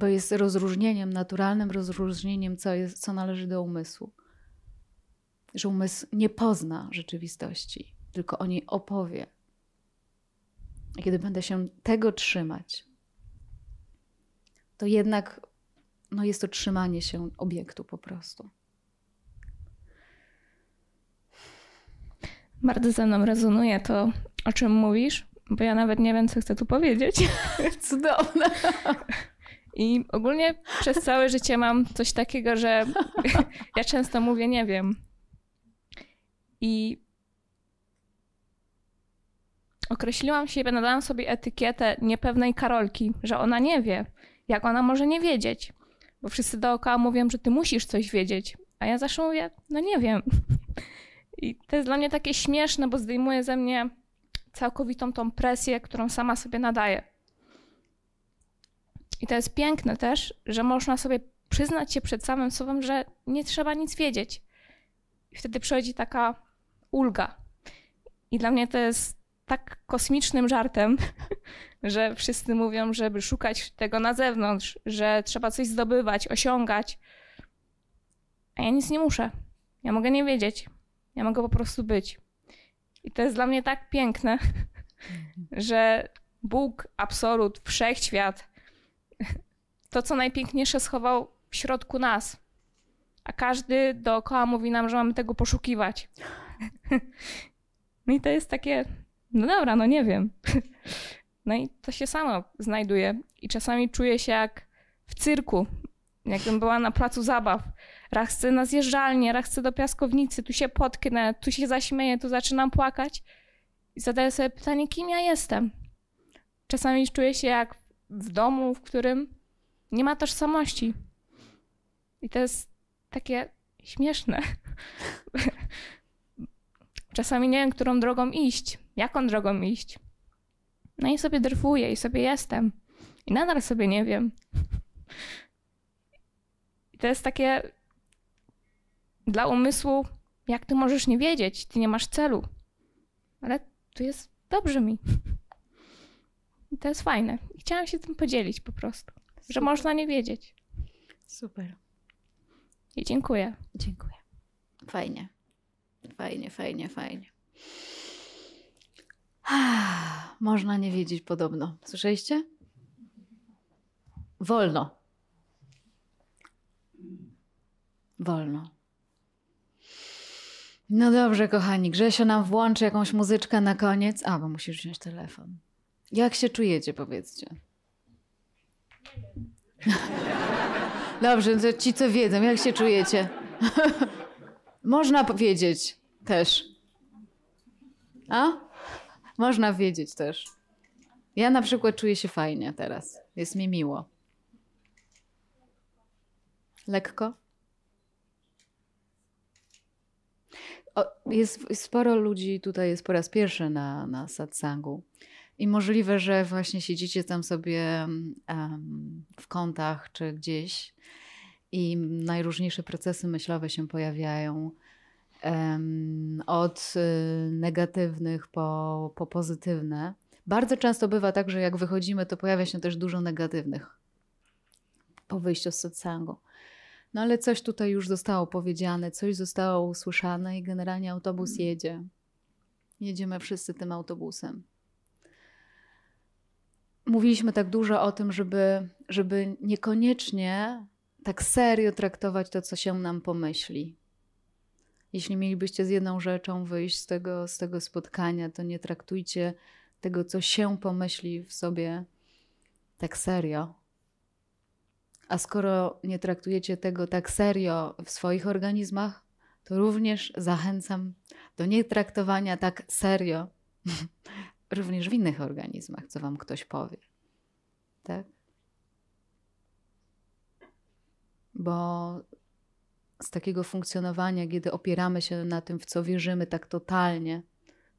Bo jest rozróżnieniem, naturalnym rozróżnieniem, co, jest, co należy do umysłu. Że umysł nie pozna rzeczywistości, tylko o niej opowie. I kiedy będę się tego trzymać, to jednak no jest to trzymanie się obiektu po prostu. Bardzo ze mną rezonuje to, o czym mówisz, bo ja nawet nie wiem, co chcę tu powiedzieć. *laughs* Cudowne. *laughs* I ogólnie przez całe życie mam coś takiego, że *laughs* ja często mówię nie wiem. I określiłam siebie, nadałam sobie etykietę niepewnej Karolki, że ona nie wie. Jak ona może nie wiedzieć? Bo wszyscy dookoła mówią, że ty musisz coś wiedzieć. A ja zawsze mówię, no nie wiem. I to jest dla mnie takie śmieszne, bo zdejmuje ze mnie całkowitą tą presję, którą sama sobie nadaję. I to jest piękne też, że można sobie przyznać się przed samym sobą, że nie trzeba nic wiedzieć. I wtedy przychodzi taka ulga. I dla mnie to jest tak kosmicznym żartem, *laughs* że wszyscy mówią, żeby szukać tego na zewnątrz, że trzeba coś zdobywać, osiągać. A ja nic nie muszę. Ja mogę nie wiedzieć. Ja mogę po prostu być. I to jest dla mnie tak piękne, *laughs* że Bóg, absolut, wszechświat, to co najpiękniejsze schował w środku nas. A każdy dookoła mówi nam, że mamy tego poszukiwać. *laughs* No i to jest takie, no dobra, no nie wiem. *laughs* No i to się samo znajduje. I czasami czuję się jak w cyrku, jakbym była na placu zabaw. Raz chcę na zjeżdżalnię, raz chcę do piaskownicy, tu się potknę, tu się zaśmieję, tu zaczynam płakać. I zadaję sobie pytanie, kim ja jestem. Czasami czuję się jak w domu, w którym nie ma tożsamości. I to jest takie śmieszne. *laughs* Czasami nie wiem, którą drogą iść, jaką drogą iść. No i sobie drwuję i sobie jestem. I nadal sobie nie wiem. I to jest takie dla umysłu, jak ty możesz nie wiedzieć, ty nie masz celu. Ale tu jest dobrze mi. I to jest fajne. I chciałam się tym podzielić po prostu, Super. że można nie wiedzieć. Super. I dziękuję. Dziękuję. Fajnie. Fajnie, fajnie, fajnie. Można nie wiedzieć podobno. Słyszeliście? Wolno. Wolno. No dobrze, kochani. Grzesio nam włączy jakąś muzyczkę na koniec. A, bo musisz wziąć telefon. Jak się czujecie, powiedzcie? Dobrze, to ci, co wiedzą, jak się czujecie? Można powiedzieć też. A? Można wiedzieć też. Ja na przykład czuję się fajnie teraz. Jest mi miło. Lekko? O, jest, sporo ludzi tutaj jest po raz pierwszy na, na satsangu. I możliwe, że właśnie siedzicie tam sobie um, w kątach czy gdzieś i najróżniejsze procesy myślowe się pojawiają od y, negatywnych po, po pozytywne. Bardzo często bywa tak, że jak wychodzimy, to pojawia się też dużo negatywnych po wyjściu z satsangu. No ale coś tutaj już zostało powiedziane, coś zostało usłyszane i generalnie autobus jedzie. Jedziemy wszyscy tym autobusem. Mówiliśmy tak dużo o tym, żeby, żeby niekoniecznie tak serio traktować to, co się nam pomyśli. Jeśli mielibyście z jedną rzeczą wyjść z tego, z tego spotkania, to nie traktujcie tego, co się pomyśli w sobie tak serio. A skoro nie traktujecie tego tak serio w swoich organizmach, to również zachęcam do nietraktowania tak serio *laughs* również w innych organizmach, co wam ktoś powie. Tak? Bo z takiego funkcjonowania, kiedy opieramy się na tym, w co wierzymy tak totalnie,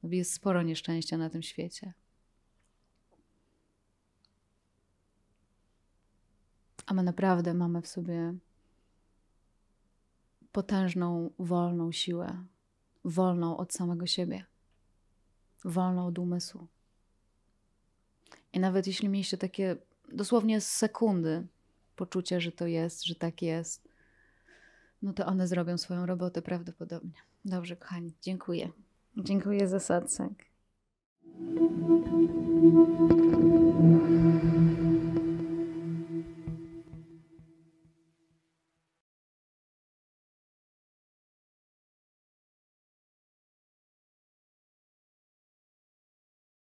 jest sporo nieszczęścia na tym świecie. A my naprawdę mamy w sobie potężną, wolną siłę, wolną od samego siebie, wolną od umysłu. I nawet jeśli mieliście takie dosłownie z sekundy poczucie, że to jest, że tak jest, no to one zrobią swoją robotę prawdopodobnie. Dobrze, kochani, dziękuję. Dziękuję za satsang.